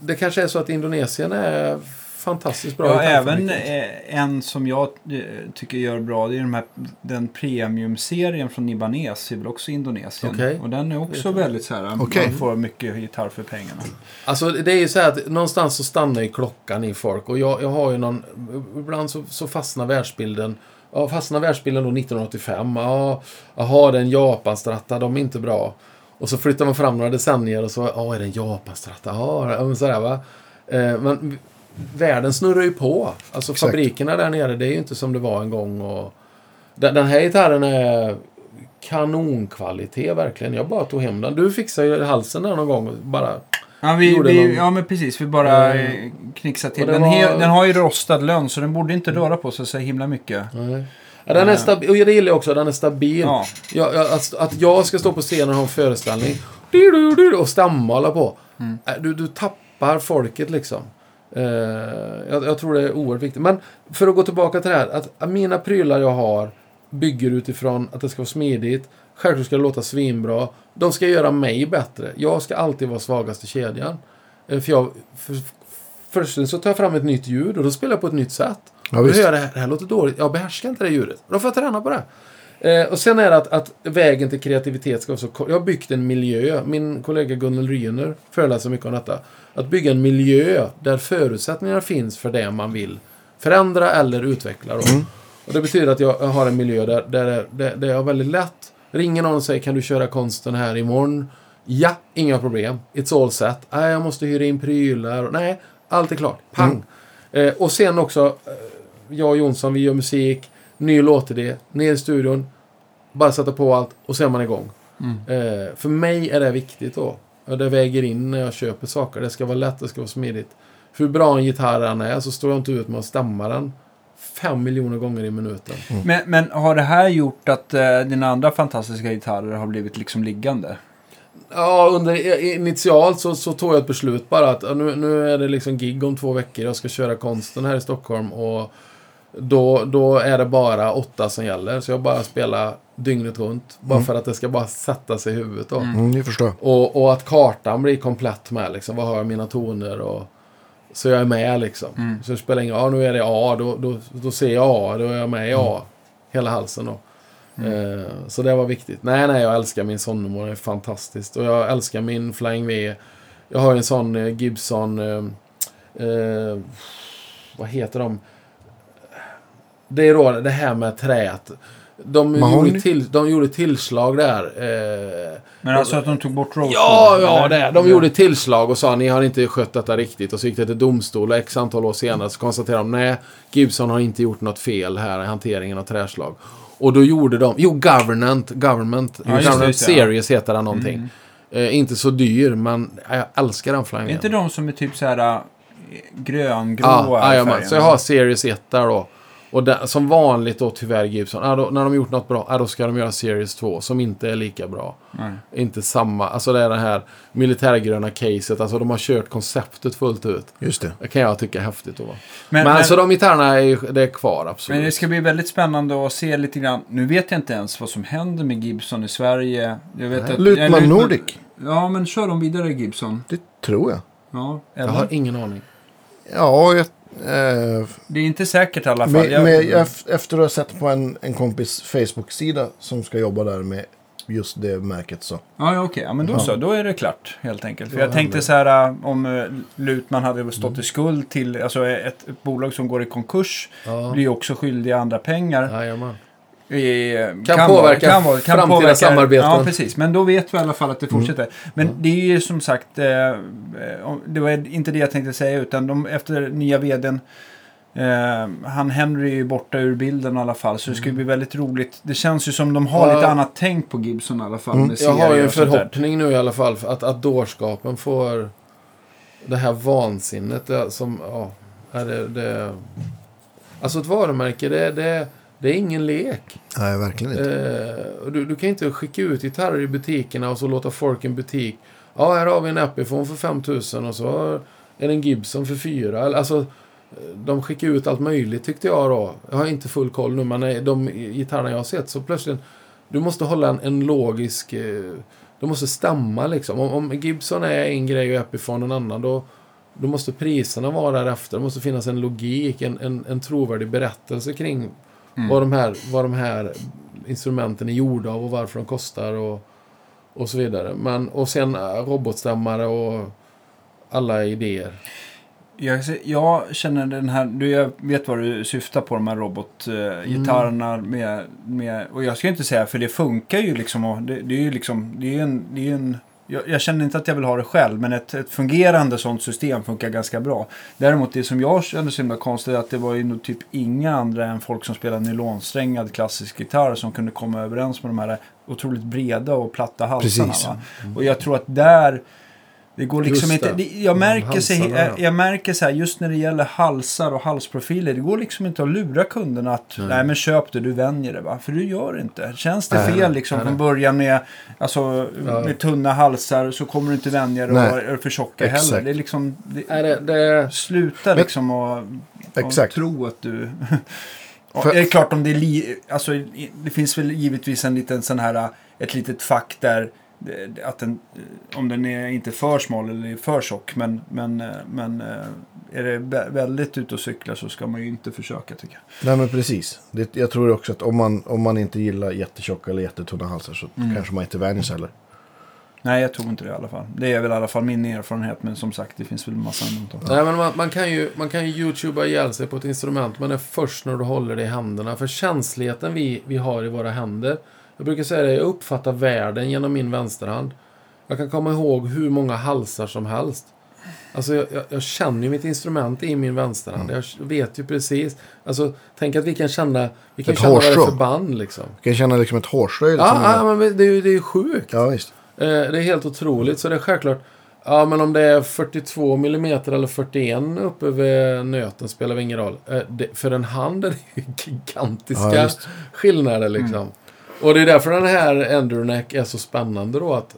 det kanske är så att Indonesien är fantastiskt bra. Ja, även eh, en som jag eh, tycker gör bra, det är de här, den premiumserien från Ibanez, är väl också Indonesien. Okej. Och den är också väldigt så här, Okej. man får mycket gitarr för pengarna. Alltså det är ju så här att någonstans så stannar ju klockan i folk. Och jag, jag har ju någon... Ibland så, så fastnar världsbilden. Ja, fastnar världsbilden då 1985. Ja, jaha, det är en Japanstratta, de är inte bra. Och så flyttar man fram några decennier och så, ja, är det en Japanstratta? Ja, men sådär va. Eh, men världen snurrar ju på. Alltså Exakt. fabrikerna där nere, det är ju inte som det var en gång. Och den, den här gitarren är kanonkvalitet verkligen. Jag bara tog hem den. Du fixade ju halsen där någon gång och bara... Ja, vi, vi, någon- ja men precis. Vi bara Mm. eh, knixade till. Den, var- he, den har ju rostad lönn så den borde inte röra på sig så himla mycket. Nej. Ja, den är stabil, och det gillar jag också, den är stabil. Ja. Jag, jag, att, att jag ska stå på scenen och ha en föreställning och stamma och hålla på. Mm. Äh, Du, du tappar folket liksom. Eh, jag, jag tror det är oerhört viktigt. Men för att gå tillbaka till det här. Att, mina prylar jag har bygger utifrån att det ska vara smidigt. Självklart ska det låta svinbra. De ska göra mig bättre. Jag ska alltid vara svagast i kedjan. Eh, för jag, för, först så tar jag fram ett nytt ljud och då spelar jag på ett nytt sätt. Ja, då hör jag det här, det här låter dåligt. Jag behärskar inte det ljudet. Då får jag träna på det. Eh, och sen är det att, att vägen till kreativitet ska vara så kort. Jag har byggt en miljö. Min kollega Gunnel Ryner föreläser mycket om detta. Att bygga en miljö där förutsättningar finns för det man vill förändra eller utveckla. Då. Och det betyder att jag har en miljö där, där, där, där jag är väldigt lätt ringer någon och säger kan du köra konsten här imorgon? Ja, inga problem. It's all set. Nej, jag måste hyra in prylar. Nej, allt är klart. Pang. Eh, och sen också, eh, jag och Jonsson, vi gör musik, ny låtidé, ner i studion, bara sätta på allt och så är man igång. Eh, för mig är det viktigt då. Och det väger in när jag köper saker. Det ska vara lätt, det ska vara smidigt. För hur bra en gitarr än är så står jag inte ut med att stämma den fem miljoner gånger i minuten. Men, men har det här gjort att eh, dina andra fantastiska gitarrer har blivit liksom liggande? Ja, under, initialt så, så tog jag ett beslut bara att nu, nu är det liksom gig om två veckor. Jag ska köra konsten här i Stockholm och då, då är det bara åtta som gäller. Så jag bara spelar dygnet runt. Bara för att det ska bara sätta sig i huvudet då. Mm, förstår jag. Och, och att kartan blir komplett med liksom. Vad har jag mina toner och så jag är med liksom. Mm. Så det spelar ingen roll. Nu är det A. Då, då, då ser jag A. Då är jag med i A. Hela halsen då. Eh, så det var viktigt. Nej, nej, jag älskar min Sonnemor. Det är fantastiskt. Och jag älskar min Flying V. Jag har en sån eh, Gibson... Eh, eh, vad heter de? Det är då det här med träet. De gjorde, till, de gjorde tillslag där. Eh, Men alltså att de tog bort Rose Ja, ja, det. De gjorde tillslag och sa ni har inte skött detta riktigt. Och så gick det till domstol och x antal år senare så konstaterade de nej, Gibson har inte gjort något fel här i hanteringen av träslag. Och då gjorde de, jo, Government, Government, Ja, det, Government just det, ja. Mm. Series heter den någonting. Eh, inte så dyr, men jag älskar den Är Flying inte de som är typ så här äh, gröngrå Ja, färgen? så jag har Series 1 där då. Och där, som vanligt då tyvärr Gibson, ja, då, när de gjort något bra, ja, då ska de göra Series 2 som inte är lika bra. Nej. Inte samma, alltså det är det här militärgröna caset, alltså de har kört konceptet fullt ut. Just det. Det kan jag tycka är häftigt då. Men, Men, men, så de gitarrerna är, det är kvar absolut. men det ska bli väldigt spännande att se lite grann. Nu vet jag inte ens vad som händer med Gibson i Sverige. Jag vet att, Lutman ja, Nordic. Ja, men kör de vidare Gibson? Det tror jag. Ja, jag eller? har ingen aning. Ja, jag, Det är inte säkert i alla fall. med, med, ef- efter att ha sett på en, en kompis Facebook-sida som ska jobba där med just det märket så. Ja, ja okej. Ja, men då Ja. så. Då är det klart, helt enkelt. För jag tänkte så här, äh, om äh, Lutman hade stått i skuld till, alltså ett, ett bolag som går i konkurs, Ja. blir ju också skyldiga andra pengar. Jajamän. I, Kan påverka framtida samarbeten. Ja, precis. Men då vet vi i alla fall att det fortsätter. Men det är ju som sagt, eh, om- det var inte det jag tänkte säga, utan de, efter nya vdn Eh, han Henry är ju borta ur bilden i alla fall, så det ska ju bli väldigt roligt. Det känns ju som de har Ja. lite annat tänk på Gibson i alla fall. Mm. Jag har ju en förhoppning nu i alla fall att, att dårskapen får det här vansinnet det, som, ja, det, det, Alltså ett varumärke, det, det, det är ingen lek. Nej, verkligen inte. Eh, du, du kan inte skicka ut gitarrer i butikerna och så låta folk i en butik. Ja, här har vi en Epiphone för 5000 och så är det en Gibson för 4. Alltså, de skickar ut allt möjligt tyckte jag då. Jag har inte full koll nu, men eh, de gitarrerna jag har sett så plötsligt. Du måste hålla en, en logisk... Eh, du måste stämma liksom. Om, om Gibson är en grej och Epiphone en annan, då, då måste priserna vara därefter. Det måste finnas en logik, en, en, en trovärdig berättelse kring Mm. vad, de här, vad de här instrumenten är gjorda av och varför de kostar och, och så vidare. Men, och sen eh, robotstämmare och alla idéer. Jag, jag känner den här, du jag vet vad du syftar på, de här robotgitarrerna med, med, och jag ska inte säga, för det funkar ju liksom, och det, det är ju liksom, det är en, det är en jag, jag känner inte att jag vill ha det själv, men ett, ett fungerande sånt system funkar ganska bra. Däremot det som jag kände så himla konstigt är att det var ju nog typ inga andra än folk som spelar nylonsträngad klassisk gitarr som kunde komma överens med de här otroligt breda och platta halsarna. Och jag tror att där det går liksom Just inte, det. jag, märker sig, halsarna, ja. jag märker så här, just när det gäller halsar och halsprofiler, det går liksom inte att lura kunderna att nej, Nej. men köp det, du vänjer det va. För du gör det inte. Känns det Nej, fel liksom nej, från nej. början med, alltså, Ja. med tunna halsar så kommer du inte vänja dig Nej. och är för tjocka Exakt. heller. Det är liksom, det, Är det, det, sluta Men- liksom och, och tro att du... Och För- är det klart om det är li, alltså, det finns väl givetvis en liten sån här, ett litet fack där att den, om den är inte för smal eller för tjock. Men, men, eh, men eh, är det vä- väldigt ute och cyklar så ska man ju inte försöka tycker jag. Nej, men precis. Det, jag tror också att om man, om man inte gillar jättetjocka eller jättetunna halsar så Mm. kanske man inte vänjer sig heller. Nej, jag tror inte det i alla fall. Det är väl i alla fall min erfarenhet. Men som sagt, det finns väl en massa undantag. nej, men man, man, kan ju, man kan ju youtuba ihjäl sig på ett instrument, men det är först när du håller det i händerna. För känsligheten vi, vi har i våra händer. Jag brukar säga det, jag uppfattar världen genom min vänsterhand. Jag kan komma ihåg hur många halsar som helst. Alltså jag, jag, jag känner ju mitt instrument i min vänsterhand. Jag vet ju precis. Alltså, tänk att vi kan känna, vi kan Ett känna vad det är för hårstrå. band liksom. Du kan känna liksom ett hårströ. Liksom, Ja, ja, men det är ju det är ju sjukt. ja, visst. Eh, det är helt otroligt. Så det är självklart. Ja, men om det är 42 mm eller 41 uppe vid nöten spelar ingen roll. Eh, det, för en hand är det ju gigantiska Ja, skillnader liksom. Och det är därför den här Enderneck är så spännande då att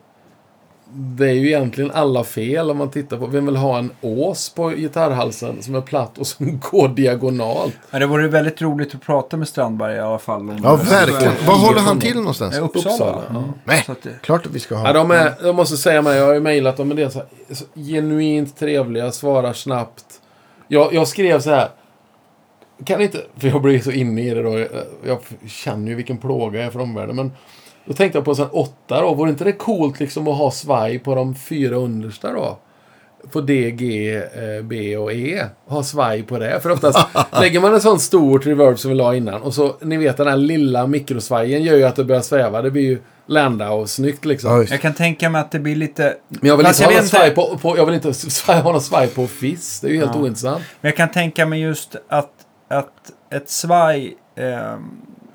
det är ju egentligen alla fel om man tittar på. Vem vill ha en ås på gitarrhalsen som är platt och som går diagonalt? Ja, det vore väldigt roligt att prata med Strandberg i alla fall. Om Ja, verkligen. Var håller han till någonstans? Uppsala. Uppsala, ja. Nej, att det, klart att vi ska ha. Ja, de är, jag måste säga mig, jag har ju mejlat dem, men det är så, här, så genuint trevliga, svarar snabbt. Jag, jag skrev så här. Kan inte, för jag blir så inne i det då. Jag, jag känner ju vilken plåga jag är för omvärlden. Men då tänkte jag på en sån åtta då. Vore inte det coolt liksom att ha svaj på de fyra understa då? På D, G, eh, B och E. Ha svaj på det. För oftast lägger man en sån stort reverb som vi la innan. Och så, ni vet den här lilla mikrosvajen gör ju att det börjar sväva. Det blir ju Landau-snyggt liksom. Ja, visst. jag kan tänka mig att det blir lite... Men jag vill Fast inte ha vet någon svaj på, på, jag vill inte ha någon svaj på Fizz. Det är ju helt Ja. ointressant. Men jag kan tänka mig just att, att ett svaj... Eh,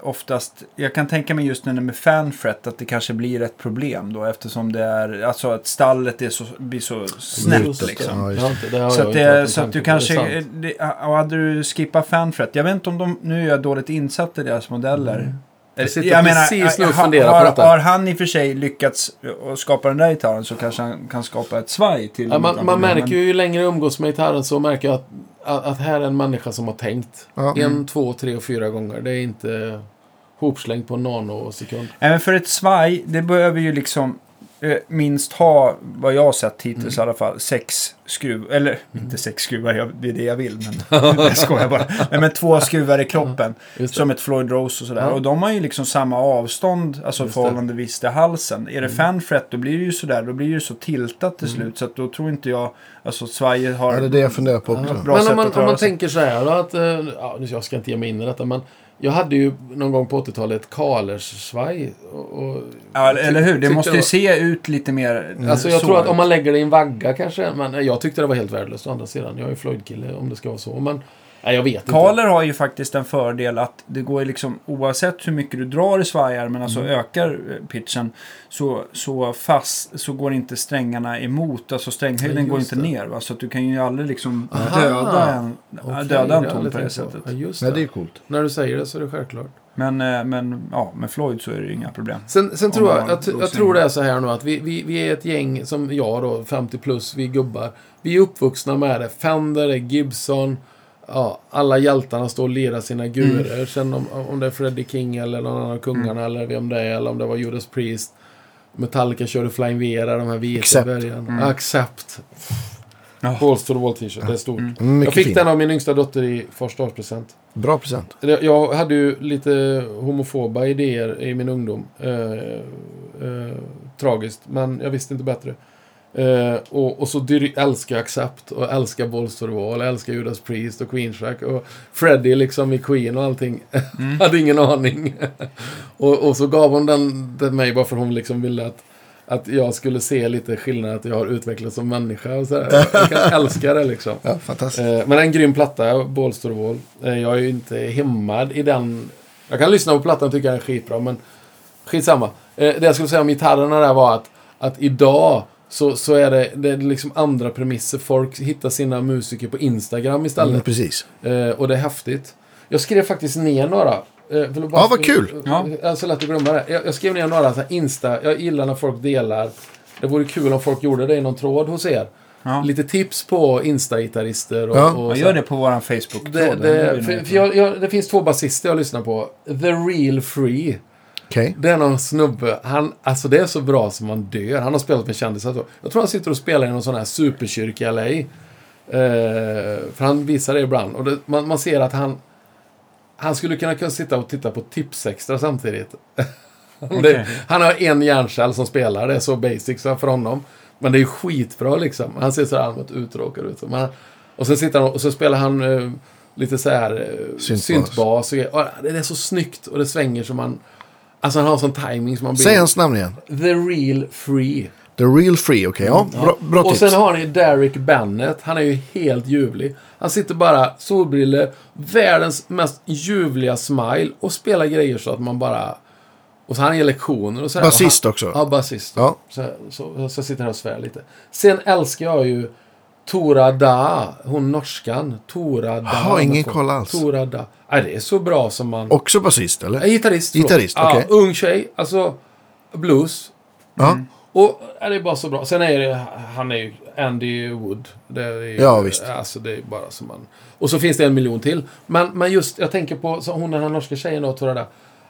oftast, jag kan tänka mig just när det är med fanfret att det kanske blir ett problem då eftersom det är, alltså att stallet är så, blir så snett Just liksom. Ja, Det det Så jag att, det, så att du på, kanske, det, hade du skippat fanfret, jag vet inte om de, nu är jag dåligt insatt i deras modeller. Mm. Jag sitter precis nu och funderar på har, detta. Har han i och för sig lyckats att skapa den där gitarren så kanske han kan skapa ett svaj till Ja, man, man märker ju ju längre jag umgås med gitarren så märker jag att, att, att här är en människa som har tänkt. Ja. En, två, tre och fyra gånger. Det är inte hopslängt på en nanosekund. Även för ett svaj, det behöver ju liksom minst ha, vad jag har sett hittills i alla fall, sex skruv, eller inte sex skruvar, jag, det är det jag vill, men jag skojar bara. Nej, men två skruvar i kroppen, det. som ett Floyd Rose och sådär. Ja. Och de har ju liksom samma avstånd, alltså Just det. förhållandevis till halsen. Är det fanfret, då blir det ju sådär, då blir det ju så tiltat till slut, så att då tror inte jag, alltså svajet har... Ja, det är det jag funderar på också. Bra men om man, om man tänker så här då att, eh, ja, nu- jag ska inte ge mig in i detta, men jag hade ju någon gång på 80-talet ett Kalers-svaj. Och, och, Ja, eller hur? Det måste ju var- se ut lite mer Alltså jag tror att ut. om man lägger det i en vagga kanske, men jag tyckte det var helt värdelöst å andra sidan. Jag är Floyd-kille om det ska vara så, men nej, jag vet inte. Kaler har ju faktiskt en fördel att det går liksom oavsett hur mycket du drar i svajar men alltså Mm. ökar eh, pitchen så, så fast så går inte strängarna emot. Alltså stränghöjden Ja, går inte det. ner va? så att du kan ju aldrig liksom Aha. döda en, Okej, döda en det ton på det sättet. Ja, just Nej, det. det är coolt. När du säger det så är det självklart. Men, eh, men ja, med Floyd så är det ju inga problem. Sen, sen tror jag, jag, jag tror det är så här nu att vi, vi, vi är ett gäng som jag då, 50 plus, vi gubbar. Vi är uppvuxna med det. Fender, det Gibson. Ja, alla hjältarna står och lirar sina gurer. Mm. Sen om, om det är Freddie King eller någon annan av kungarna eller vem det är. Eller om det var Judas Priest. Metallica körde Flying Vera, de här vita Accept. i början. Mm. Accept. To the wall t-shirt, det är stort. Mm, Jag Mycket fick fint. den av min yngsta dotter i första årspresent. Bra present. Jag hade ju lite homofoba idéer i min ungdom. Eh, eh, tragiskt, men jag visste inte bättre. Eh, och, och så dyr- älskar jag Accept och älskar Balls to the Wall, älskar Judas Priest och Queensrÿche och Freddie liksom i Queen och allting. hade ingen aning. och, och så gav hon den till mig bara för hon liksom ville att att jag skulle se lite skillnad, att jag har utvecklats som människa och sådär. Jag kan älska det liksom. Ja, fantastiskt. Eh, men en grym platta, Balls to the Wall. Eh, jag är ju inte hemmad i den. Jag kan lyssna på plattan och tycka den är skitbra, men skitsamma. Eh, det jag skulle säga om gitarrerna där var att, att idag så, så är det, det är liksom andra premisser. Folk hittar sina musiker på Instagram istället. Mm, precis. Eh, och det är häftigt. Jag skrev faktiskt ner några. Eh, bara- Ja, vad kul. Ja. Jag är så lätt att glömma det. Jag, jag skrev ner några så här Insta. Jag gillar när folk delar. Det vore kul om folk gjorde det i någon tråd hos er. Ja. Lite tips på Insta-gitarrister och, Ja. och så gör det på våran Facebook-tråd. Det, Det för, för jag, jag, det finns två basister jag lyssnar på. The Real Free. Okej. Det är någon snubbe. Han, alltså det är så bra som man dör. Han har spelat med kändisar. Jag tror han sitter och spelar i någon sån här superkyrka i LA. Eh, för han visar det ibland. Och det, man, man ser att han... Han skulle kunna, kunna sitta och titta på Tipsextra samtidigt. Okej. det, han har en hjärncell som spelar. Det är så basic så för honom. Men det är skitbra liksom. Han ser så allmänt uttråkad ut. Men och sen sitter han och så spelar han eh, lite så här eh, Syntbas. syntbas. och, och det är så snyggt och det svänger som man... Alltså han har sån timing som man blir... Säg hans namn igen. The Real Free. The Real Free, okej. Ja, bra, bra och tips. sen har ni Derek Bennett. Han är ju helt ljuvlig. Han sitter bara, solbriller, världens mest ljuvliga smile och spelar grejer så att man bara... Och så han ger lektioner och så här. Basist också. han, ja, basist. Ja. Så, så, så jag sitter här och svär lite. Sen älskar jag ju Tora Da, hon norskan. Tora Da. Har ingen koll alls. Tora Da. Nej, det är så bra som man... Också basist, Ja, eller? gitarrist. förlåt. Gitarrist, ja, okej. Ung tjej, alltså blues. Ja. Och ja, det är bara så bra. Sen är det, han är ju Andy Wood. Det är, Ja, visst. Alltså det är bara som man... Och så finns det en miljon till. Men, men just, jag tänker på så hon den här norska tjejen då, tror jag det.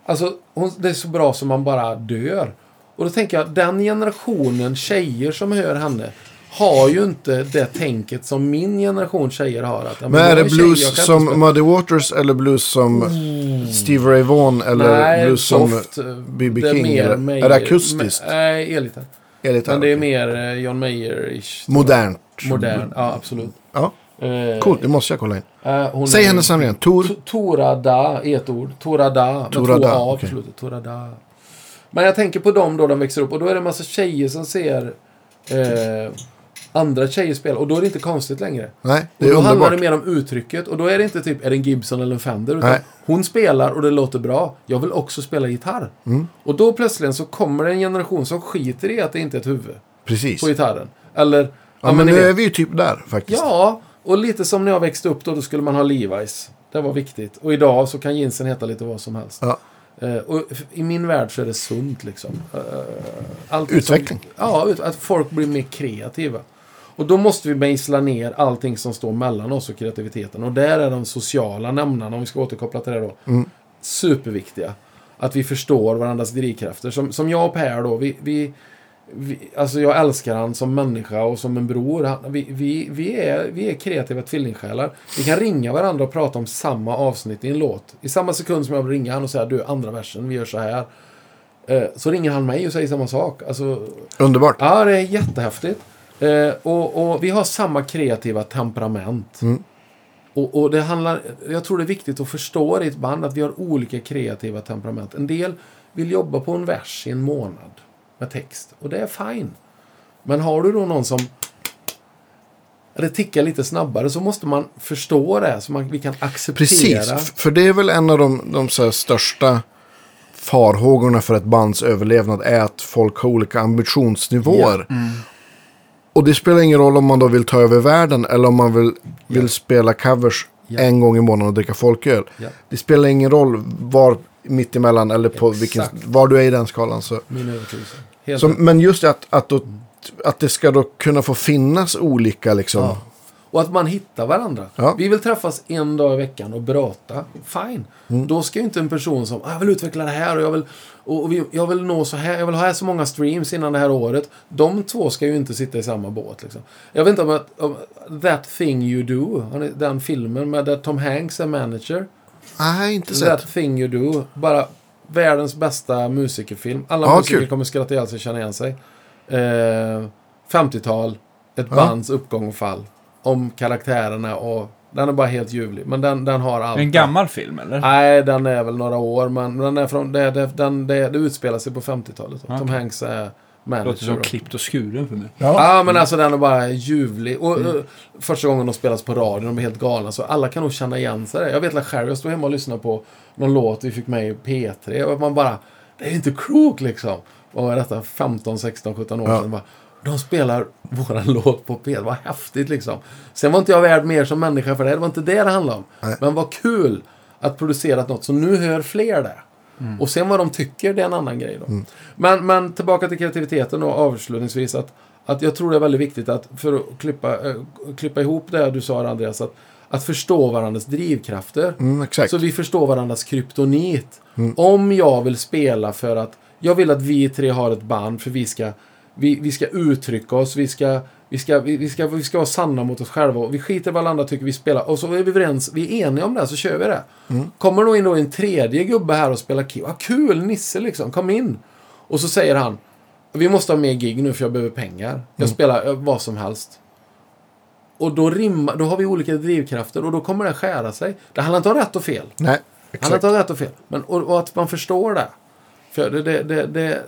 Alltså, hon, det är så bra som man bara dör. Och då tänker jag, den generationen tjejer som hör henne har ju inte det tänket som min generation tjejer har. Att, Men jag är det blues som Muddy Waters eller blues som Steve Ray Vaughan eller Nej, blues som soft. B.B. Det är King? eller? Mayer- Är det akustiskt? Nej, elgitarr. Elgitarr, Men det är mer eh, John Mayer-ish. Modernt. Modern, ja absolut. Ja, Eh, coolt. Det måste jag kolla in. eh, Säg är- hennes namn igen. Tor. Torada i ett ord. Torada. Med Torada, två A på okej. slutet. Torada. Men jag tänker på dem då de växer upp och då är det en massa tjejer som ser... Eh, andra tjejer spelar. Och då är det inte konstigt längre. Nej, det Och är då handlar underbart. det mer om uttrycket. Och då är det inte typ, är det en Gibson eller en Fender? Utan Nej. hon spelar och det låter bra. Jag vill också spela gitarr. Mm. Och då plötsligt så kommer det en generation som skiter i att det inte är ett huvud Precis. på gitarren. Eller, Ja, men ni nu är vi ju typ där faktiskt. Ja, och lite som när jag växte upp då, då skulle man ha Levi's. Det var viktigt. Och idag så kan jeansen heta lite vad som helst. Ja. Eh, och i min värld så är det sunt liksom. Allt Utveckling. Som, ja, att folk blir mer kreativa. Och då måste vi mejsla ner allting som står mellan oss och kreativiteten. Och där är de sociala nämnarna, om vi ska återkoppla till det då, Mm. superviktiga. Att vi förstår varandras drivkrafter. Som, som jag och Per då, vi, vi, vi, alltså jag älskar han som människa och som en bror. Han, vi, vi, vi, är, vi är kreativa tvillingsjälar. Vi kan ringa varandra och prata om samma avsnitt i en låt. I samma sekund som jag vill ringa han och säga du, andra versen, vi gör så här. Eh, så ringer han mig och säger samma sak. Alltså, Underbart. Ja, det är jättehäftigt. Eh, och, och vi har samma kreativa temperament. Mm. Och, och det handlar, jag tror det är viktigt att förstå i ett band att vi har olika kreativa temperament. En del vill jobba på en vers i en månad med text. Och det är fine. Men har du då någon som det tickar lite snabbare så måste man förstå det så man, vi kan acceptera. Precis, för det är väl en av de, de största farhågorna för ett bands överlevnad är att folk har olika ambitionsnivåer. Och det spelar ingen roll om man då vill ta över världen eller om man vill, vill spela covers Ja. en gång i månaden och dricka folköl. Ja. Det spelar ingen roll var mittemellan eller på Exakt. vilken, var du är i den skalan. Så. Min övertygelse. Men just att, att, då, att det ska då kunna få finnas olika liksom. Ja. Och att man hittar varandra. Ja. Vi vill träffas en dag i veckan och prata. Fine. Mm. Då ska ju inte en person som, "Ah, jag vill utveckla det här och jag vill, och vi, jag vill nå så här, jag vill ha så många streams innan det här året. De två ska ju inte sitta i samma båt. Liksom. Jag vet inte om, att, om That thing you do, den filmen med där Tom Hanks är manager. Nej, inte sett. That thing you do, bara världens bästa musikerfilm. Alla Ja, musiker kul. kommer skratta ihjäl sig och känna igen sig. Eh, 50-tal, ett bands uppgång och fall. Om karaktärerna och den är bara helt ljuvlig. Men den, den har allt. En gammal film eller? Nej, den är väl några år, men den är från, det, det, den, det, det utspelar sig på 50-talet. Ja, Tom. Hanks är Låter manager. som då. klippt och skuren för mig. Ja, men alltså den är bara ljuvlig. Och Mm. eh, första gången de spelas på radion, de är helt galna. Så alla kan nog känna igen sig. Jag vet att själv, jag stod hemma och lyssnade på någon låt vi fick med i P3. Och man bara, det är inte klokt liksom. Och detta 15, 16, 17 år Ja. sedan. Bara, de spelar våran låt på P3. Vad häftigt liksom. Sen var inte jag värd mer som människa för det. Det var inte det det handlade om. Nej. Men vad kul att producera något. Så nu hör fler det. Mm. Och sen vad de tycker, det är en annan grej då. Men, men tillbaka till kreativiteten och avslutningsvis. Att, att jag tror det är väldigt viktigt att, för att klippa, eh, klippa ihop det du sa Andreas, att, att förstå varandras drivkrafter. Mm. Så vi förstår varandras kryptonit. Om jag vill spela för att jag vill att vi tre har ett band för vi ska, vi, vi ska uttrycka oss, vi ska, vi, ska, vi, vi, ska, vi ska vara sanna mot oss själva. Och vi skiter i vad alla andra tycker vi spelar. Och så är vi överens, vi är eniga om det, så kör vi det. Kommer då in då en tredje gubbe här och spelar key. Ah, kul, Nisse liksom, kom in. Och så säger han, vi måste ha mer gig nu för jag behöver pengar. Jag spelar eh, vad som helst. Och då, rimmar, då har vi olika drivkrafter och då kommer det skära sig. Det handlar inte om rätt och fel. Nej, Han har exakt. inte rätt och fel. Men, och, och att man förstår det. För det, det, det, det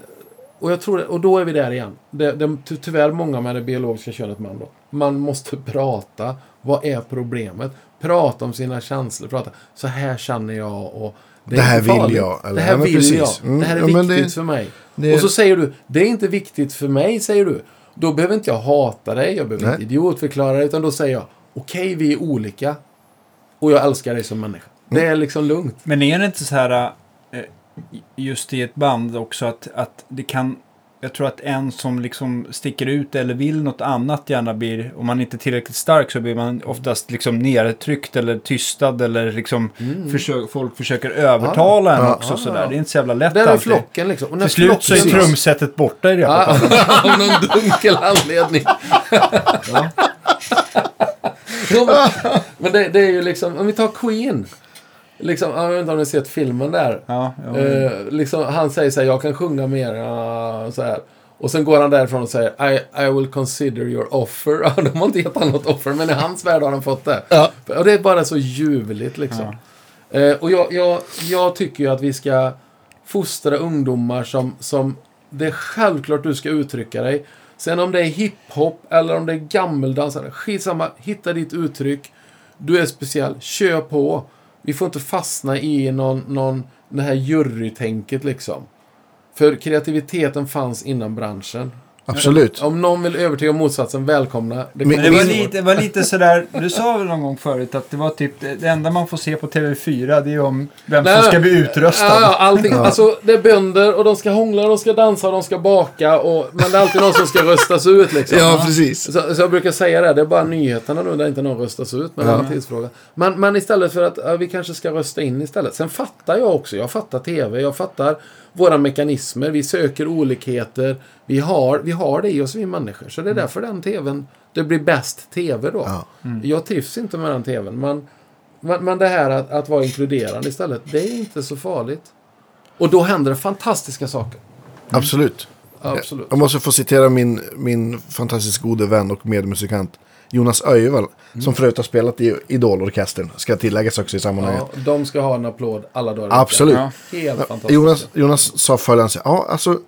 och, jag tror, det- och då är vi där igen. Det, det, ty, tyvärr många med det biologiska könet man då. Man måste prata. Vad är problemet? Prata om sina känslor. Prata. Så här känner jag och är Det här vill farligt. jag, eller? Det här Ja, vill precis. jag. Mm, Det här är ja, men viktigt det- för mig. det- Och så säger du, det är inte viktigt för mig, säger du. Då behöver inte jag hata dig, jag behöver Nej. inte idiotförklara dig, utan då säger jag, okej, vi är olika. Och jag älskar dig som människa. Det Mm. är liksom lugnt. Men är det inte så här eh, just i ett band också att, att det kan jag tror att en som liksom sticker ut eller vill något annat gärna blir, om man inte är tillräckligt stark så blir man oftast liksom nedtryckt eller tystad eller liksom försök, folk försöker övertala en Ja, också ja, sådär. ja. Det är inte så jävla lätt Där är alltid. flocken liksom. Och när Till slut så är flocken- trumsetet borta i repertoaren. Ja, av någon dunkel anledning. Men men det, det är ju liksom, om vi tar Queen. Liksom, jag vet inte om ni sett filmen där. Ja, ja. Eh, liksom, han säger så här, jag kan sjunga mer. ja, så här. Och sen går han därifrån och säger I, I will consider your offer. Ja, De har inte gett honom något offer, men i hans värld har han fått det. Ja. Och det är bara så ljuvligt liksom. Eh, och jag, jag, jag tycker ju att vi ska fostra ungdomar som, som det är självklart du ska uttrycka dig. Sen om det är hiphop eller om det är gammeldansare, skitsamma. Hitta ditt uttryck. Du är speciell. Kör på. Vi får inte fastna i någon, någon, det här jurytänket liksom. För kreativiteten fanns innan branschen. Absolut. Om någon vill övertyga om motsatsen, välkomna. Det Men- det var lite, det var lite sådär, du sa väl någon gång förut att det var typ det enda man får se på TV4 det är om vem Nej, som ska bli utröstad. Ja, ja, allting. Alltså, det är bönder och de ska hångla, de ska dansa, de ska baka. Och, men det är alltid någon som ska röstas ut liksom. Ja, precis. Så, så jag brukar säga det, det är bara nyheterna nu där inte någon röstas ut. Men det är en tidsfråga. Men, men istället för att ja, vi kanske ska rösta in istället. Sen fattar jag också, jag fattar TV, jag fattar våra mekanismer. Vi söker olikheter. Vi har, vi har det i oss vi människor. Så det är därför den TVn, det blir bäst TV då. Ja. Jag trivs inte med den TVn. Men, men, men det här att, att vara inkluderande istället, det är inte så farligt. Och då händer det fantastiska saker. Absolut. Absolut. Jag måste få citera min, min fantastiskt gode vän och medmusikant Jonas Öjevall. Som förut har spelat i Idolorkestern. Ska tilläggas också i sammanhanget. Ja, de ska ha en applåd alla dagar. Absolut. Ja. Helt fantastiskt. Jonas, Jonas sa följande. Ja, alltså.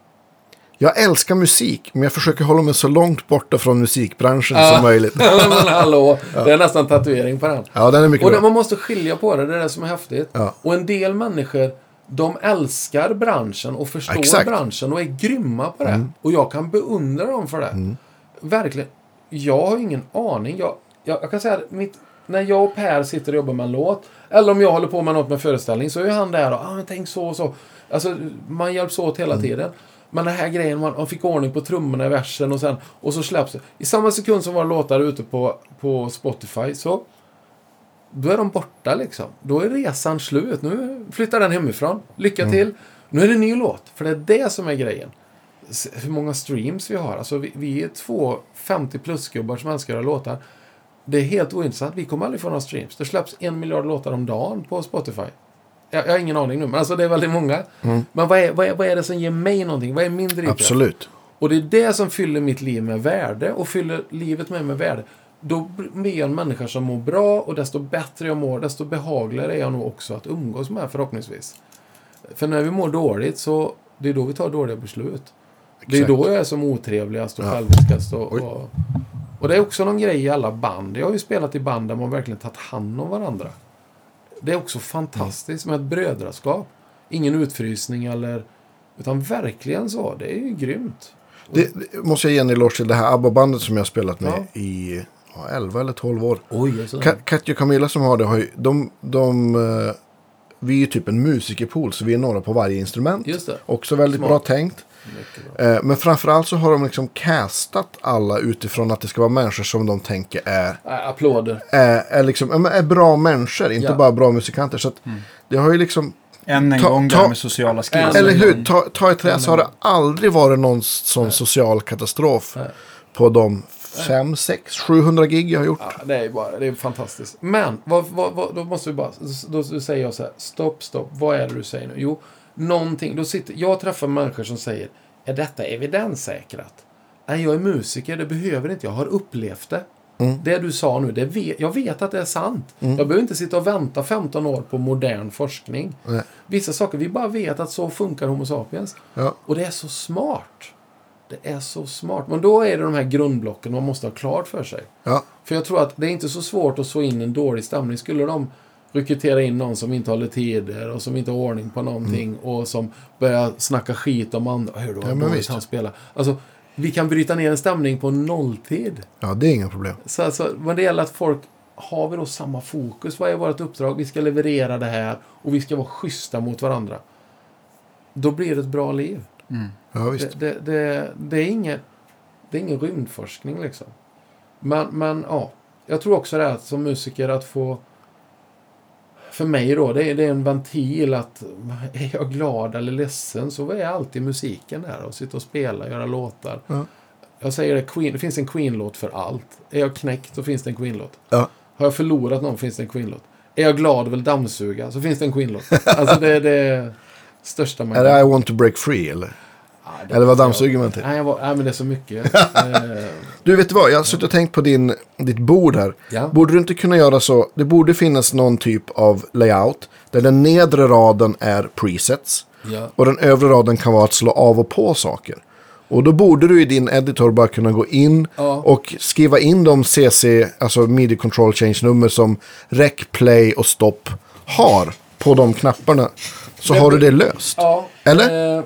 Jag älskar musik, men jag försöker hålla mig så långt borta från musikbranschen som möjligt. men hallå, det är nästan tatuering på den. Ja, den är mycket Och bra. man måste skilja på det, det är det som är häftigt. Ja. Och en del människor, de älskar branschen och förstår Exakt. branschen och är grymma på det. Och jag kan beundra dem för det. Verkligen. Jag har ingen aning. Jag, jag, jag kan säga att mitt, när jag och Per sitter och jobbar med en låt, eller om jag håller på med något med föreställning, så är han där och ah, men tänk så och så. Alltså, man hjälps åt hela tiden. Men den här grejen, man, man fick ordning på trummorna i versen och sen, och så släpps det. I samma sekund som våra låtar ute på, på Spotify så då är de borta liksom. Då är resan slut. Nu flyttar den hemifrån. Lycka till. Nu är det en ny låt. För det är det som är grejen. Hur många streams vi har. Alltså vi, vi är två 50 plus-gubbar som älskar att göra låtar. Det är helt ointressant. Vi kommer aldrig få några streams. Det släpps en miljard låtar om dagen på Spotify. Jag, jag har ingen aning nu, men alltså det är väldigt många. Men vad är, vad, är, vad är det som ger mig någonting? Vad är min drivkraft? Absolut. Och det är det som fyller mitt liv med värde och fyller livet med med värde. Då blir jag en människa som mår bra och desto bättre jag mår, desto behagligare är jag nog också att umgås med förhoppningsvis. För när vi mår dåligt så det är då vi tar dåliga beslut. Det är då jag är som otrevligast och Ja. själviskast. Och, och, och det är också någon grej i alla band. Jag har ju spelat i band där man verkligen tagit hand om varandra. Det är också fantastiskt med ett brödraskap. Ingen utfrysning eller... Utan verkligen så. Det är ju grymt. Det, det måste jag ge en eloge till det här ABBA-bandet som jag har spelat med Ja. i ja, 11 eller 12 år. Oj. Ka- Katja och Camilla som har det, har ju, de, de, eh, vi är ju typ en musikerpool så vi är några på varje instrument. Också väldigt Smart. bra tänkt. Eh, Men framförallt så har de liksom castat alla utifrån att det ska vara människor som de tänker är, Äh, applåder. är, är, liksom, är bra människor, inte Ja. bara bra musikanter. Så att det har ju liksom, Än en Ta- gång det ta- här med sociala skills. Eller hur, ta, ta ett trä så har det aldrig varit någon sån social katastrof Nej. på de 5, 6, 700 gig jag har gjort. Ja, det är bara, det är fantastiskt. Men, vad, vad, vad, då måste vi bara, då säger jag så här, stopp, stopp, vad är det du säger nu? Jo, någonting, då sitter, jag träffar människor som säger, är detta evidenssäkrat? Nej, jag är musiker, det behöver inte, jag har upplevt det. Det du sa nu, det vet, jag vet att det är sant. Jag behöver inte sitta och vänta 15 år på modern forskning. Nej. Vissa saker, vi bara vet att så funkar Homo sapiens. Ja. Och det är så smart. Det är så smart. Men då är det de här grundblocken man måste ha klart för sig. Ja. För jag tror att det är inte så svårt att så in en dålig stämning. Skulle de rekrytera in någon som inte håller tider och som inte har ordning på någonting och som börjar snacka skit om andra. Hur då? Ja, men visst. han spelar. Alltså, vi kan bryta ner en stämning på nolltid. ja, det är inga problem. Så alltså, men det gäller att folk har vi då samma fokus. Vad är vårt uppdrag? Vi ska leverera det här och vi ska vara schyssta mot varandra. Då blir det ett bra liv. Ja, visst. Det, det, det, det, är ingen, det är ingen rymdforskning liksom. Men, men ja, jag tror också det här att som musiker att få... För mig då, det är, det är en ventil att är jag glad eller ledsen så är alltid musiken där och sitta och spela, göra låtar. Ja. Jag säger det, Queen, det finns en Queen-låt för allt. Är jag knäckt så finns det en Queen-låt. Ja. Har jag förlorat någon finns det en Queen-låt. Är jag glad och vill dammsuga så finns det en Queen-låt. Alltså det är det största man Är det I want to break free eller? Ja, Eller vad dammsuger man till? Nej, jag var, nej, men det är så mycket. Du, vet vad? Jag har suttit och tänkt på din, ditt bord här. ja. Borde du inte kunna göra så? Det borde finnas någon typ av layout. Där den nedre raden är presets. ja. Och den övre raden kan vara att slå av och på saker. Och då borde du i din editor bara kunna gå in Ja. och skriva in de CC, alltså midi control change nummer som rec, play och stopp har på de knapparna. Så har du det löst. Eller? Eh,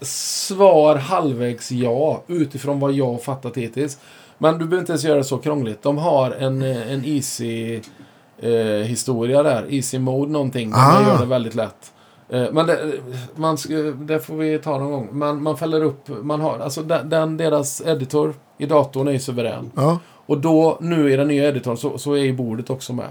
svar halvvägs ja, utifrån vad jag fattat hittills. Men du behöver inte ens göra det så krångligt. De har en, eh, en easy eh, historia där. Easy mode någonting. Där man Ah. gör det väldigt lätt. Eh, men det, man, ska- det får vi ta någon gång. Man, man fäller upp, man har, alltså den, den, deras editor i datorn är ju suverän. Ja. Och då, nu i den nya editorn, så, så är ju bordet också med.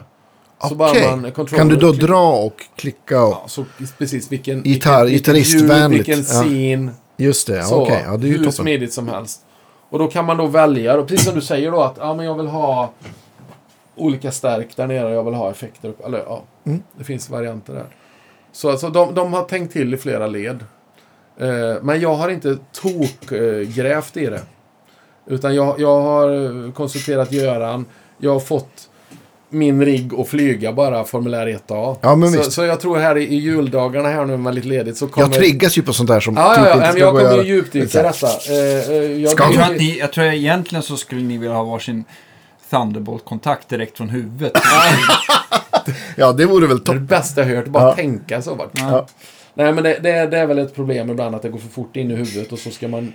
Okej. man controller- Kan du då dra och klicka? Och... Ja, så precis vilken... Gitarr- vilken- vilken Vilken ja. Just det, okej. Ja, det är ju hur toppen. smidigt som helst. Och då kan man då välja, och precis som du säger då, att ja, men jag vill ha olika stärk där nere jag vill ha effekter. upp- Eller, ja, Mm. Det finns varianter där. Så alltså, de, de har tänkt till i flera led. Eh, men jag har inte tokgrävt i det. Utan jag, jag har eh, konsulterat Göran. Jag har fått min rigg att flyga bara formulär 1A. Ja, men så, visst. så jag tror här i, i juldagarna här nu med lite ledigt så kommer... Jag triggas ju på sånt där som Ja, typ ja, ja. inte men ska jag gå att kommer djupdyka i detta. Eh, eh, jag, Ska Jag tror, att ni, jag tror att egentligen så skulle ni vilja ha varsin Thunderbolt-kontakt direkt från huvudet. Ja, det vore väl Det är det topp. bästa jag hört. Bara Ja. tänka så. Bara. Ja. Nej, men det, det, det är väl ett problem ibland att det går för fort in i huvudet och så ska man...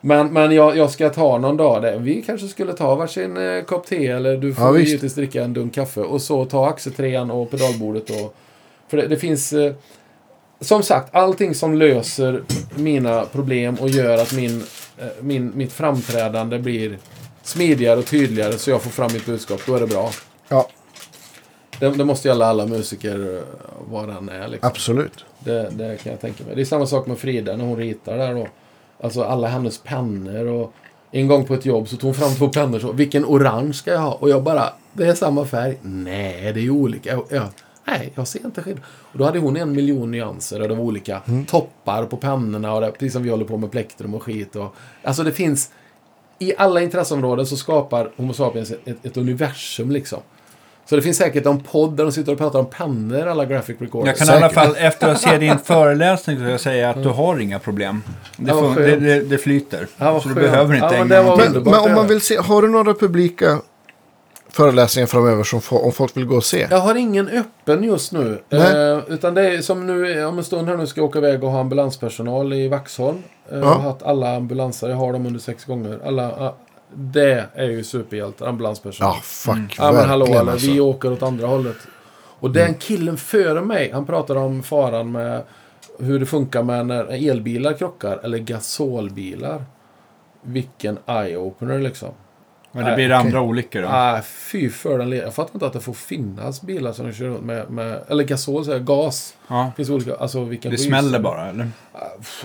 Men, men jag, jag ska ta någon dag där. Vi kanske skulle ta varsin eh, kopp te eller du får Ja, visst. givetvis dricka en dunk kaffe. Och så ta axeltrean och pedalbordet och... För det, det finns... Eh, som sagt, allting som löser mina problem och gör att min, eh, min, mitt framträdande blir smidigare och tydligare så jag får fram mitt budskap, då är det bra. Ja, Det, det måste gälla alla musiker vad den är. Liksom. absolut. Det, det kan jag tänka mig. Det är samma sak med Frida när hon ritar där då. Alltså alla hennes pennor och en gång på ett jobb så tog hon fram två pennor så. Vilken orange ska jag ha? Och jag bara, det är samma färg. Nej, det är olika. Jag, nej, jag ser inte skillnad. Och då hade hon en miljon nyanser och det var olika toppar på pennorna och det, precis som vi håller på med plektrum och skit. Och, alltså det finns, i alla intresseområden så skapar Homo sapiens ett, ett universum liksom. Så det finns säkert en podd där de sitter och pratar om pennor, alla graphic recorders. Jag kan i alla fall efter att se din föreläsning så jag säga att du har inga problem. Det, Ja, det, det, det flyter. Ja, så du behöver inte Ja, men ägna. Men, underbart men om man vill se, har du några publika föreläsningar framöver som få, om folk vill gå och se? Jag har ingen öppen just nu. Nej. Eh, utan det är som nu, om en stund här nu ska jag åka iväg och ha ambulanspersonal i Vaxholm. Eh, Jag har haft alla ambulanser, jag har dem under sex gånger. Alla, ah, det är ju superhjältar, ambulanspersonal. Ja, fuck. Mm. Ja men hallå, eller, alltså. vi åker åt andra hållet. Och den killen före mig, han pratade om faran med hur det funkar med när elbilar krockar eller gasolbilar. Vilken eye-opener liksom. Men det blir okej. andra olyckor då. Ah, fy för den Jag fattar inte att det får finnas bilar som kör runt med, med eller gasol, så här, gas. Ja. Finns olika, alltså vilken Det smäller bara, eller?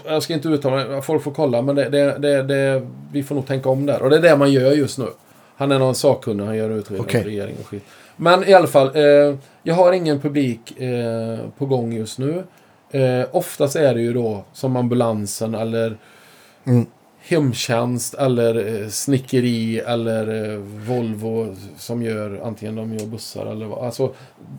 Jag ska inte uttala mig, folk får kolla, men det, det, det, det, vi får nog tänka om där. Och det är det man gör just nu. Han är någon sakkunnig, han gör utredning Okej. åt regering och skit. Men i alla fall, eh, jag har ingen publik eh, på gång just nu. Eh, oftast är det ju då som ambulansen eller Mm. Hemtjänst eller eh, snickeri eller eh, Volvo som gör antingen de gör bussar eller vad. Alltså,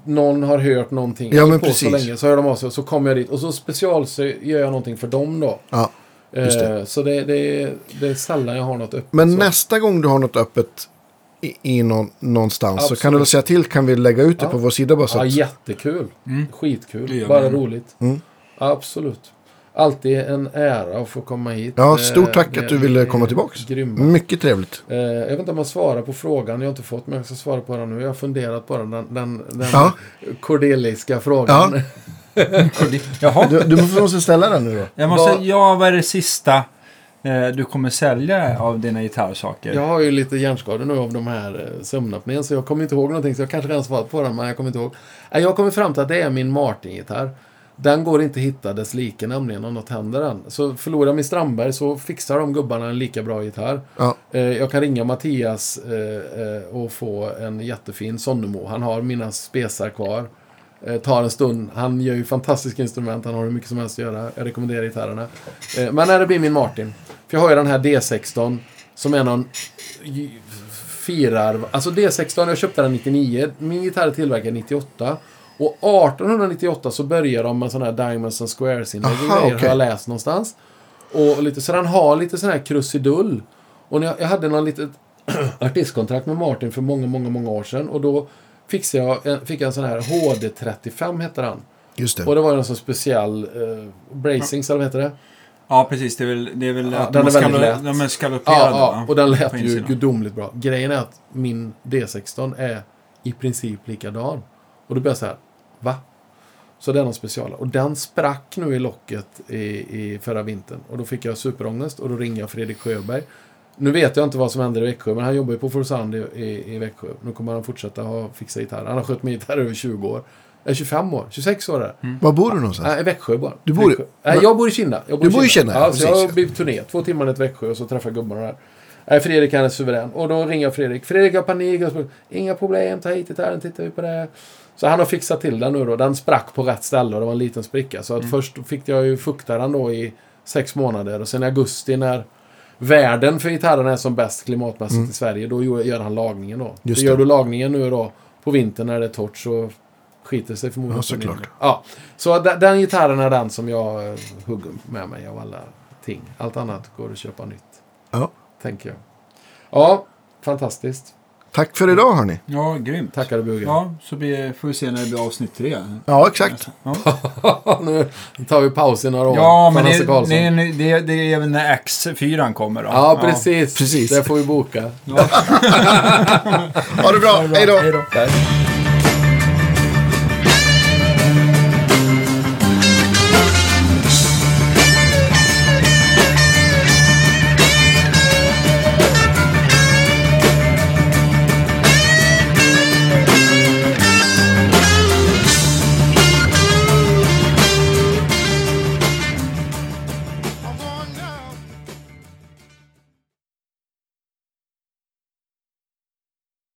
någon har hört någonting. Ja, men på så precis. länge så hör de av sig så kommer jag dit och så special så gör jag någonting för dem då. Ja. Just det. Eh, så det, det, är, det är sällan jag har något öppet. Men så. nästa gång du har något öppet i, i någon, någonstans så Absolut. kan du väl säga till, kan vi lägga ut det Ja. på vår sida bara så Ja, att... jättekul. Mm. Skitkul. Bara roligt. Mm. Absolut. Alltid en ära att få komma hit. Ja, Eh, stort tack att du ville komma tillbaks. Grymma. Mycket trevligt. Eh, jag vet inte om jag svarar på frågan. Jag har inte fått, men jag ska svara på den nu. Jag har funderat på den, den, den, den Ja. Cordeliska frågan. Jaha. Du, du måste ställa den nu då. Jag måste, ja, vad är det sista eh, du kommer sälja av dina gitarrsaker? Jag har ju lite hjärnskador nu av de här eh, sömnapnén, så jag kommer inte ihåg någonting. Så jag kanske redan svarat på den, men jag kommer inte ihåg. Jag kommit fram till att det är min Martin-gitarr. Den går inte att hitta dess like nämligen om något händer den. Så förlorar min Strandberg så fixar de gubbarna en lika bra gitarr. Ja. Eh, Jag kan ringa Mattias eh, eh, och få en jättefin Sonnemo. Han har mina spesar kvar. Tar en stund. Han gör ju fantastiska instrument. Han har hur mycket som helst att göra. Jag rekommenderar gitarrerna. Men när det blir min Martin. För jag har ju den här D16 som är någon firarv. Alltså D16, jag köpte den 99. Min gitarr är tillverkad 98. Och 1898 så börjar de med sådana här Diamonds and Squares-inlägg och grejer. okej. Har jag läst någonstans. Och lite, så den har lite sån här krusidull. Och när jag, jag hade någon litet artistkontrakt med Martin för många, många, många år sedan. Och då fixade jag, en- fick jag en sån här HD35 heter den. Just det. Och det var en sån speciell eh, bracings, eller vad heter det? Ja, precis. Det är väl, det är väl Ja, att den de, är väldigt lätt. de är skaloperade. Ja, ja, och den lät ju gudomligt bra. Grejen är att min D16 är i princip likadan. Och då blir jag så här, va? Så det är någon special. Och den sprack nu i locket i, i förra vintern. Och då fick jag superångest och då ringde jag Fredrik Sjöberg. Nu vet jag inte vad som händer i Växjö, men han jobbar ju på Forsand i, i, i Växjö. Nu kommer han fortsätta ha, fixa gitarr. Han har skött med gitarr över 20 år. Eh, 25 år, 26 år är det. Var bor du någonstans? Nej, Växjö bara. Du bor i-. Nej, jag bor i Kinna. Jag bor Du bor i Kinna, Ja, så jag blivit turné. Två timmar ner till Växjö och så träffar jag gubbarna där. Nej, Fredrik han är suverän. Och då ringer jag Fredrik. Fredrik har panik. Och så, Inga problem, ta hit gitarren, tittar vi på det. Så han har fixat till den nu då. Den sprack på rätt ställe och det var en liten spricka. Så att Mm. först fick jag ju fukta den då i sex månader. Och sen i augusti när världen för gitarren är som bäst klimatmässigt i Sverige, då gör han lagningen då. Mm. Just så gör du lagningen nu då på vintern när det är torrt så skiter sig förmodligen Ja, såklart. Ja, så den, den gitarren är den som jag eh, hugger med mig av alla ting. Allt annat går att köpa nytt, Ja. tänker jag. Ja, fantastiskt. Tack för idag hörni. Ja, grymt. Tackar Bugge. Ja, så blir, får vi se när det blir avsnitt tre. Ja, exakt. Ja, nu tar vi paus i några år. ja men det, det, är, det, det är även när X4 kommer då. Ja, precis. Precis. Det får vi boka. Ha det bra. Hej då.